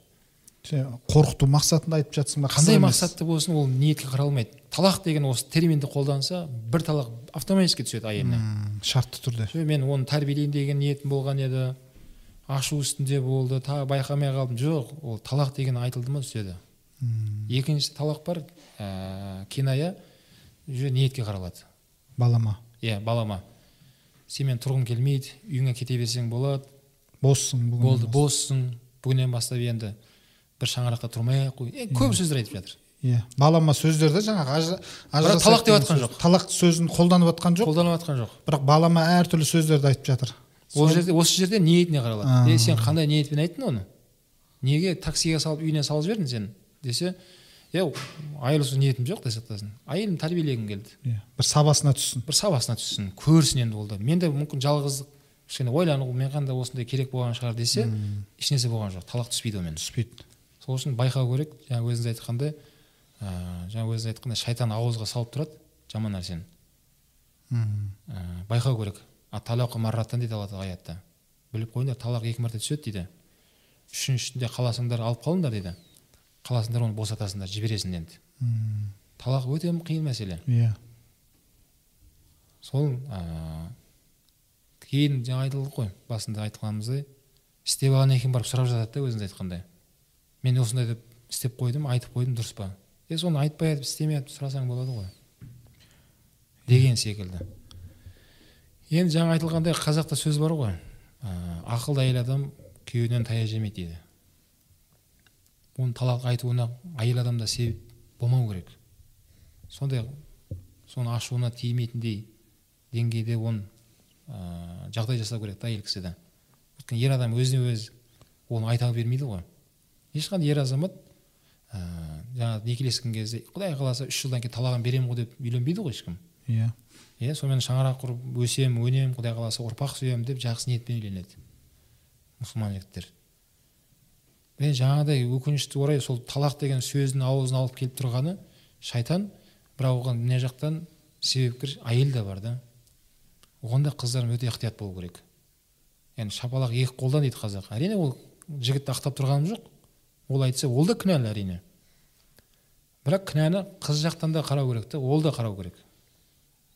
Қорқыту мақсатында айтып жатсың ба қандай мақсатты болсын ол ниетке қаралмайды талақ деген осы терминді қолданса бір талақ автоматически түседі әйеліне шартты түрде. Мен оны тәрбиелейін деген ниетім болған еді. Ашу үстінде болды тағы байқамай қалдым. Жоқ ол талақ деген айтылды ма түседі. Екінші талақ бар ә, киная уже ниетке қаралады. Балама. Иә балама. Сенімен тұрғым келмейді үйіңе кете берсең болады. Боссың бүгін болды боссың бүгіннен бастап енді. Бір шаңырақта тұрмай ақ қой. Е, көп сөздер айтып жатыр. Иә балама сөздерді жаңағы ажыра- ажырасайық талақ деп жатқан жоқ. талақ сөзін қолданып жатқан жоқ. Қолданып жатқан жоқ. Бірақ балама әртүрлі сөздерді айтып жатыр. Ол жерде осы жерде ниетіне қаралады? Е сен қандай ниетпен айттың оны? Неге таксиге салып үйіне салып жібердің сен десе е айырылысу ниетім жоқ десе сақтасын әйелін тәрбиелегім келді иә бір сабасына түссін. Бір сабасына түссін көрсін енді ол да. Мен де мүмкін жалғыздық кішкене ойлану мен да осындай керек болған шығар десе ешнәрсе болған жоқ талақ түспейді онымен түспейді. Сол үшін байқау керек. Жаңа өзіңіз айтқандай ә, жаңа өзіңіз айтқандай шайтан ауызға салып тұрады жаман нәрсені. Ә, байқау керек. А талақы марраттан дейді алла тағала аятта. Біліп қойыңдар талақ екі мәрте түседі дейді. Үшіншісінде қаласаңдар алып қалыңдар дейді. Қаласыңдар оны босатасыңдар жібересің енді. Талақ өте қиын мәселе. Иә. Сол ә, кейін жаңа айтылды ғой басында айтқанымыздай істеп алғаннан кейін барып сұрап жатады да өзіңіз айтқандай. Мен осындай деп істеп қойдым айтып қойдым дұрыс па? Е соны айтпай айтып істемей айтып сұрасаң болады ғой. Деген секілді. Енді жаңа айтылғандай қазақта сөз бар ғой. Ә, ақылды әйел адам күйеуінен таяқ жемейді дейді. Оны талақ айтуына әйел адамда себеп болмау керек. Сондай соны ашуына тимейтіндей деңгейде оны ә, жағдай жасау керек та әйел кісі өйткені ер адам өзіне өзі оны айта бермейді ғой. Ешқандай ер азамат ә, жаңағы некелескен кезде құдай қаласа үш жылдан кейін талағын беремін ғой деп үйленбейді ғой ешкім. Иә. Иә сонымен шаңырақ құрып өсемін өнемін құдай қаласа ұрпақ сүйемін деп жақсы ниетпен үйленеді мұсылман жігіттер мен жаңағыдай өкінішке орай сол талақ деген сөздің аузына алып келіп тұрғаны шайтан бірақ оған мына жақтан себепкер әйел де бар да. Оған да қыздар өте ықтият болу керек. Яғни шапалақ екі қолдан дейді қазақ. Әрине ол жігітті ақтап тұрғаным жоқ. Ол айтса ол да кінәлі әрине. Бірақ кінәні қыз жақтан да қарау керек та ол да қарау керек.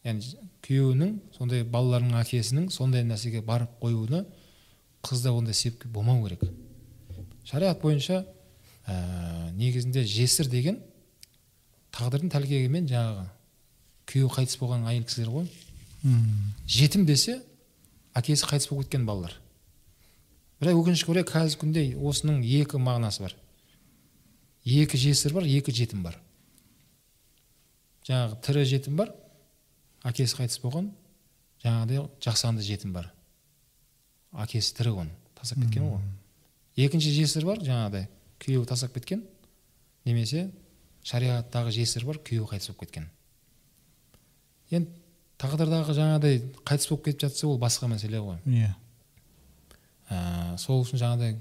Яғни күйеуінің сондай балаларының әкесінің сондай нәрсеге барып қоюына қызда ондай себеп болмау керек. Шариғат бойынша ә, негізінде жесір деген тағдырдың тәлкегімен жаңағы күйеуі қайтыс болған әйел кісілер ғой. Жетім десе әкесі қайтыс болып кеткен балалар. Бірақ өкінішке орай қазіргі күнде осының екі мағынасы бар. Екі жесір бар екі жетім бар. Жаңағы тірі жетім бар әкесі қайтыс болған жаңағыдай жақсанды жетім бар. Әкесі тірі оны тастап кеткен ғой екінші жесір бар жаңағыдай күйеуі тастап кеткен немесе шариғаттағы жесір бар күйеуі қайтыс болып кеткен. Енді тағдырдағы жаңағыдай қайтыс болып кетіп жатса ол басқа мәселе ғой. Иә. Ә, сол үшін жаңағыдай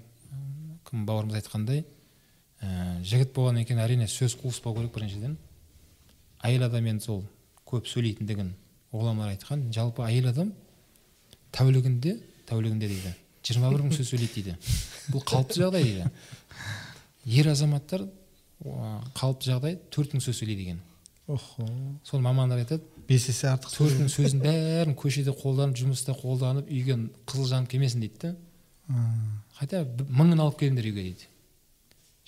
кім бауырымыз айтқандай ә, жігіт болғаннан кейін әрине сөз қуыспау керек біріншіден. Әйел адам енді сол көп сөйлейтіндігін ғұламалар айтқан. Жалпы әйел адам тәулігінде тәулігінде дейді жиырма бір мың сөз сөйлейді дейді. Бұл қалыпты жағдай дейді. Ер азаматтар қалыпты жағдай төрт мың сөз сөйлейді екен. Охо. Сол мамандар айтады бес есе артық төрт мың сөздің бәрін көшеде қолданып жұмыста қолданып үйге қызыл жанып келмесін дейді да хотя мыңын алып келіңдер үйге дейді.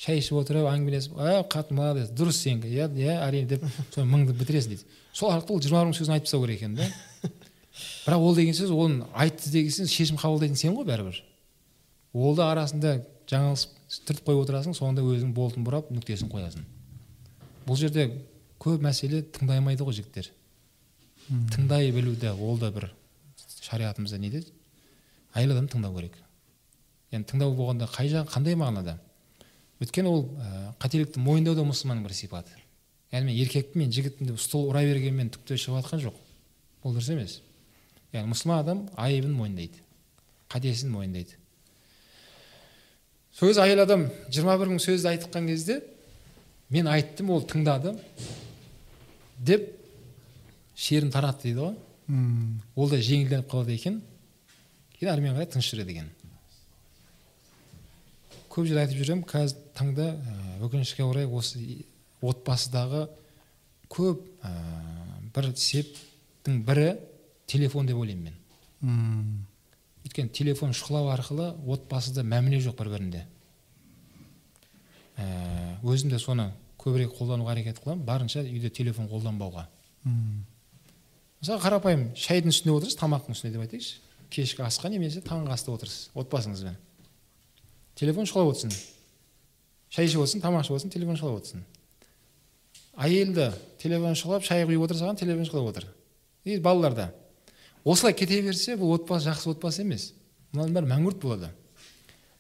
Шай ішіп отырып әңгімелесіп ә қатын молодец дұрыс сенікі иә иә әрине деп [laughs] сол мыңды бітіресің дейді. Сол арқылы жиырма мың сөзін айтып тастау керек екен да. [laughs] Бірақ ол деген сөз оны айтты деген сөз шешім қабылдайтын сен ғой бәрібір. Ол да арасында жаңылысып түртіп қойып отырасың соңында өзің болтын бұрап нүктесін қоясың. Бұл жерде көп мәселе тыңдай алмайды ғой жігіттер. Тыңдай білуде ол да бір шариғатымызда не дейді? Әйел адам тыңдау керек. Енді тыңдау болғанда қай жақ қандай мағынада өйткені ол ә, қателікті мойындау да мұсылманның бір сипаты. Яғни мен еркекпін мен жігітпін деп стол ұра бергенмен түк те шығып жатқан жоқ. Ол дұрыс емес. Яғни мұсылман адам айыбын мойындайды қатесін мойындайды. Сол кезде әйел адам жиырма бір мың сөзді айтқан кезде мен айттым ол тыңдады деп шерін таратты дейді ғой. Ол да жеңілденіп қалады екен. Кейін әрмен қарай тыныш жүреді екен көп жер айтып жүремін. Қазіргі таңда өкінішке орай осы отбасыдағы көп ә, бір себептің бірі телефон деп ойлаймын мен. Өйткені телефон шұқылау арқылы отбасыда мәміле жоқ бір бірінде ә, өзім де соны көбірек қолдануға әрекет қыламын. Барынша үйде телефон қолданбауға. Мысалы қарапайым шайдың үстінде отырсыз тамақтың үстінде деп айтайықшы. Кешкі асқа немесе таңғы аста отырсыз отбасыңызбен. Телефон шұқылап отырсын. Шай ішіп отырсын тамақ ішіп отырсын телефон шұқылап отырсын. Әйелді телефон шұқылап шай құйып отыр саған телефон шұқылап отыр. И балалар да осылай кете берсе бұл отбасы жақсы отбасы емес. Мынаның бәрі мәңгүрт болады.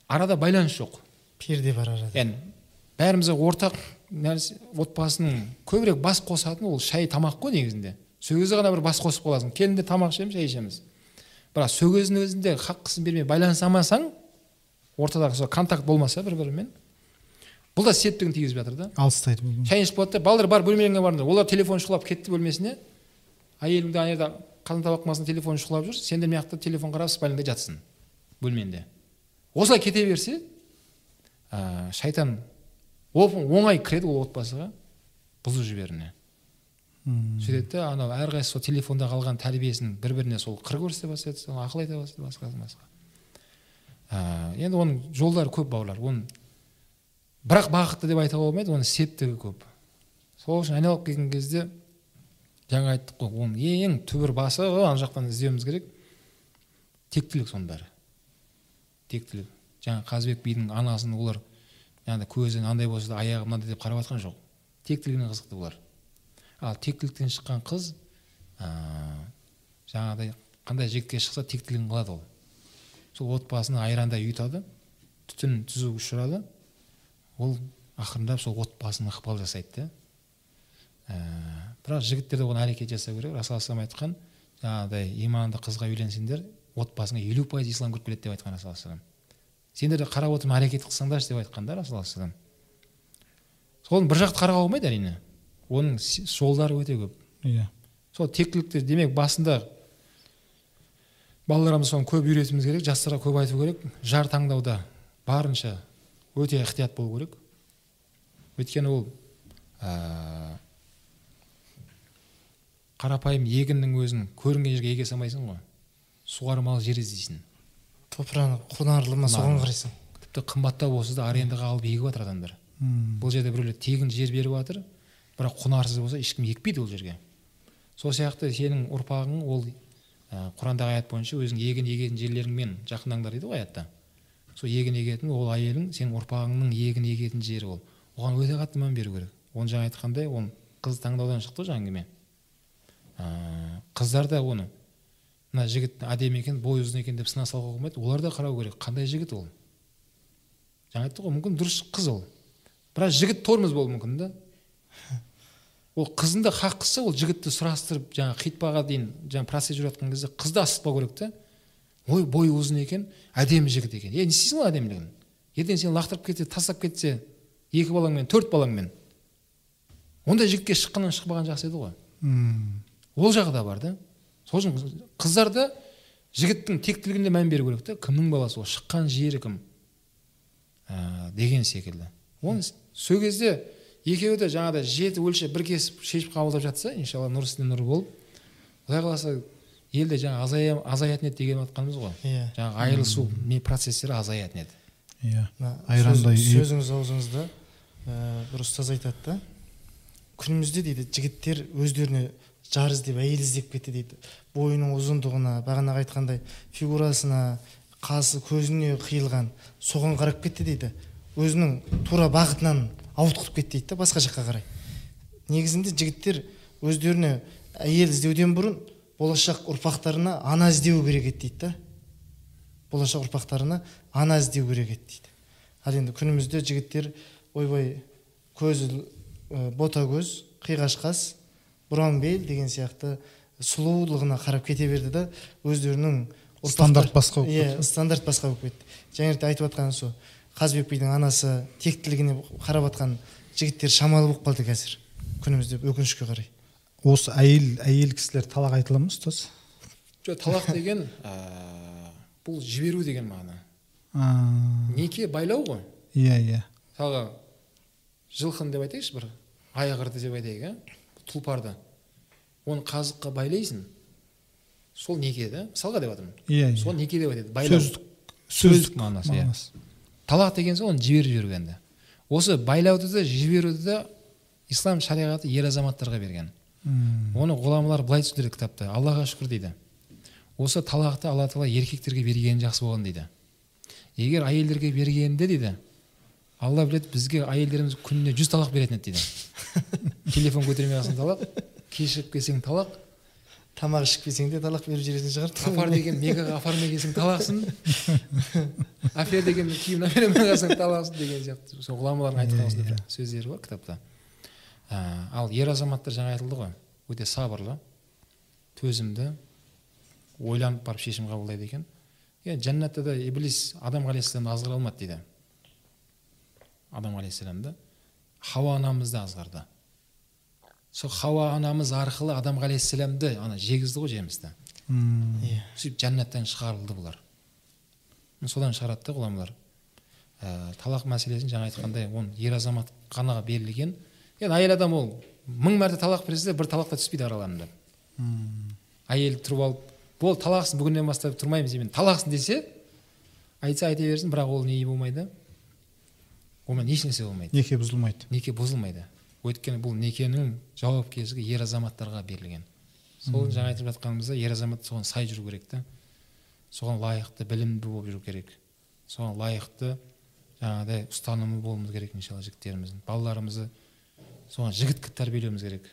Арада байланыс жоқ. Перде бар арада яғни бәрімізге ортақ нәрсе отбасының көбірек бас қосатын ол шай тамақ қой негізінде. Сол кезде ғана бір бас қосып қаласың. Келіңдер тамақ ішеміз шай ішеміз. Бірақ сол кездің өзінде хаққысын бермей байланыса алмасаң ортадағы сол контакт болмаса бір бірімен. Бұл да септігін тигізіп жатыр да. Алыстайды шай ішіп болады да балалар бар бөлмеңе барыңдар. Олар телефон шұқылап кетті бөлмесіне. Әйелің де ана жерде қазан табақ басында телефон шұқылап жүр. Сендер мына жақта телефон қарап спальныйда жатсың бөлмеңде. Осылай кете берсе ә, шайтан оп оңай кіреді ол отбасыға бұзып жіберіне сөйтеді да анау әрқайсысы сол телефонда қалған тәрбиесін бір біріне сол қыр көрсете бастайды ақыл айта бастайды басқа басқа ә, енді оның жолдары көп бауырлар оны бірақ бақытты деп айтуға болмайды оның септігі көп. Сол үшін айналып келген кезде жаңа айттық қой оның ең түбір басы ана жақтан іздеуіміз керек. Тектілік соның бәрі. Тектілік. Жаңа қазыбек бидің анасын олар жаңағыдай көзі мынандай болса да аяғы мынандай деп қарап жатқан жоқ. Тектілігіне қызықты бұлар. Ал тектіліктен шыққан қыз ә, жаңағыдай қандай жігітке шықса тектілігін қылады ол. Сол отбасыны айрандай ұйытады түтін түзуге ұшырады. Ол ақырындап сол отбасына ықпал жасайды да. Ә, бірақ жігіттер де оған әрекет жасау керек. Расул айтқан жаңағыдай иманды қызға үйленсеңдер отбасыңа елу пайыз ислам кіріп келеді деп айтқан расул сендер де қарап отырып әрекет қылсаңдаршы деп айтқан да расул соны бір жақты қарауға болмайды әрине. Оның жолдары өте көп. Иә. Сол тектілікті демек басында балаларымызға соны көп үйретуіміз керек жастарға көп айту керек. Жар таңдауда барынша өте ықтият болу керек. Өйткені ол ә, қарапайым егіннің өзін көрінген жерге еге салмайсың ғой. Суармалы жер іздейсің. Топырағы құнарлы ма соған қарайсың? Тіпті қымбаттау болса да арендаға алып егіп жатыр адамдар. Бұл жерде біреулер тегін жер беріп жатыр бірақ құнарсыз болса ешкім екпейді ол жерге. Сол сияқты сенің ұрпағың ол құрандағы аят бойынша өзің егін егетін жерлеріңмен жақындаңдар дейді ғой аятта. Сол егін егетін ол әйелің сенің ұрпағыңның егін егетін жері ол. Оған өте қатты мән беру керек. Оны жаңа айтқандай ол қыз таңдаудан шықты ғой жаңа әңгіме. Ә, қыздар да оны мына жігіт әдемі екен бойы ұзын екен деп сына салуға болмайды олар да қарау керек қандай жігіт ол? Жаңа айттық қой мүмкін дұрыс қыз ол. Бірақ жігіт тормоз болуы мүмкін да. Ол қыздың да хаққысы ол жігітті сұрастырып жаңағы қитпаға дейін жаңағы процесс жүріп жатқан кезде қызды асықпау керек та ой бойы ұзын екен әдемі жігіт екен. Е не істейсің ол әдемілігін? Ертең сені лақтырып кетсе тастап кетсе екі балаңмен төрт балаңмен. Ондай жігітке шыққаннан шықпаған жақсы еді ғой. Ол жағы да бар да. Сол үшін қыздар да жігіттің тектілігіне мән беру керек та кімнің баласы ол? Шыққан жері кім? Ә, деген секілді. Оны сол кезде екеуі де жаңағыдай жеті өлшеп бір кесіп шешіп қабылдап жатса иншалла нұр үстіне нұр болып құдай қаласа елде жаңа азая, азаятын еді деген жатқанымыз ғой. Иә. Жаңағы айырылысу процестері азаятын еді. Иә. Мына айрандай сөз- сөзіңіз аузыңызда ә, бір ұстаз айтады да күнімізде дейді жігіттер өздеріне жар іздеп әйел іздеп кетті дейді. Бойының ұзындығына бағанағы айтқандай фигурасына қасы көзіне қиылған соған қарап кетті дейді. Өзінің тура бағытынан ауытқып кетті дейді да басқа жаққа қарай. Негізінде жігіттер өздеріне әйел іздеуден бұрын болашақ ұрпақтарына ана іздеу керек еді дейді да. Болашақ ұрпақтарына ана іздеу керек еді дейді. Ал енді күнімізде жігіттер ойбай көзі ә, бота көз қиғаш қас бұраң бел деген сияқты сұлулығына қарап кете берді да өздерінің Стандарт басқа болып иә стандарт басқа болып кетті. Жаңа айтып жатқаны сол. Қазыбек бидің анасы тектілігіне қарап жатқан жігіттер шамалы болып қалды қазір. Күнімізде өкінішке қарай. Осы әйел әйел кісілер талақ айтыла ма ұстаз. Жоқ талақ [laughs] деген ә, бұл жіберу деген мағына. Неке байлау ғой. Иә иә. Мысалға жылқыны деп айтайықшы бір айғырды деп айтайық иә тұлпарды. Оны қазыққа байлайсың. Сол неке да? Мысалға деп жатырмын иә сол иә неке деп айтады байлау. Сөздік сөздік мағынасы иә. Талақ деген сол оны жіберіп жіберу енді. Осы байлауды да жіберуді де ислам шариғаты ер азаматтарға берген. Оны ғұламалар былай түсіндіреді кітапта. Аллаға шүкір дейді. Осы талақты алла тағала еркектерге бергені жақсы болған дейді. Егер әйелдерге бергенде дейді алла біледі бізге әйелдеріміз күніне жүз талақ беретін еді дейді. [laughs] Телефон көтермей қалсаң талақ кешігіп келсең талақ тамақ ішпесең де талақ беріп жіберетін шығар. Ғафар деген мегаға апармай келсең талақсың. Афер деген киімін әпермей қалсаң талақсың деген сияқты. Сол ғұламалардың айтқан осындай бір сөздері бар кітапта. Ал ер азаматтар жаңа айтылды ғой. Өте сабырлы. Төзімді. Ойланып барып шешім қабылдайды екен. Иә жәннатта да иблис адам алейхисаламды азғыра алмады дейді. Адам алейхисаламды хауа анамызды азғырды. Сол хауа анамыз арқылы адам алейхисаламды ана жегізді ғой жемісті. М, иә. Сөйтіп жәннаттан шығарылды бұлар. Содан шығарады да ғұламалар. Ә, талақ мәселесін жаңа айтқандай оны ер азамат қана берілген. Енді әйел адам ол мың мәрте талақ берсе де бір талақ та түспейді араларында. М, әйел тұрып алып бол талақсың бүгіннен бастап тұрмаймын сенімен талақсың десе айтса айта берсін бірақ ол не болмайды. Онымен ешнәрсе болмайды. Неке бұзылмайды. Неке бұзылмайды. Өйткені бұл некенің жауапкершілігі ер азаматтарға берілген. Сол жаңа айтып жатқанымызда ер азамат соған сай жүру керек та. Соған лайықты білімді болып жүру керек. Соған лайықты жаңағыдай ұстанымы болуымыз керек иншалла жігіттеріміздің. Балаларымызды соған жігіт қылып тәрбиелеуіміз керек.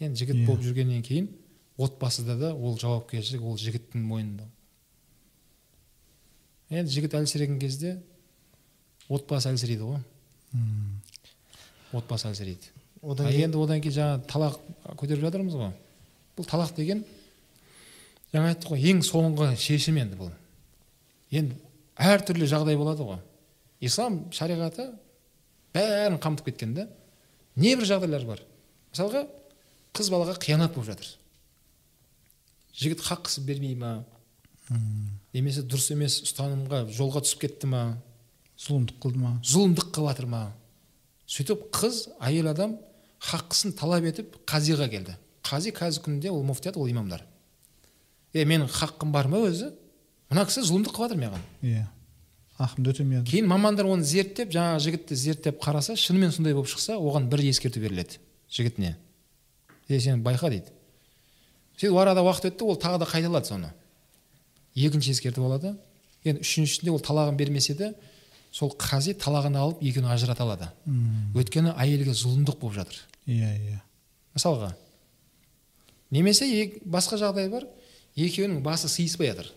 Енді жігіт Иә. болып жүргеннен кейін отбасыда да ол жауапкершілік ол жігіттің мойнында. Енді жігіт әлсіреген кезде отбасы әлсірейді ғой. Отбасы әлсірейді одан кейін енді одан кейін жаңа талақ көтеріп жатырмыз ғой. Бұл талақ деген жаңа айттық қой ең соңғы шешім енді бұл. Енді әртүрлі жағдай болады ғой. Ислам шариғаты бәрін қамтып кеткен да небір жағдайлар бар. Мысалға қыз балаға қиянат болып жатыр. Жігіт хаққысы бермей ма? Немесе дұрыс емес ұстанымға жолға түсіп кетті ма? Зұлымдық қылды ма? Зұлымдық қылып жатыр ма? Сөйтіп қыз әйел адам хаққысын талап етіп қазиға келді. Қази қазіргі күнде ол муфтият ол имамдар. Е менің хаққым бар ма өзі? Мына кісі зұлымдық қылып жатыр маған иә ақымды жатыр кейін мамандар оны зерттеп жаңағы жігітті зерттеп қараса шынымен сондай болып шықса оған бір ескерту беріледі жігітіне. Е сен байқа дейді. Сөйтіп арада уақыт өтті ол тағы да қайталады соны. Екінші ескерту болады. Енді үшіншісінде ол талағын бермесе де сол қази талағын алып екеуін ажырата алады. М, өйткені әйелге зұлымдық болып жатыр. Иә иә. Мысалға немесе ек- басқа жағдай бар екеуінің басы сыйыспай жатыр.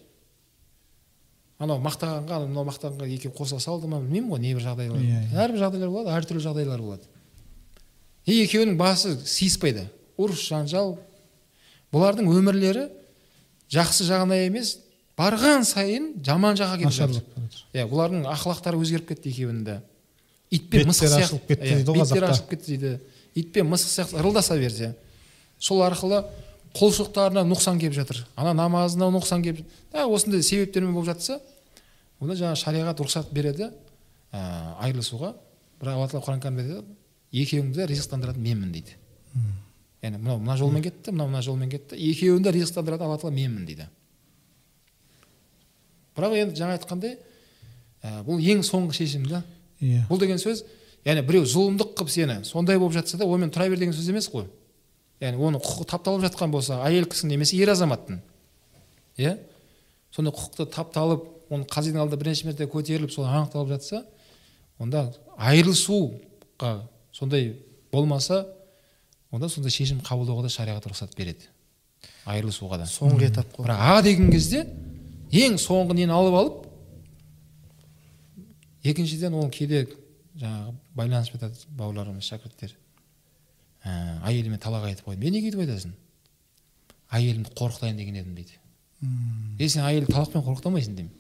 Анау мақтағанға мынау мақтағанға екеуі қоса салды ма білмеймін ғой небір жағдайлар Иә, иә. әрбір жағдайлар болады әртүрлі жағдайлар болады. И екеуінің басы сыйыспайды. Ұрыс жанжал. Бұлардың өмірлері жақсы жағына емес барған сайын жаман жаққа кетіп жатыр. иә бұлардың ақылақтары өзгеріп кетті екеуінің де ит пен мысық сияқты ашылып кетті иә, дейді ғой беттері қазақта. ашылып кетті дейді. Ит пен мысық сияқты ырылдаса берсе сол арқылы құлшылықтарына нұқсан келіп жатыр. Ана намазына нұқсан келіп ә, осындай себептермен болып жатса онда жаңағы шариғат рұқсат береді ә, айырылысуға. Бірақ алла тағала құран кәрімде айтады екеуіңді ризықтандыратын менмін дейді. Яғни мынау мына жолмен кетті мынау мына жолмен кетті. Екеуін де ризықтандыратын алла тағала менмін дейді. Бірақ енді жаңа айтқандай ә, бұл ең соңғы шешім да. Иә. Бұл деген сөз яғни біреу зұлымдық қылып сені сондай болып жатса да онымен тұра бер деген сөз емес қой. Яғни оның құқығы тапталып жатқан болса әйел кісінің немесе ер азаматтың. Иә? Сондай құқықты тапталып оны қазидың алдында бірнеше мәрте көтеріліп сол анықталып жатса онда айырылысуға сондай болмаса онда сондай шешім қабылдауға да шариғат рұқсат береді. Айырылысуға да. Соңғы этап қой. Бірақ а деген кезде ең соңғы нені алып алып екіншіден ол кейде жаңағы байланысып жатады бауырларымыз шәкірттер. Ә, әйеліме талақ айтып қойдым е неге өйтіп айтасың? Әйелімді қорқытайын деген едім дейді. Е сен әйелді талақпен қорқыта алмайсың деймін.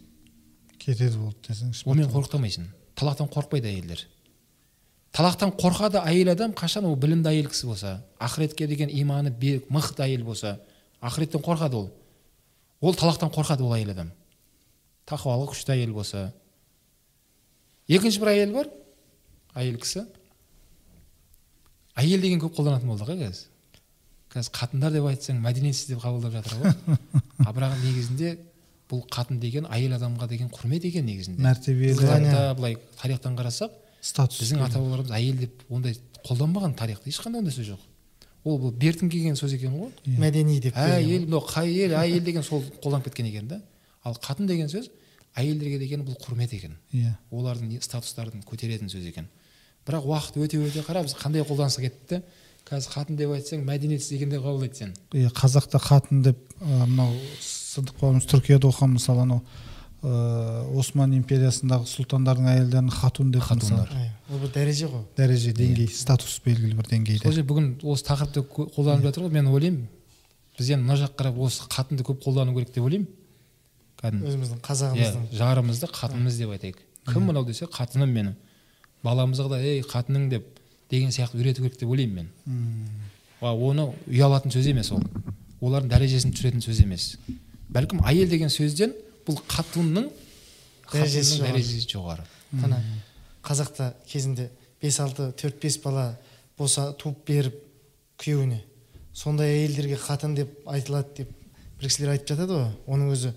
Кетеді болды десеңші онымен қорқыта алмайсың талақтан қорықпайды әйелдер. Талақтан қорқады әйел адам қашан ол білімді әйел кісі болса ақыретке деген иманы берік мықты әйел болса ақыреттен қорқады ол. Ол талақтан қорқады ол әйел адам. Тақуалық күшті әйел болса. Екінші бір әйел бар. Әйел кісі. Әйел деген көп қолданатын болдық иә қазір. Қазір қатындар деп айтсаң мәдениетсіз деп қабылдап жатыр ғой. А бірақ негізінде бұл қатын деген әйел адамға деген құрмет екен негізінде. Мәртебелі былай тарихтан қарасақ статус біздің ата бабаларымыз әйел деп ондай қолданбаған тарихта ешқандай ондай сөз жоқ. Ол бұл бертін келген сөз екен ғой. Иә. мәдени деп әйел мынау қай ел әйел деген сол қолданып кеткен екен да. Ал қатын деген сөз әйелдерге деген бұл құрмет екен. Иә. Олардың не- статустарын көтеретін сөз екен. Бірақ уақыт өте өте қара біз қандай қолданысқа кеттік те? Қазір қатын деп айтсаң мәдениетсіз екен деп қабылдайды сен иә қазақта қатын деп мынау сыдық бабамыз түркияда оқыған мысалы анау ә, осман империясындағы сұлтандардың әйелдерін хатун деп Хатундар. ол бір дәреже ғой. Дәреже деңгей статус белгілі бір сол деңгейде жерде бүгін осы тақырыпты қолданып жатыр ғой. Мен ойлаймын біз енді мына жаққа қарап осы қатынды көп қолдану керек деп ойлаймын. Кәдімгі өзіміздің иә қазағымыздың жарымызды қатынымыз деп айтайық. Кім мынау десе қатыным менің. Баламызға да ей қатының деп деген сияқты үйрету керек деп ойлаймын мен. А оны ұялатын сөз емес ол. Олардың дәрежесін түсіретін сөз емес. Бәлкім әйел деген сөзден бұл қатынның Дәрежесі дәрежесі жоғары. Ана қазақта кезінде бес алты төрт бес бала болса туып беріп күйеуіне сондай әйелдерге қатын деп айтылады деп бір кісілер айтып жатады ғой. Оның өзі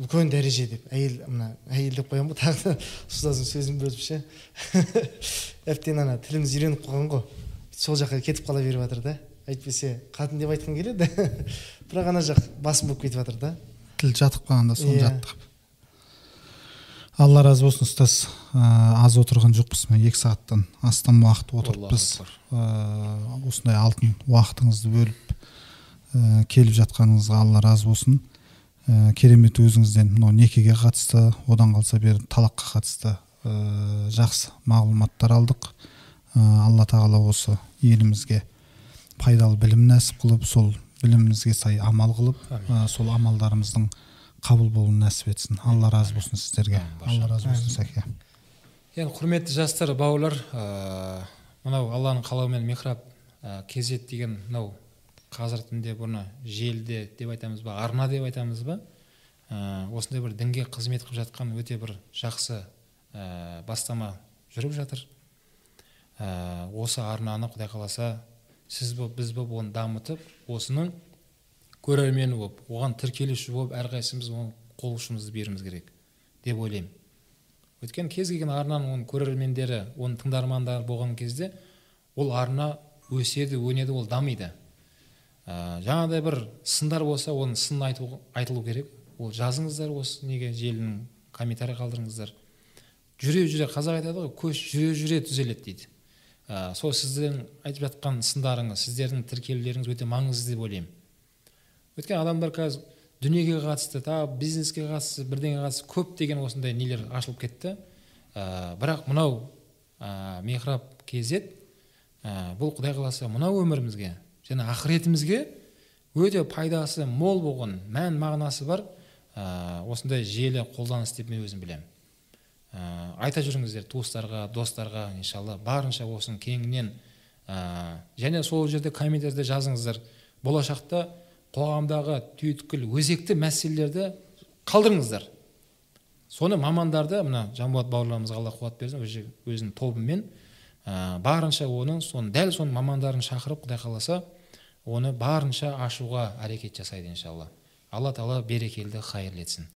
үлкен дәреже деп. Әйел мына әйел деп қоямын ғой тағы да ұстаздың сөзін бөліп ше. [laughs] Әбден ана тіліміз үйреніп қалған ғой. Сол жаққа кетіп қала беріп жатыр да. Әйтпесе қатын деп айтқым келеді. [laughs] Бірақ ана жақ басым болып кетіп жатыр да. Тіл жатып қалғанда соны Иә. жаттық. алла разы болсын ұстаз. Ә, аз отырған жоқпыз мына екі сағаттан астам уақыт отырыппыз. ә, осындай алтын уақытыңызды бөліп ә, келіп жатқаныңызға алла разы болсын. Ә, керемет өзіңізден мынау некеге қатысты одан қалса бері талаққа қатысты ә, жақсы мағлұматтар алдық. Ә, алла тағала осы елімізге пайдалы білім нәсіп қылып сол білімімізге сай амал қылып ә, сол амалдарымыздың қабыл болуын нәсіп етсін. Алла разы болсын сіздерге. Алла разы болсын сәке. Енді құрметті жастар бауырлар ә, мынау алланың қалауымен михраб ә, кезет деген мынау қазіргі күнде бұны желіде деп айтамыз ба арна деп айтамыз ба? Ә, осындай бір дінге қызмет қылып жатқан өте бір жақсы ә, бастама жүріп жатыр. Ә, осы арнаны құдай қаласа сіз боп біз боп оны дамытып осының көрермені болып оған тіркелуші болып әрқайсымыз оған қол ұшымызды беруіміз керек деп ойлаймын. Өйткені кез келген арнаның оның көрермендері оның тыңдармандары болған кезде ол арна өседі өнеді ол дамиды. Ә, жаңағыдай бір сындар болса оның сынын айту, айтылу керек. Ол жазыңыздар осы неге желінің комментарий қалдырыңыздар. Жүре жүре қазақ айтады ғой көш жүре жүре түзеледі дейді. Ә, сол сіздің айтып жатқан сындарыңыз сіздердің тіркеулеріңіз өте маңызды деп ойлаймын. Өйткені адамдар қазір дүниеге қатысты та бизнеске қатысты бірдеңеге қатысты көптеген осындай нелер ашылып кетті. Ә, бірақ мынау ә, мехраб kz ә, бұл құдай қаласа мынау өмірімізге және ақыретімізге өте пайдасы мол болған мән мағынасы бар ә, осындай желі қолданыс деп мен өзім білемін. Ә, айта жүріңіздер туыстарға достарға иншалла барынша осының кеңінен. Ә, және сол жерде комментарийде жазыңыздар. Болашақта қоғамдағы түйткіл өзекті мәселелерді қалдырыңыздар. Соны мамандарды мына жанболат бауырларымызға алла қуат берсін өзі өзінің тобымен. Ә, барынша оны соны дәл соның мамандарын шақырып құдай қаласа оны барынша ашуға әрекет жасайды иншалла. Алла тағала берекелі қайырлы етсін.